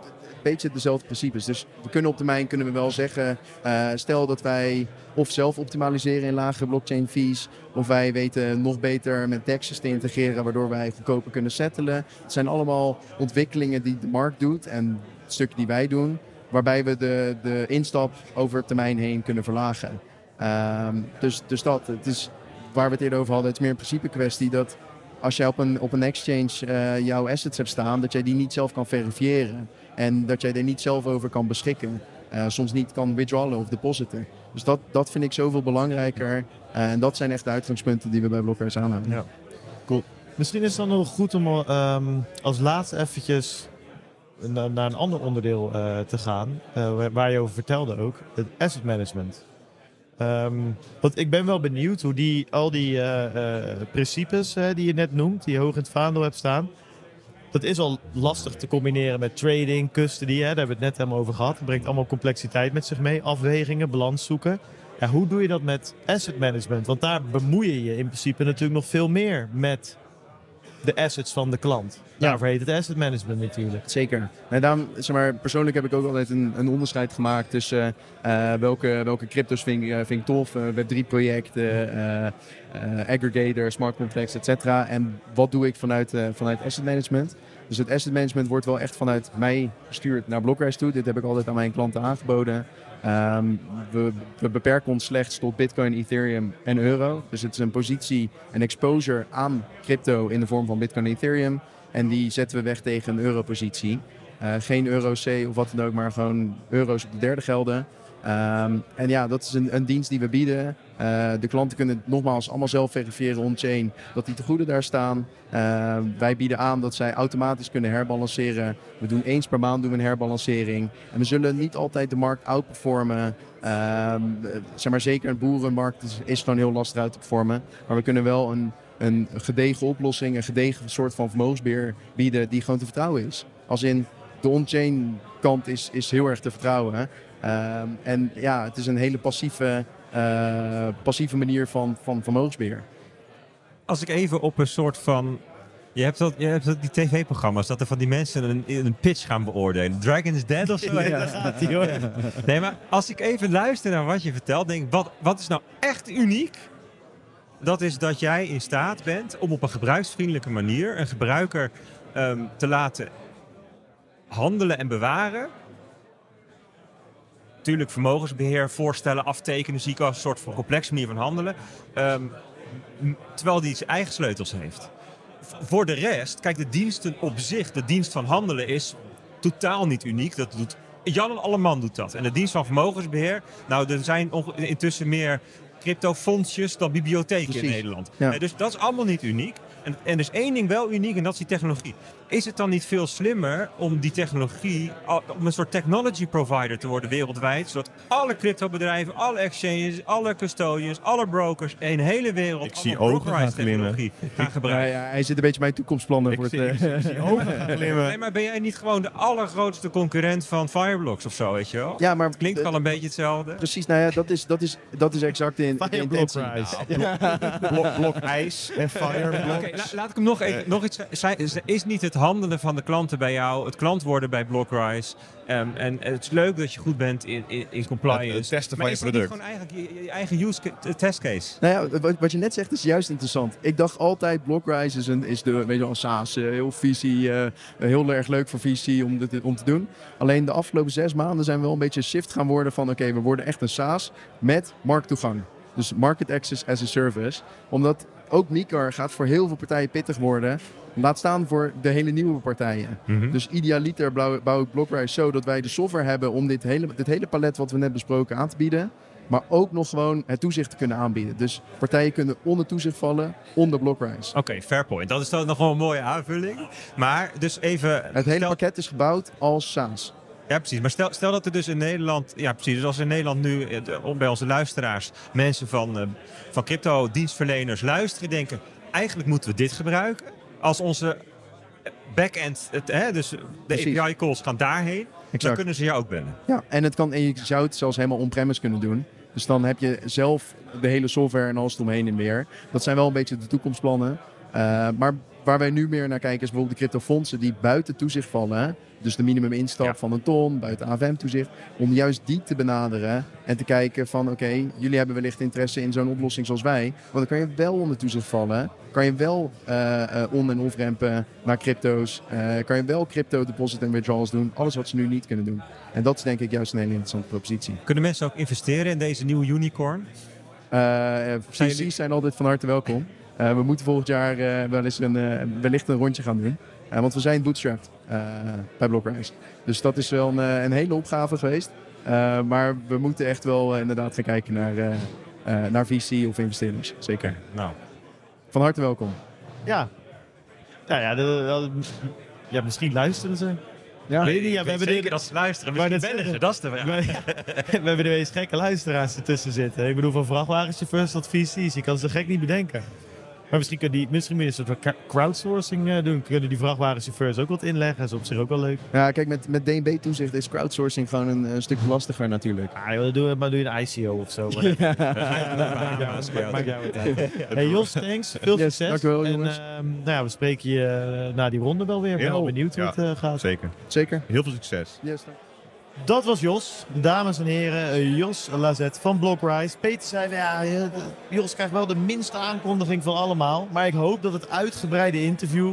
beetje dezelfde principes. Dus we kunnen op termijn kunnen we wel zeggen, uh, stel dat wij of zelf optimaliseren in lagere blockchain fees, of wij weten nog beter met DEXs te integreren, waardoor wij goedkoper kunnen settelen. Het zijn allemaal ontwikkelingen die de markt doet en stukken die wij doen, waarbij we de, de instap over termijn heen kunnen verlagen. Um, dus, dus dat, het is waar we het eerder over hadden, het is meer een principe kwestie dat als jij op een, op een exchange uh, jouw assets hebt staan, dat jij die niet zelf kan verifiëren. En dat jij er niet zelf over kan beschikken. Uh, soms niet kan withdrawalen of depositen. Dus dat, dat vind ik zoveel belangrijker. Uh, en dat zijn echt de uitgangspunten die we bij Blockers aanhouden. Ja. Cool. Misschien is het dan nog goed om um, als laatste eventjes naar, naar een ander onderdeel uh, te gaan. waar je over vertelde ook. Het asset management. Um, want ik ben wel benieuwd hoe die, al die principes die je net noemt, die je hoog in het vaandel hebt staan dat is al lastig te combineren met trading, custody. Hè, daar hebben we het net helemaal over gehad. Het brengt allemaal complexiteit met zich mee. Afwegingen, balans zoeken. Hoe doe je dat met asset management? Want daar bemoei je je in principe natuurlijk nog veel meer met de assets van de klant. Ja. Daarvoor heet het asset management natuurlijk. Zeker. En daarom, zeg maar, persoonlijk heb ik ook altijd een, een onderscheid gemaakt tussen uh, welke, welke cryptos vind, uh, vind ik tof, uh, Web3 projecten, aggregator, smart contracts, et cetera. En wat doe ik vanuit, vanuit asset management? Dus het asset management wordt wel echt vanuit mij gestuurd naar Blockrise toe. Dit heb ik altijd aan mijn klanten aangeboden. Um, we, we, beperken ons slechts tot Bitcoin, Ethereum en euro. Dus het is een positie, een exposure aan crypto in de vorm van Bitcoin en Ethereum. En die zetten we weg tegen een europositie. Uh, geen euro C of wat dan ook, maar gewoon euro's op de derde gelden. Um, en ja, dat is een, een dienst die we bieden. Uh, de klanten kunnen nogmaals allemaal zelf verifiëren on-chain dat die te goede daar staan. Uh, wij bieden aan dat zij automatisch kunnen herbalanceren. We doen eens per maand doen we een herbalancering. En we zullen niet altijd de markt outperformen. Uh, zeg maar zeker een boerenmarkt is, is gewoon heel lastig uit te performen. Maar we kunnen wel een, een gedegen oplossing, een gedegen soort van vermogensbeheer bieden die gewoon te vertrouwen is. Als in de on-chain kant is, is heel erg te vertrouwen. Ehm, en ja, het is een hele passieve, uh, passieve manier van, van vermogensbeheer. Als ik even op een soort van je hebt, dat, je hebt dat, die tv-programma's dat er van die mensen een, een pitch gaan beoordelen. Dragon is Dead of zo. Ja, gaat hoor. Nee, maar als ik even luister naar wat je vertelt, denk ik, wat, wat is nou echt uniek? Dat is dat jij in staat bent om op een gebruiksvriendelijke manier een gebruiker um, te laten handelen en bewaren natuurlijk vermogensbeheer voorstellen, aftekenen, zie ik als een soort van complexe manier van handelen. Um, terwijl die zijn eigen sleutels heeft. voor de rest, kijk, de diensten op zich, de dienst van handelen is totaal niet uniek. Dat doet Jan en Alleman doet dat. En de dienst van vermogensbeheer, nou, er zijn intussen meer cryptofondsjes dan bibliotheken in Nederland. Ja. Dus dat is allemaal niet uniek. En, en er is één ding wel uniek en dat is die technologie. Is het dan niet veel slimmer om die technologie, om een soort technology provider te worden wereldwijd, zodat alle cryptobedrijven, alle exchanges, alle custodians, alle brokers in de hele wereld ik zie ogen gaan technologie gaan gebruiken? Ja, ja, hij zit een beetje mijn toekomstplannen ik voor zie, het. Ik, zie ogen gaan glimmen. Nee, maar ben jij niet gewoon de allergrootste concurrent van Fireblocks of zo, weet je wel? Ja, maar klinkt wel een beetje hetzelfde. Precies, nou ja, dat is, dat is, dat is exact in, de intentie. blok, blok ijs en Fireblocks. Okay, laat ik hem nog, even, nog iets Is niet het handelen van de klanten bij jou, het klant worden bij Blockrise. Um, en het is leuk dat je goed bent in, in, in compliance. Het testen van je product. Maar is gewoon eigenlijk je, je eigen use testcase? Nou ja, wat, wat, je net zegt is juist interessant. Ik dacht altijd Blockrise is, een, is de, weet je wel, SaaS, uh, heel visie, uh, heel erg leuk voor visie om, dit, om te doen. Alleen de afgelopen zes maanden zijn we wel een beetje shift gaan worden van oké, okay, we worden echt een SaaS met markttoegang. Dus Market Access as a Service. Omdat ook MICAR gaat voor heel veel partijen pittig worden. Laat staan voor de hele nieuwe partijen. Mhm. Dus idealiter bouw, ik Blockrise zo dat wij de software hebben om dit hele, dit hele palet wat we net besproken aan te bieden. Maar ook nog gewoon het toezicht te kunnen aanbieden. Dus partijen kunnen onder toezicht vallen, onder Blockrise. Oké, fair point. Dat is dan nog wel een mooie aanvulling. Maar dus even... Het hele stel- pakket is gebouwd als SaaS. Ja, precies. Maar stel, stel dat er dus in Nederland... Ja, precies. Dus als in Nederland nu eh, bij onze luisteraars... mensen van, eh, van crypto-dienstverleners luisteren... denken, eigenlijk moeten we dit gebruiken... als onze back-end... Het, hè, dus de Precies. API-calls gaan daarheen... dan kunnen ze jou ook bellen. Ja, en, het kan, en je zou het zelfs helemaal on-premise kunnen doen. Dus dan heb je zelf de hele software en alles eromheen en weer. Dat zijn wel een beetje de toekomstplannen. Uh, maar waar wij nu meer naar kijken is bijvoorbeeld de cryptofondsen die buiten toezicht vallen. Dus de minimum instap Ja. van een ton, buiten AFM-toezicht. Om juist die te benaderen en te kijken van oké, jullie hebben wellicht interesse in zo'n oplossing zoals wij. Want dan kan je wel onder toezicht vallen. Kan je wel eh, eh, on- en off-rampen naar crypto's. Eh, kan je wel crypto deposit en withdrawals doen. Alles wat ze nu niet kunnen doen. En dat is denk ik juist een hele interessante propositie. Kunnen mensen ook investeren in deze nieuwe unicorn? VC's jullie- zijn altijd van harte welkom. Eh, we moeten volgend jaar eh, wel eens een, eh, wellicht een rondje gaan doen. Want we zijn bootstrapped eh, bij Blockrise. Dus dat is wel een, eh, een hele opgave geweest. Eh, maar we moeten echt wel inderdaad gaan kijken naar, eh, eh, naar VC of investeerders. Zeker. Nou, Van harte welkom. Ja. Nou ja, de, de- ja misschien luisteren ze. Ja. Weet je niet, ja, we hebben zeker de, dat ze luisteren. Maar Misschien dat- bellen ze, dat is de vraag. we, we hebben de meest gekke luisteraars ertussen zitten. Ik bedoel, van vrachtwagenchauffeurs tot VC's. Je kan ze gek niet bedenken. Maar misschien kunnen die, misschien crowdsourcing eh, doen. Kunnen die vrachtwagenchauffeurs ook wat inleggen? Dat is op zich ook wel leuk. Ja, kijk, met, met DNB-toezicht is crowdsourcing gewoon een, een stuk lastiger natuurlijk. Ah, joh, dan doe je, maar doe je een ICO of zo. Maakt jou- maakt jou het uit. Hey Jos, thanks. Veel Yes, succes. dankjewel, en jongens. ehm, nou ja, we spreken je eh, na die ronde wel weer. Ik ben wel benieuwd hoe het eh, gaat. Zeker. Zeker. Heel veel succes. Yes, dank. Dat was Jos. Dames en heren, eh, Jos Lazet van Blockrise. Peter zei, ja, eh, Jos krijgt wel de minste aankondiging van allemaal. Maar ik hoop dat het uitgebreide interview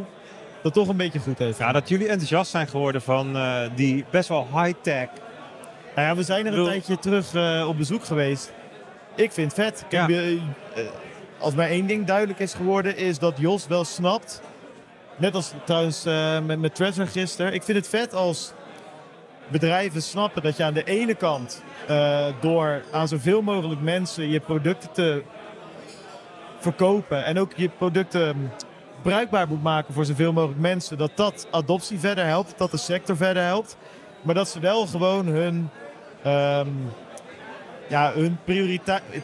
dat toch een beetje goed heeft. Ja, dat jullie enthousiast zijn geworden van eh, die best wel high-tech. Nou ja, we zijn er een tijdje terug op bezoek geweest. Ik vind het vet. Kijk, Ja. als mij één ding duidelijk is geworden, is dat Jos wel snapt. Net als trouwens met, met Treasure gisteren. Ik vind het vet als bedrijven snappen dat je aan de ene kant eh, door aan zoveel mogelijk mensen je producten te verkopen en ook je producten mm, bruikbaar moet maken voor zoveel mogelijk mensen, dat dat adoptie verder helpt, dat de sector verder helpt. Maar dat ze wel gewoon hun, ehm, ja, hun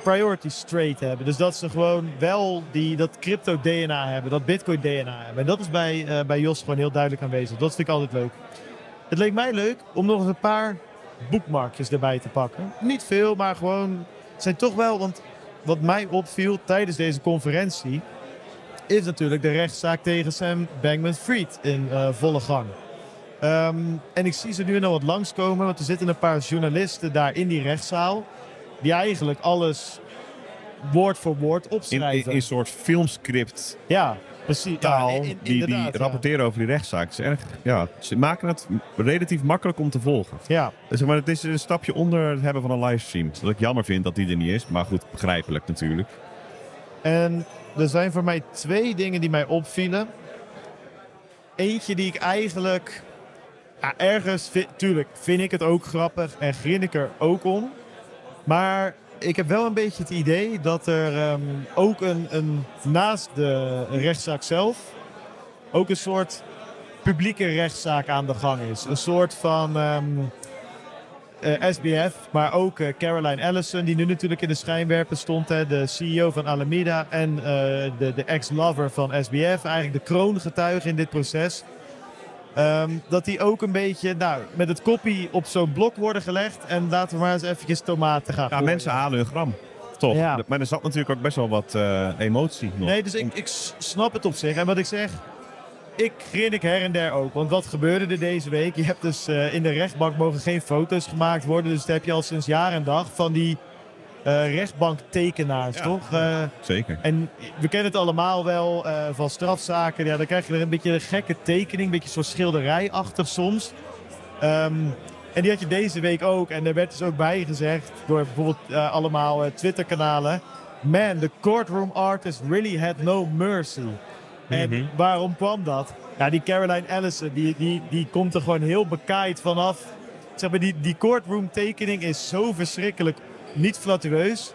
priority straight hebben. Dus dat ze gewoon wel die, dat crypto DNA hebben, dat bitcoin DNA hebben. En dat is bij, eh, bij Jos gewoon heel duidelijk aanwezig. Dat vind ik altijd leuk. Het leek mij leuk om nog eens een paar boekmarkjes erbij te pakken. Niet veel, maar gewoon het zijn toch wel, want wat mij opviel tijdens deze conferentie is natuurlijk de rechtszaak tegen Sam Bankman-Fried in eh, volle gang. Ehm, en ik zie ze nu en dan wat langskomen, want er zitten een paar journalisten daar in die rechtszaal die eigenlijk alles woord voor woord opschrijven. in een soort filmscript ja, precies. taal Ja, in- in- die, die inderdaad, ja. rapporteren over die rechtszaak. Is erg, ja, ze maken het relatief makkelijk om te volgen. Ja, Dus, maar het is een stapje onder het hebben van een livestream. Wat ik jammer vind dat die er niet is. Maar goed, begrijpelijk natuurlijk. En er zijn voor mij twee dingen die mij opvielen. Eentje die ik eigenlijk ja, ergens, tuurlijk vind ik het ook grappig en grin ik er ook om. Maar ik heb wel een beetje het idee dat er ehm, ook een, een, naast de rechtszaak zelf, ook een soort publieke rechtszaak aan de gang is. Een soort van ehm, eh, SBF, maar ook eh, Caroline Ellison, die nu natuurlijk in de schijnwerper stond. Hè, de CEO van Alameda en eh, de, de ex-lover van SBF. Eigenlijk de kroongetuige in dit proces. Ehm, dat die ook een beetje nou, met het koppie op zo'n blok worden gelegd. En laten we maar eens eventjes tomaten gaan Ja, gooien. mensen halen hun gram. Toch? Ja. Maar er zat natuurlijk ook best wel wat eh, emotie nog. Nee, dus ik, ik snap het op zich. En wat ik zeg, ik grin ik her en der ook. Want wat gebeurde er deze week? Je hebt dus eh, in de rechtbank mogen geen foto's gemaakt worden. Dus dat heb je al sinds jaar en dag van die eh rechtbanktekenaars, Ja. toch? Eh, Zeker. en we kennen het allemaal wel eh, van strafzaken. Ja, dan krijg je er een beetje een gekke tekening, een beetje een soort schilderij achter soms. Ehm, en die had je deze week ook. En er werd dus ook bij gezegd door bijvoorbeeld allemaal Twitter-kanalen. man, the courtroom artist really had no mercy. En Mhm. waarom kwam dat? Ja, die Caroline Allison, die, die, die komt er gewoon heel bekaaid vanaf. Zeg maar, die, die courtroom tekening is zo verschrikkelijk niet flatteus.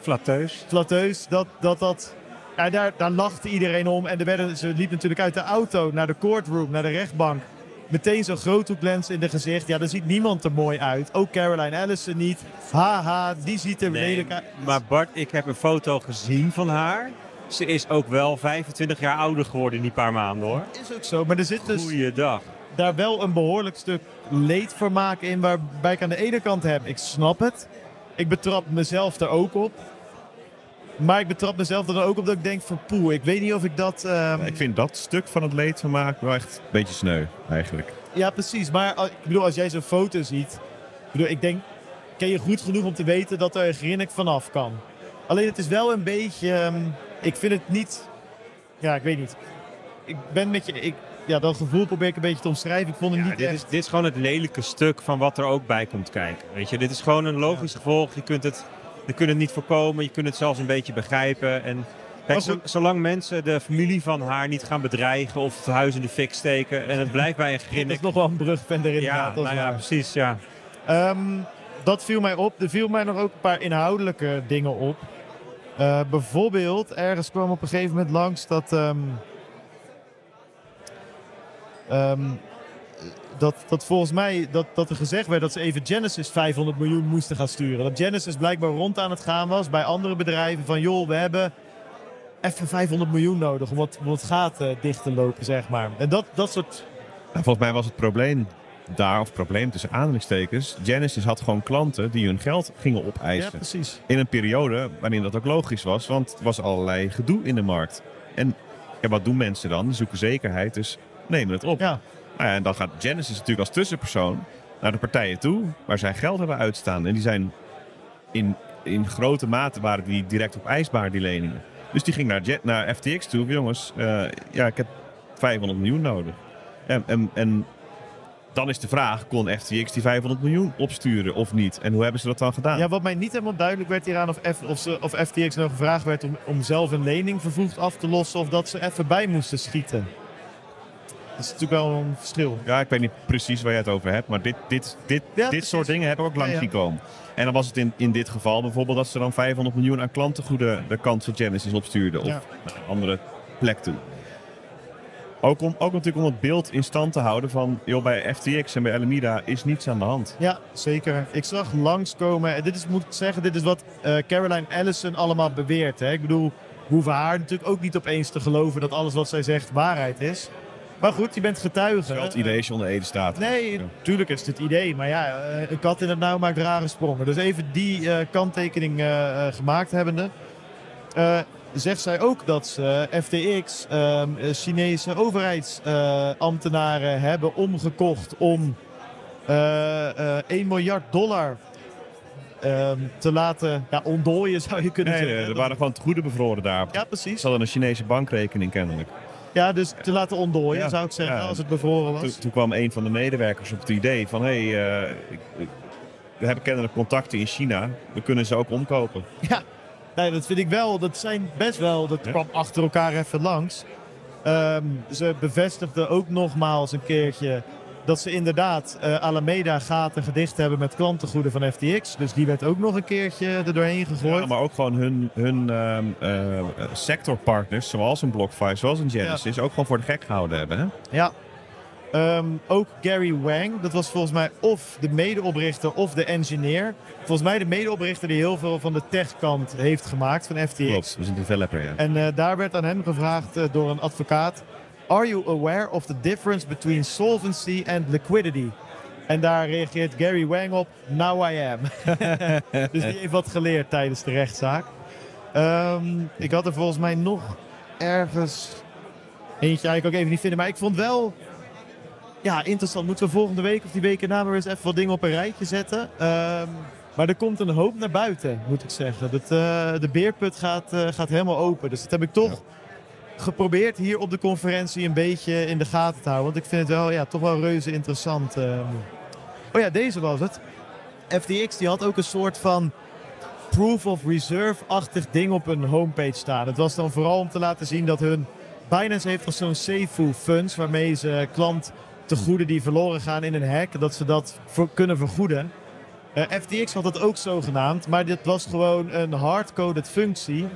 Flatteus. Flatteus, dat dat... dat ja, daar, daar lachte iedereen om. En er werden, ze liep natuurlijk uit de auto naar de courtroom, naar de rechtbank. Meteen zo'n groothoeklens in de gezicht. Ja, daar ziet niemand er mooi uit. Ook Caroline Allison niet. Haha, die ziet er Nee, lelijk uit. maar Bart, ik heb een foto gezien van haar. Ze is ook wel 25 jaar ouder geworden in die paar maanden hoor. is ook zo. Maar er zit dus Goeiedag. daar wel een behoorlijk stuk leedvermaak in. Waarbij ik aan de ene kant heb, ik snap het. Ik betrap mezelf er ook op. Maar ik betrap mezelf er dan ook op dat ik denk van poeh, ik weet niet of ik dat... ehm, Ik vind dat stuk van het leedvermaak wel echt een beetje sneu, eigenlijk. Ja, precies. Maar ik bedoel, als jij zo'n foto ziet... Ik, bedoel, ik denk, ken je goed genoeg om te weten dat er een grinnik vanaf kan. Alleen het is wel een beetje... ehm, ik vind het niet... Ja, ik weet niet. Ik ben met je... Ik, ja, dat gevoel probeer ik een beetje te omschrijven. Ik vond het Ja, niet dit, echt... is, dit is gewoon het lelijke stuk van wat er ook bij komt kijken. Weet je, dit is gewoon een logisch gevolg. Je kunt het, je kunt het niet voorkomen. Je kunt het zelfs een beetje begrijpen. En kijk, zolang mensen de familie van haar niet gaan bedreigen of het huis in de fik steken en het blijft bij een Dat grinnik. is nog wel een brugvender Ja, inderdaad. dat is nou ja, waar. precies. Ja. Ehm, dat viel mij op. Er viel mij nog ook een paar inhoudelijke dingen op. Eh, bijvoorbeeld, ergens kwam op een gegeven moment langs dat. ehm, ehm, dat, dat volgens mij dat, dat er gezegd werd dat ze even Genesis 500 miljoen moesten gaan sturen. Dat Genesis blijkbaar rond aan het gaan was bij andere bedrijven. Van joh, we hebben even 500 miljoen nodig om wat, om het gaten dicht te lopen, zeg maar. En dat, dat soort En volgens mij was het probleem daar, of probleem tussen aanhalingstekens, Genesis had gewoon klanten die hun geld gingen Ja, opeisen. precies. in een periode waarin dat ook logisch was, want er was allerlei gedoe in de markt. En ja, wat doen mensen dan? Die zoeken zekerheid, dus nemen het op. Ja. Nou ja, en dan gaat Genesis natuurlijk als tussenpersoon naar de partijen toe waar zij geld hebben uitstaan. En die zijn in, in grote mate waren die direct opeisbaar, die leningen. Dus die ging naar, Jet, naar FTX toe. Jongens, eh, ja, ik heb 500 miljoen nodig. En, en, en dan is de vraag, kon FTX die 500 miljoen opsturen of niet? En hoe hebben ze dat dan gedaan? Ja, wat mij niet helemaal duidelijk werd hieraan of, F, of, ze, of FTX nou gevraagd werd om, om zelf een lening vervoegd af te lossen of dat ze even bij moesten schieten. Dat is natuurlijk wel een verschil. Ja, ik weet niet precies waar je het over hebt, maar dit, dit, dit, Ja, dit soort dingen heb ik ook lang Ja, zien komen. En dan was het in, in dit geval bijvoorbeeld dat ze dan 500 miljoen aan klantengoeden de kant van Genesis opstuurden of naar een andere plek toe. Ook, om, ook natuurlijk om het beeld in stand te houden van, joh, bij FTX en bij Alameda is niets aan de hand. Ja, zeker. Ik zag langskomen, en dit is, moet ik zeggen, dit is wat eh, Caroline Allison allemaal beweert. Hè. Ik bedoel, we hoeven haar natuurlijk ook niet opeens te geloven dat alles wat zij zegt waarheid is. Maar goed, je bent getuige. Wel het idee als je onder Ede staat. Nee, Ja. natuurlijk is het het idee. Maar ja, eh, een kat in het nauw maakt rare sprongen. Dus even die eh, kanttekening eh, eh, gemaakt hebbende. eh, zegt zij ook dat ze FTX, ehm, eh, Chinese overheidsambtenaren hebben omgekocht om eh, eh, 1 miljard dollar ehm, te laten ja, ontdooien, zou je kunnen Nee, zeggen. nee, er waren gewoon het goede bevroren daar. Ja, precies. Ze hadden een Chinese bankrekening kennelijk. Ja, dus te laten ontdooien, Ja. zou ik zeggen, Ja. als het bevroren was. Toen, toen kwam een van de medewerkers op het idee van... hé, hey, eh, ik- ik- we hebben kennelijk contacten in China. We kunnen ze ook omkopen. Ja, nee, dat vind ik wel. Dat zijn best wel. Dat Ja. kwam achter elkaar even langs. Ehm, ze bevestigden ook nogmaals een keertje dat ze inderdaad eh, Alameda gaten gedicht hebben met klantengoeden van FTX. Dus die werd ook nog een keertje er doorheen gegooid. Ja, maar ook gewoon hun, hun ehm, eh, sectorpartners, zoals een BlockFi, zoals een Genesis, ook gewoon voor de gek gehouden hebben. Hè? Ja. Ehm, ook Gary Wang, dat was volgens mij of de medeoprichter of de engineer. Volgens mij de medeoprichter die heel veel van de techkant heeft gemaakt van FTX. Klopt, dat is een developer, ja. En eh, daar werd aan hem gevraagd eh, door een advocaat: Are you aware of the difference between solvency and liquidity? En daar reageert Gary Wang op: Now I am. dus die heeft wat geleerd tijdens de rechtszaak. Ehm, ik had er volgens mij nog ergens eentje, ik ook even niet vinden, maar ik vond wel. Ja, interessant. Moeten we volgende week of die week erna maar eens even wat dingen op een rijtje zetten. Ehm, maar er komt een hoop naar buiten, moet ik zeggen. Dat, eh, de beerput gaat, eh, gaat helemaal open. Dus dat heb ik toch geprobeerd hier op de conferentie een beetje in de gaten te houden. Want ik vind het wel, ja, toch wel reuze interessant. ehm. Oh ja, deze was het. FTX die had ook een soort van proof of reserve-achtig ding op hun homepage staan. Het was dan vooral om te laten zien dat hun Binance heeft als zo'n Seifu funds waarmee ze klant tegoeden die verloren gaan in een hack, dat ze dat kunnen vergoeden. Uh, FTX had dat ook zogenaamd, maar dit was gewoon een hardcoded functie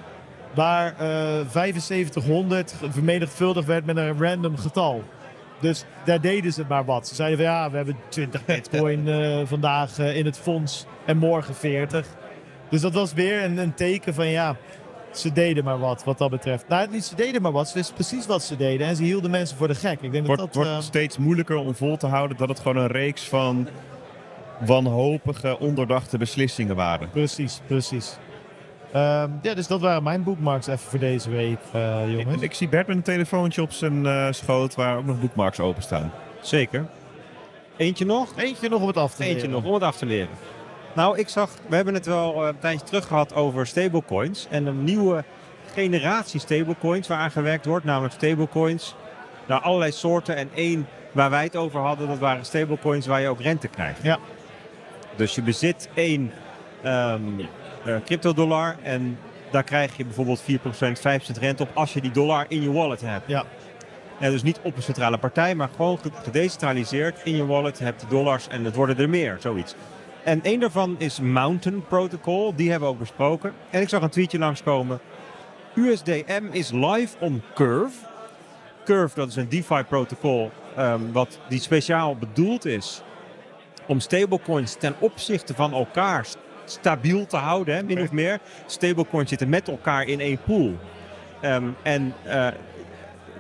waar uh, 7500 vermenigvuldigd werd met een random getal. Dus daar deden ze maar wat. Ze zeiden van ja, we hebben 20 bitcoin uh, vandaag uh, in het fonds en morgen 40. Dus dat was weer een, een, teken van ja, ze deden maar wat, wat dat betreft. Nou, niet ze deden maar wat, ze wisten precies wat ze deden. En ze hielden mensen voor de gek. Ik denk wordt, dat dat, wordt steeds moeilijker om vol te houden dat het gewoon een reeks van wanhopige, onderdachte beslissingen waren. Precies, precies. Um, ja, dus dat waren mijn bookmarks even voor deze week, uh, jongens. Ik, ik, zie Bert met een telefoontje op zijn uh, schoot waar ook nog bookmarks openstaan. Zeker. Eentje nog? Eentje nog om het af te Eentje leren. nog om het af te leren. Nou, ik zag, we hebben het wel een tijdje terug gehad over stablecoins. En een nieuwe generatie stablecoins waar aan gewerkt wordt, namelijk stablecoins. Nou, allerlei soorten. En één waar wij het over hadden, dat waren stablecoins waar je ook rente krijgt. Ja. Dus je bezit één um, uh, cryptodollar en daar krijg je bijvoorbeeld 4%, 5% rente op als je die dollar in je wallet hebt. Ja. Ja, dus niet op een centrale partij, maar gewoon gedecentraliseerd in je wallet. Je hebt de dollars en het worden er meer, zoiets. En één daarvan is Mountain Protocol, die hebben we ook besproken. En ik zag een tweetje langskomen. USDM is live on Curve. Curve, dat is een DeFi-protocol um, wat die speciaal bedoeld is om stablecoins ten opzichte van elkaar stabiel te houden, hè, min okay. of meer. Stablecoins zitten met elkaar in één pool. Um, en uh,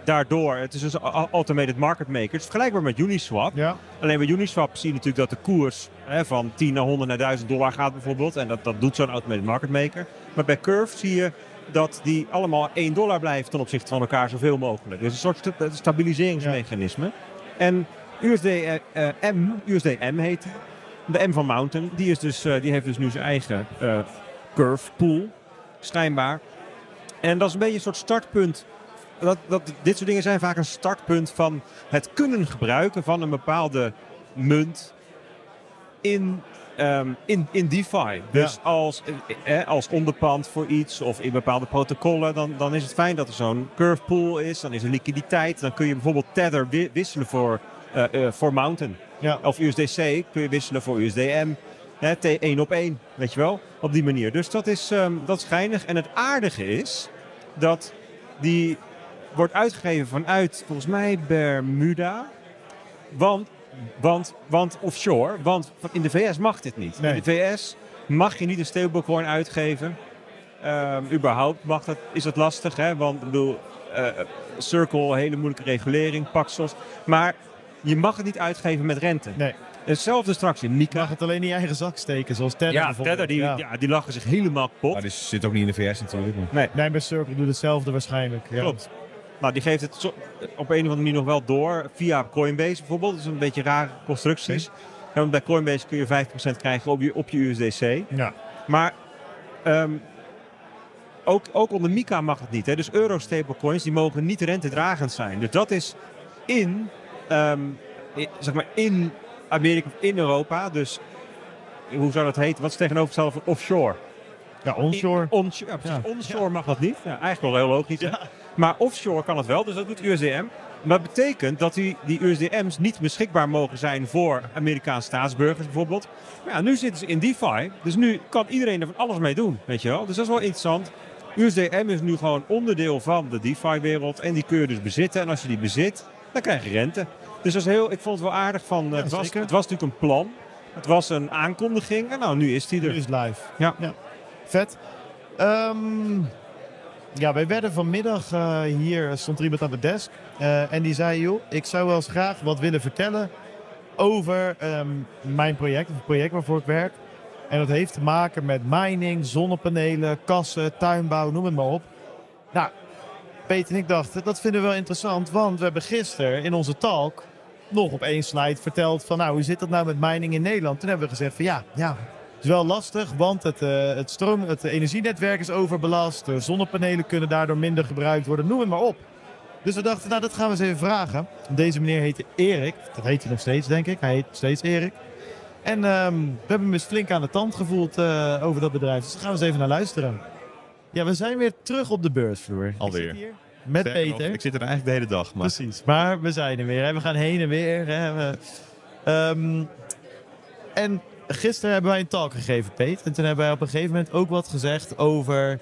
daardoor, het is dus automated market makers, vergelijkbaar met Uniswap. Ja. Alleen bij Uniswap zie je natuurlijk dat de koers hè, van 10 naar 100 naar 1000 dollar gaat bijvoorbeeld. En dat, dat doet zo'n automated market maker. Maar bij Curve zie je dat die allemaal 1 dollar blijven ten opzichte van elkaar zoveel mogelijk. Dus een soort sta stabiliseringsmechanisme. Ja. En USDM, uh, USDM heet de M van Mountain. Die, is dus, uh, die heeft dus nu zijn eigen uh, curve pool, schijnbaar. En dat is een beetje een soort startpunt. Dat, dat, dit soort dingen zijn vaak een startpunt van het kunnen gebruiken van een bepaalde munt in, um, in, in DeFi. Dus ja. als, eh, als onderpand voor iets of in bepaalde protocollen, dan, dan is het fijn dat er zo'n curve pool is. Dan is er liquiditeit. Dan kun je bijvoorbeeld Tether wi wisselen voor, uh, voor Mountain. Ja. Of USDC kun je wisselen voor USDM. Hè, één op één, weet je wel. Op die manier. Dus dat is, um, dat is geinig. En het aardige is dat die wordt uitgegeven vanuit, volgens mij, Bermuda. Want, want, want offshore. Want in de VS mag dit niet. Nee. In de VS mag je niet een stablecoin uitgeven. Um, überhaupt mag dat, is dat lastig, hè? Want ik bedoel, uh, Circle, hele moeilijke regulering, Paxos. Maar je mag het niet uitgeven met rente. Nee. Hetzelfde straks in Mika. Je mag het alleen in je eigen zak steken, zoals Tether ja, bijvoorbeeld. Tether, die, ja. ja. die lachen zich helemaal kapot. Maar die zit ook niet in de VS natuurlijk. Maar. Nee. Nee, bij Circle doet hetzelfde waarschijnlijk. Ja. Klopt. Nou, die geeft het zo, op een of andere manier nog wel door via Coinbase bijvoorbeeld. Dat is een beetje rare constructies. Ja, want bij Coinbase kun je 5% krijgen op je, op je USDC. Ja. Maar um, ook, ook onder Mika mag het niet. Hè? Dus euro stablecoins die mogen niet rentedragend zijn. Dus dat is in, um, in, zeg maar in Amerika of in Europa. Dus hoe zou dat heten? Wat is tegenovergestelde van offshore? Ja, onshore. In, onshore, ja, precies. Ja. Onshore mag dat niet. Ja, eigenlijk wel heel logisch. Maar offshore kan het wel, dus dat doet USDM. Maar dat betekent dat die, die USDM's niet beschikbaar mogen zijn voor Amerikaanse staatsburgers bijvoorbeeld. Maar ja, nu zitten ze in DeFi, dus nu kan iedereen er van alles mee doen, weet je wel. Dus dat is wel interessant. USDM is nu gewoon onderdeel van de DeFi-wereld en die kun je dus bezitten. En als je die bezit, dan krijg je rente. Dus dat is heel, ik vond het wel aardig van, ja, het, was, het was natuurlijk een plan. Het was een aankondiging en nou, nu is die er. Nu is live. Ja. ja. Vet. Um, ja, wij werden vanmiddag uh, hier, stond er iemand aan de desk. Uh, en die zei, joh, ik zou wel eens graag wat willen vertellen over um, mijn project, het project waarvoor ik werk. En dat heeft te maken met mining, zonnepanelen, kassen, tuinbouw, noem het maar op. Nou, Peter en ik dachten, dat vinden we wel interessant, want we hebben gisteren in onze talk nog op één slide verteld van, nou, hoe zit dat nou met mining in Nederland? Toen hebben we gezegd van, ja, ja, het is wel lastig, want het, uh, het, stroom, het energienetwerk is overbelast. De zonnepanelen kunnen daardoor minder gebruikt worden. Noem het maar op. Dus we dachten, nou dat gaan we eens even vragen. Deze meneer heette Erik. Dat heet hij nog steeds, denk ik. Hij heet steeds Erik. En ehm, we hebben hem eens flink aan de tand gevoeld eh, over dat bedrijf. Dus daar gaan we eens even naar luisteren. Ja, we zijn weer terug op de beursvloer. Alweer. Ik zit hier met Sterker nog, Peter. Ik zit er eigenlijk de hele dag. Maar Precies, maar we zijn er weer. Hè. We gaan heen en weer. Hè. We- Ehm, en gisteren hebben wij een talk gegeven, Peet. En toen hebben wij op een gegeven moment ook wat gezegd over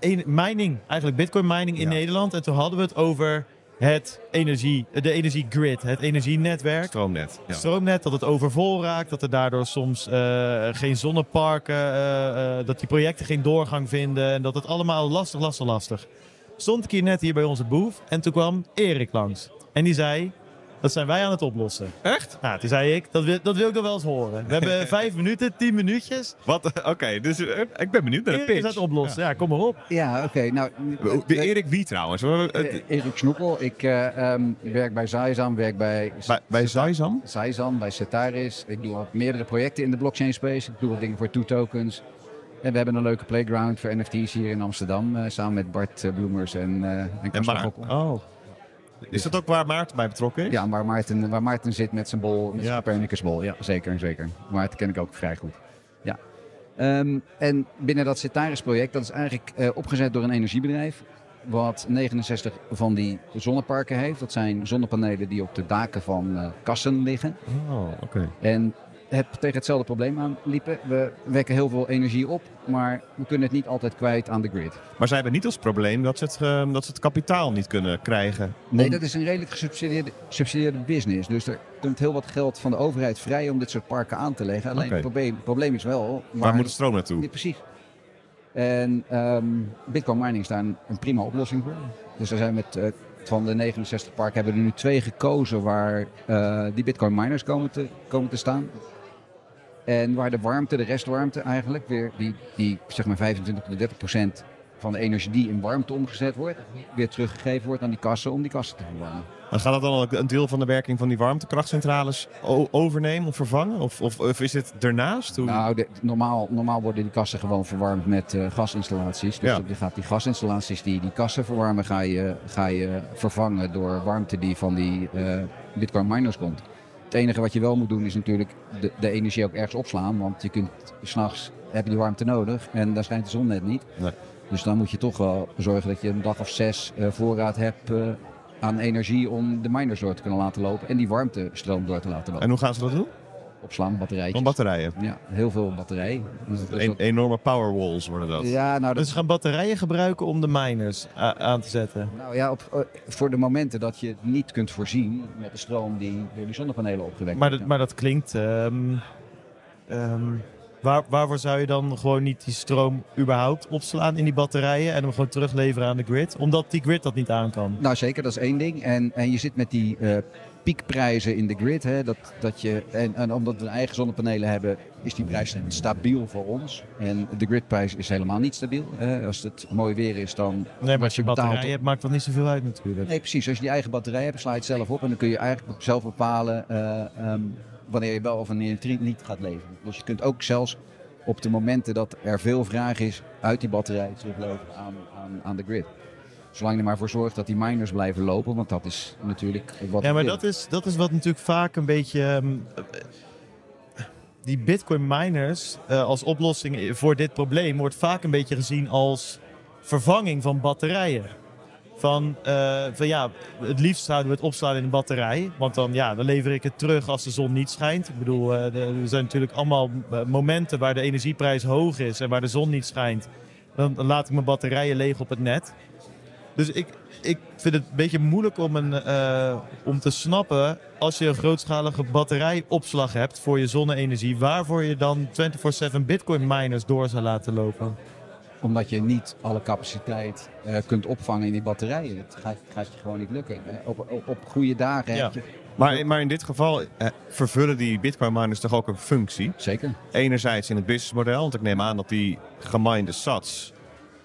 e- mining. Eigenlijk bitcoin mining in Ja. Nederland. En toen hadden we het over het energie, de energiegrid, het energienetwerk. stroomnet. Ja. Stroomnet, dat het overvol raakt, dat er daardoor soms eh, geen zonneparken, eh, eh, dat die projecten geen doorgang vinden en dat het allemaal lastig, lastig, lastig. Stond ik hier net hier bij onze boef en toen kwam Erik langs. En die zei, dat zijn wij aan het oplossen. Echt? Nou, toen zei ik, dat wil, dat wil ik nog wel eens horen. We hebben vijf minuten, tien minuutjes. Wat? Oké, dus eh, ik ben benieuwd naar de Erik is pitch. aan het oplossen. Ja, kom maar op. Ja, oké. nou, De Erik wie trouwens? We- eh, Erik Snoekel. Ik eh, ehm, werk bij Zaizam, werk bij Bij, bij Zaizam? Zaizam, bij Cetaris. Ik doe wat meerdere projecten in de blockchain space. Ik doe wat dingen voor Two Tokens. En we hebben een leuke playground voor NFT's hier in Amsterdam. eh, samen met Bart Bloemers en, eh en oh. Is dat ook waar Maarten bij betrokken is? Ja, waar Maarten, waar Maarten zit met zijn bol, met zijn. Copernicusbol. Ja, zeker, zeker. Maarten ken ik ook vrij goed. Ja. Ehm, en binnen dat Cetaris-project, dat is eigenlijk eh, opgezet door een energiebedrijf. Wat 69 van die zonneparken heeft. Dat zijn zonnepanelen die op de daken van eh, kassen liggen. Oh, oké. En het tegen hetzelfde probleem aanliepen. We wekken heel veel energie op, maar we kunnen het niet altijd kwijt aan de grid. Maar zij hebben niet als probleem dat ze het, eh, dat ze het kapitaal niet kunnen krijgen. Nee, dat is een redelijk gesubsidieerde subsidieerde business. Dus er komt heel wat geld van de overheid vrij om dit soort parken aan te leggen. Alleen het probleem, probleem is wel... Waar moet de stroom naartoe? Ja, precies. En ehm, Bitcoin mining is daar een, een prima oplossing voor. Dus er zijn met, eh, van de 69 parken hebben er nu twee gekozen waar eh, die Bitcoin miners komen te, komen te staan. En waar de warmte, de restwarmte eigenlijk, weer die, die zeg maar 25 tot 30 procent van de energie die in warmte omgezet wordt, weer teruggegeven wordt aan die kassen om die kassen te verwarmen. Dan gaat dat dan ook een deel van de werking van die warmtekrachtcentrales overnemen of vervangen? Of, of, of is het ernaast? Hoe... Nou, de- normaal, normaal worden die kassen gewoon verwarmd met eh, gasinstallaties. Dus Ja. je gaat die gasinstallaties die die kassen verwarmen, ga je, ga je vervangen door warmte die van die eh, bitcoin miners komt. Het enige wat je wel moet doen is natuurlijk de, de energie ook ergens opslaan. Want je kunt s'nachts heb je die warmte nodig en daar schijnt de zon net niet. Nee. Dus dan moet je toch wel zorgen dat je een dag of zes eh, voorraad hebt eh, aan energie om de miners door te kunnen laten lopen. En die warmtestroom door te laten lopen. En hoe gaan ze dat doen? Opslaan, batterijtjes. Van batterijen. Ja, heel veel batterij. Dus Een, dat- enorme powerwalls worden dat. ja, nou, dat, Dus ze gaan batterijen gebruiken om de miners aan te zetten. nou ja, op, eh, voor de momenten dat je het niet kunt voorzien met de stroom die door die zonnepanelen opgewekt Maar, wordt. dat, maar dat klinkt. ehm, ehm, waar, waarvoor zou je dan gewoon niet die stroom überhaupt opslaan in die batterijen en hem gewoon terugleveren aan de grid? Omdat die grid dat niet aan kan. Nou zeker, dat is één ding. En, en je zit met die eh, piekprijzen in de grid. Hè, dat, dat je, en, en omdat we eigen zonnepanelen hebben, is die prijs stabiel voor ons. En de gridprijs is helemaal niet stabiel. Hè. Als het mooi weer is, dan Nee, maar als je betaalt batterijen hebt, maakt dat niet zoveel uit natuurlijk. Nee, precies. Als je die eigen batterij hebt, sla je het zelf op. En dan kun je eigenlijk zelf bepalen eh, ehm, wanneer je wel of wanneer je niet gaat leveren. Dus je kunt ook zelfs op de momenten dat er veel vraag is, uit die batterij terugleveren aan, aan, aan de grid. Zolang je er maar voor zorgt dat die miners blijven lopen, want dat is natuurlijk wat Ja, maar dat is, dat is wat natuurlijk vaak een beetje. ehm, die Bitcoin miners eh, als oplossing voor dit probleem wordt vaak een beetje gezien als vervanging van batterijen. Van, eh, van ja, het liefst zouden we het opslaan in een batterij. Want dan, ja, dan lever ik het terug als de zon niet schijnt. Ik bedoel, eh, de- er zijn natuurlijk allemaal eh, momenten waar de energieprijs hoog is en waar de zon niet schijnt. Dan laat ik mijn batterijen leeg op het net. Dus ik, ik vind het een beetje moeilijk om, een, eh, om te snappen als je een grootschalige batterijopslag hebt voor je zonne-energie, waarvoor je dan 24/7 bitcoin miners door zou laten lopen. Omdat je niet alle capaciteit eh, kunt opvangen in die batterijen. Dat gaat, gaat je gewoon niet lukken. Eh, op, op, op goede dagen Ja. heb je... Maar, maar in dit geval eh, vervullen die bitcoin miners toch ook een functie? Zeker. Enerzijds in het businessmodel, want ik neem aan dat die geminde sats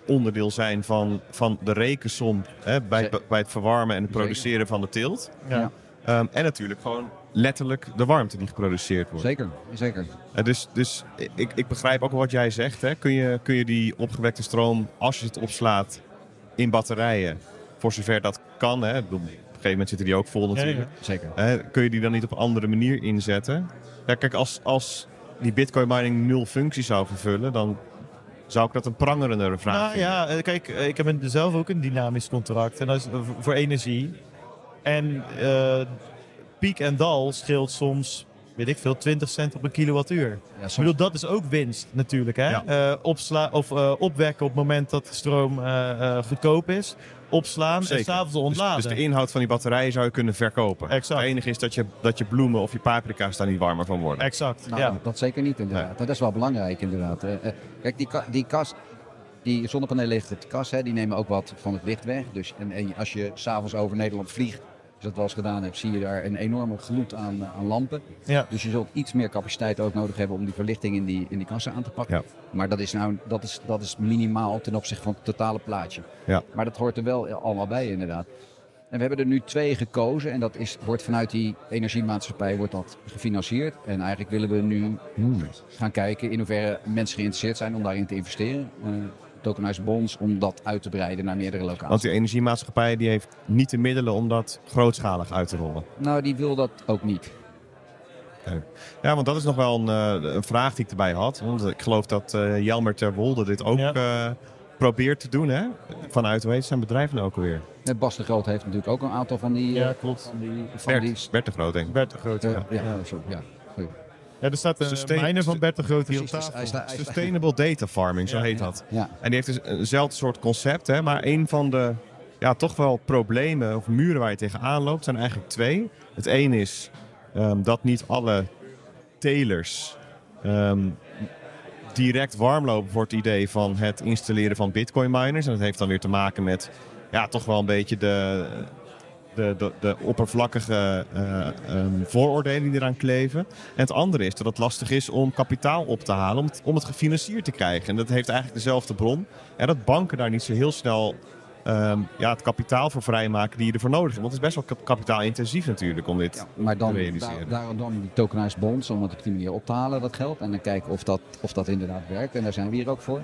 onderdeel zijn van, van de rekensom hè, bij, bij het verwarmen en het produceren van de teelt. Ja. Ehm, en natuurlijk gewoon letterlijk de warmte die geproduceerd wordt. Zeker, zeker. Eh, dus dus ik, ik begrijp ook wat jij zegt. Hè. Kun, je, kun je die opgewekte stroom, als je het opslaat in batterijen, voor zover dat kan, hè, ik bedoel, gegeven moment zitten die ook vol natuurlijk. Zeker. Hè, kun je die dan niet op een andere manier inzetten? Ja, kijk, als, als die bitcoin mining nul functie zou vervullen, dan zou ik dat een prangerende vraag Nou vinden. ja, eh, kijk, eh, ik heb zelf ook een dynamisch contract. En dat is v- voor energie. En eh, piek en dal scheelt soms, weet ik veel, 20 cent op een kilowattuur. Ja, Ik bedoel, dat is ook winst natuurlijk. Hè? Ja. Eh, opsla of eh, opwekken op het moment dat de stroom eh, eh, goedkoop is. Opslaan en Zeker. s'avonds Dus, ontladen. dus de inhoud van die batterijen zou je kunnen verkopen. Exact. Het enige is dat je, dat je bloemen of je paprika's daar niet warmer van worden. Exact, nou, ja. Dat zeker niet inderdaad. Dat is wel belangrijk inderdaad. Eh, kijk, die, ka- die kast, die zonnepanelen liggen op de kast, hè, die nemen ook wat van het licht weg. Dus, en, en als je s'avonds over Nederland vliegt, dat wel eens gedaan hebt, zie je daar een enorme gloed aan, eh, aan lampen. Ja. Dus je zult iets meer capaciteit ook nodig hebben om die verlichting in die, in die kassen aan te pakken. Ja. Maar dat is, nou, dat, is, dat is minimaal ten opzichte van het totale plaatje. Ja. Maar dat hoort er wel allemaal bij inderdaad. En we hebben er nu twee gekozen en dat is, wordt vanuit die energiemaatschappij wordt dat gefinancierd. En eigenlijk willen we nu gaan kijken in hoeverre mensen geïnteresseerd zijn om daarin te investeren. Eh tokenized bonds, om dat uit te breiden naar meerdere locaties. Want die energiemaatschappij die heeft niet de middelen om dat grootschalig uit te rollen. Nou, die wil dat ook niet. Ja, want dat is nog wel een, eh, een vraag die ik erbij had. Want ik geloof dat eh, Jelmer ter Wolde dit ook Ja. eh, probeert te doen. Hè? Vanuit, hoe heet zijn bedrijf nou ook alweer? Bas de Groot heeft natuurlijk ook een aantal van die... Ja, eh, klopt. Van die, van die Bert, Bert de Groot, denk ik. Bert de Groot. ja. ja, sorry, ja. Ja, er staat een Sustain- mijner van Bert de Groot hier op Precies, tafel. Sustainable Data Farming, zo Ja. heet dat. Ja. En die heeft dus eenzelfde soort concept, hè, maar een van de ja, toch wel problemen of muren waar je tegenaan loopt zijn eigenlijk twee. Het een is ehm, dat niet alle telers ehm, direct warm lopen voor het idee van het installeren van bitcoin miners. En dat heeft dan weer te maken met ja, toch wel een beetje de, de, de, de oppervlakkige ehm, vooroordelen die eraan kleven. En het andere is dat het lastig is om kapitaal op te halen, om het, om het gefinancierd te krijgen. En dat heeft eigenlijk dezelfde bron. En dat banken daar niet zo heel snel ehm, ja, het kapitaal voor vrijmaken die je ervoor nodig hebt. Want het is best wel kap- kapitaalintensief natuurlijk om dit Ja, maar dan, te realiseren. daar, daar, dan die tokenized bonds, om het op die manier op te halen, dat geld. En dan kijken of dat, of dat inderdaad werkt. En daar zijn we hier ook voor.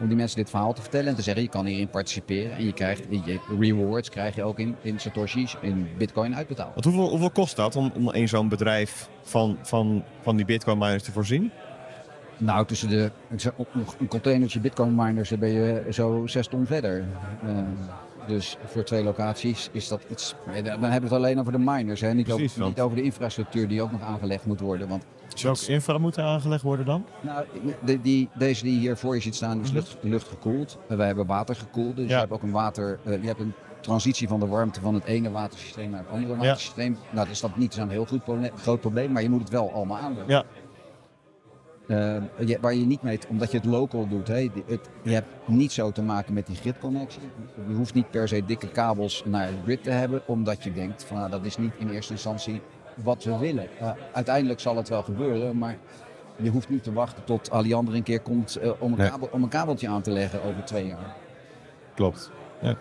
Om die mensen dit verhaal te vertellen en te zeggen, je kan hierin participeren. En je krijgt je rewards, krijg je ook in, in satoshis, in bitcoin uitbetaald. Want hoeveel, hoeveel kost dat om, om in zo'n bedrijf van, van, van die bitcoin miners te voorzien? Nou, tussen de, ik zeg, een containertje bitcoin miners, ben je zo zes ton verder. Eh, dus voor twee locaties is dat iets. Dan hebben we het alleen over de miners, hè? Niet, Precies, over, niet over de infrastructuur die ook nog aangelegd moet worden. Want Welke infra moet er aangelegd worden dan? Nou, de, die, deze die hier voor je ziet staan is lucht, luchtgekoeld. Wij hebben water gekoeld. Dus Ja. je hebt ook een water. eh, je hebt een transitie van de warmte van het ene watersysteem naar het andere watersysteem. Nou, dat is dat niet zo'n heel goed groot probleem, maar je moet het wel allemaal aanleggen. Ja. Eh, je- waar je niet mee, omdat je het local doet, hè, het, je hebt niet zo te maken met die gridconnectie. Je hoeft niet per se dikke kabels naar de grid te hebben, omdat je denkt van nou, dat is niet in eerste instantie wat we willen. Uiteindelijk zal het wel gebeuren, maar je hoeft niet te wachten tot Alliander een keer komt eh, om, een Nee. kabel, om een kabeltje aan te leggen over twee jaar. Klopt. Ja.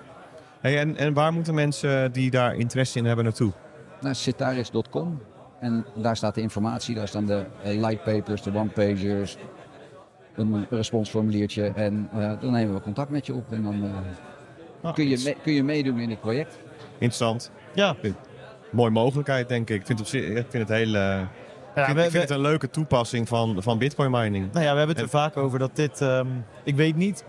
Hey, en, en waar moeten mensen die daar interesse in hebben naartoe? Naar citaris.com en daar staat de informatie, daar staan de lightpapers, de one-pagers, een responsformuliertje en eh, dan nemen we contact met je op en dan eh, Ah, kun, je me- kun je meedoen in het project. Interessant. Ja. Mooie mogelijkheid, denk ik. Ik vind, op ik vind het heel... eh, Ja, ik vind, we- ik vind we- het een leuke toepassing van, van bitcoin mining. Nou ja, we hebben het er En- vaak over dat dit. ehm, ik weet niet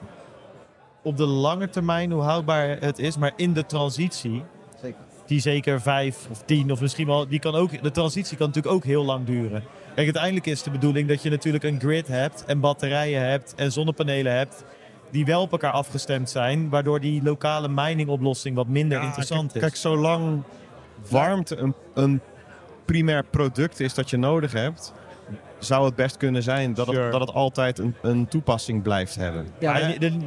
op de lange termijn hoe houdbaar het is, maar in de transitie, Zeker. die zeker vijf of tien of misschien wel, die kan ook, de transitie kan natuurlijk ook heel lang duren. Kijk, uiteindelijk is de bedoeling dat je natuurlijk een grid hebt en batterijen hebt en zonnepanelen hebt. Die wel op elkaar afgestemd zijn, waardoor die lokale miningoplossing wat minder Ja, interessant kijk, is. Kijk, zolang warmte een, een primair product is dat je nodig hebt, zou het best kunnen zijn dat, Sure. het, dat het altijd een, een toepassing blijft hebben. Ja,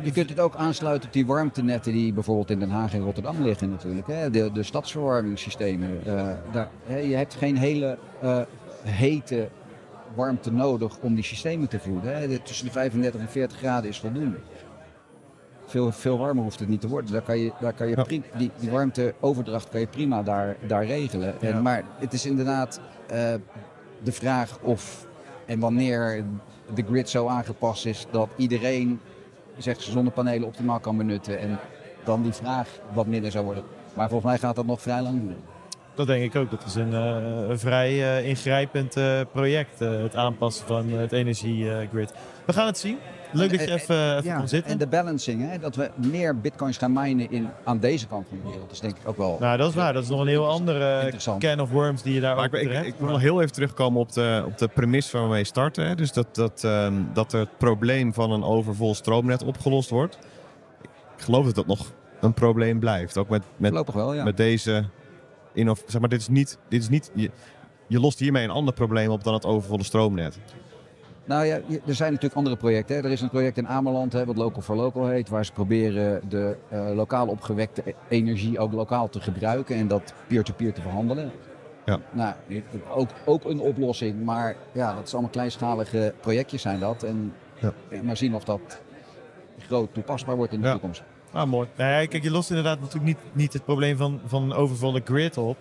je kunt het ook aansluiten op die warmtenetten die bijvoorbeeld in Den Haag en Rotterdam liggen natuurlijk. Hè? De, de stadsverwarmingssystemen. eh, daar, hè, je hebt geen hele eh, hete warmte nodig om die systemen te voeden. Hè? De- tussen de 35 en 40 graden is voldoende. Veel, veel warmer hoeft het niet te worden. Daar kan je, daar kan je Ja. die, die warmteoverdracht kan je prima daar, daar regelen. En. Maar het is inderdaad eh, de vraag of en wanneer de grid zo aangepast is dat iedereen zegt, zonnepanelen optimaal kan benutten. En dan die vraag wat minder zou worden. Maar volgens mij gaat dat nog vrij lang duren. Dat denk ik ook. Dat is een, uh, een vrij uh, ingrijpend uh, project, het aanpassen van het energiegrid. We gaan het zien. Leuk dat je even, even ja, kon zitten. En de balancing, hè, dat we meer bitcoins gaan minen in, aan deze kant van de wereld. Dat is denk ik ook wel... Nou, dat is waar. Dat is nog een heel andere can of worms die je daar maar ook ik, ik, ik, wil nog heel even terugkomen op de, op de premisse waar we mee starten. Hè. Dus dat, dat, um, dat het probleem van een overvol stroomnet opgelost wordt. Ik geloof dat dat nog een probleem blijft. Ook met, met, wel, ja. met deze... Zeg maar, dit is niet... Dit is niet je, je lost hiermee een ander probleem op dan het overvolle stroomnet. Nou ja, er zijn natuurlijk andere projecten. Hè. Er is een project in Ameland, hè, wat Local for Local heet, waar ze proberen de uh, lokaal opgewekte energie ook lokaal te gebruiken en dat peer-to-peer te verhandelen. Ja. Nou, ook, ook een oplossing, maar ja, dat is allemaal kleinschalige projectjes zijn dat. En ja. maar zien of dat groot toepasbaar wordt in de ja. toekomst. Ah, mooi. Nou ja, kijk, je lost inderdaad natuurlijk niet, niet het probleem van, van een overvolle grid op.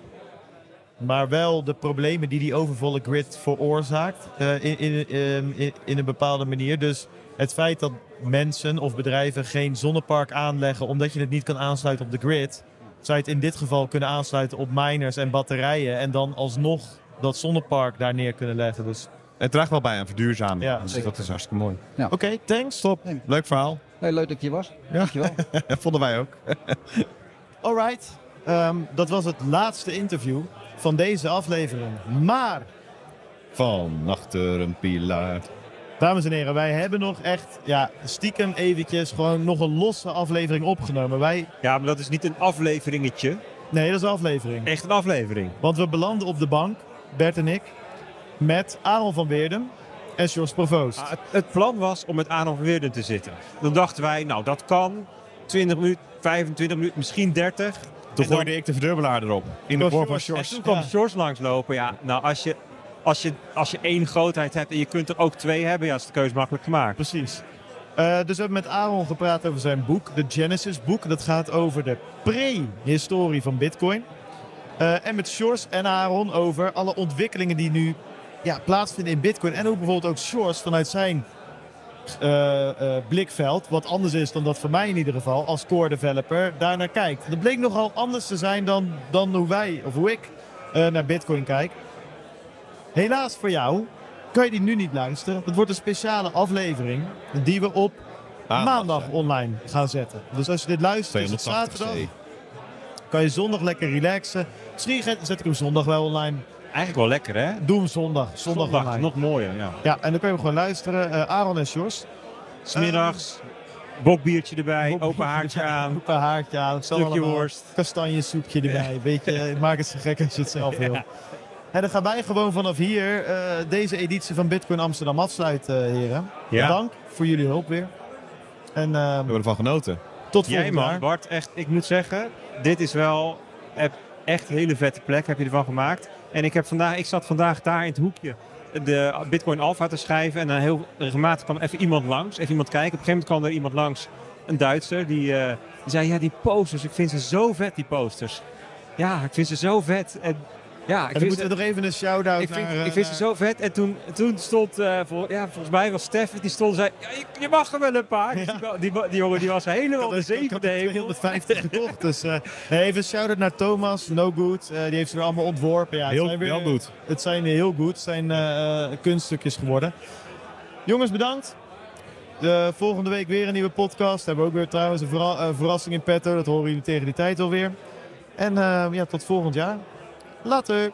Maar wel de problemen die die overvolle grid veroorzaakt uh, in, in, in, in een bepaalde manier. Dus het feit dat mensen of bedrijven geen zonnepark aanleggen omdat je het niet kan aansluiten op de grid, zou je het in dit geval kunnen aansluiten op miners en batterijen en dan alsnog dat zonnepark daar neer kunnen leggen. Dus het draagt wel bij aan verduurzaming. Ja, dus dat is hartstikke mooi. Ja. Oké, okay, thanks. Stop. Leuk verhaal. Hey, leuk dat je hier was. Ja. Dankjewel. Vonden wij ook. Alright. Um, dat was het laatste interview van deze aflevering. Maar... Van achter een pilaar. Dames en heren, wij hebben nog echt ja, stiekem eventjes gewoon nog een losse aflevering opgenomen. Wij... Ja, maar dat is niet een afleveringetje. Nee, dat is een aflevering. Echt een aflevering. Want we belanden op de bank, Bert en ik, met Aaron van Weerden en Jos Provoost. Ah, het, het, plan was om met Aaron van Weerden te zitten. Dan dachten wij, nou dat kan. 20 minuten, 25 minuten, misschien 30. Toen gooide ik de verdubbelaar erop. In de vorm van shorts. En toen kwam ja. Shorts langslopen. Ja, nou, als je, als, je, als je één grootheid hebt en je kunt er ook twee hebben, ja, is de keuze makkelijk gemaakt. Precies. Uh, dus we hebben met Aaron gepraat over zijn boek, de Genesis boek. Dat gaat over de pre-historie van Bitcoin. Uh, en met Shores en Aaron over alle ontwikkelingen die nu ja, plaatsvinden in Bitcoin. En hoe bijvoorbeeld ook Shores vanuit zijn blikveld, wat anders is dan dat voor mij in ieder geval, als core developer, daar naar kijkt. Dat bleek nogal anders te zijn dan, dan hoe wij, of hoe ik, uh, naar Bitcoin kijk. Helaas voor jou kan je die nu niet luisteren. Het wordt een speciale aflevering die we op maandag online gaan zetten. Dus als je dit luistert, is het zaterdag. Kan je zondag lekker relaxen. Misschien zet ik hem zondag wel online. Eigenlijk wel lekker, hè? Doe hem zondag. Zondag, zondag online. nog mooier, ja. Ja, en dan kun je hem gewoon luisteren. Uh, Aaron en Sjors. Smiddags, uh, bokbiertje erbij, bok open haartje aan. Open haartje aan. Stukje worst. Kastanjesoepje erbij. Ja. Beetje, maak het zo gek als je het zelf wil. Ja. En dan gaan wij gewoon vanaf hier uh, deze editie van Bitcoin Amsterdam afsluiten, heren. Ja. Dank voor jullie hulp weer. En, uh, We hebben ervan genoten. Tot Jij volgend man, jaar. Bart, echt, ik moet zeggen, dit is wel echt een hele vette plek heb je ervan gemaakt. En ik, heb vandaag, ik zat vandaag daar in het hoekje de Bitcoin Alpha te schrijven. En dan heel regelmatig kwam even iemand langs, even iemand kijken. Op een gegeven moment kwam er iemand langs, een Duitser, die, uh, die zei: Ja, die posters, ik vind ze zo vet, die posters. Ja, ik vind ze zo vet. En ja, ik en moeten we nog even een shout-out ik vind, naar... ik vind ze zo vet. En toen, toen stond, uh, vol, ja, volgens mij was Stef, die stond en zei, ja, je, je, mag er wel een paar. Ja. Die, die, die, jongen die was helemaal de zevende hemel. 250 gekocht. Dus uh, even een shout-out naar Thomas, No Good. Uh, die heeft ze er allemaal ontworpen. Ja, heel, weer, heel goed. Het zijn heel goed. Het zijn kunststukjes geworden. Jongens, bedankt. De volgende week weer een nieuwe podcast. Hebben we ook weer trouwens een verra verrassing in petto. Dat horen jullie tegen die tijd alweer. En ja, tot volgend jaar. Later.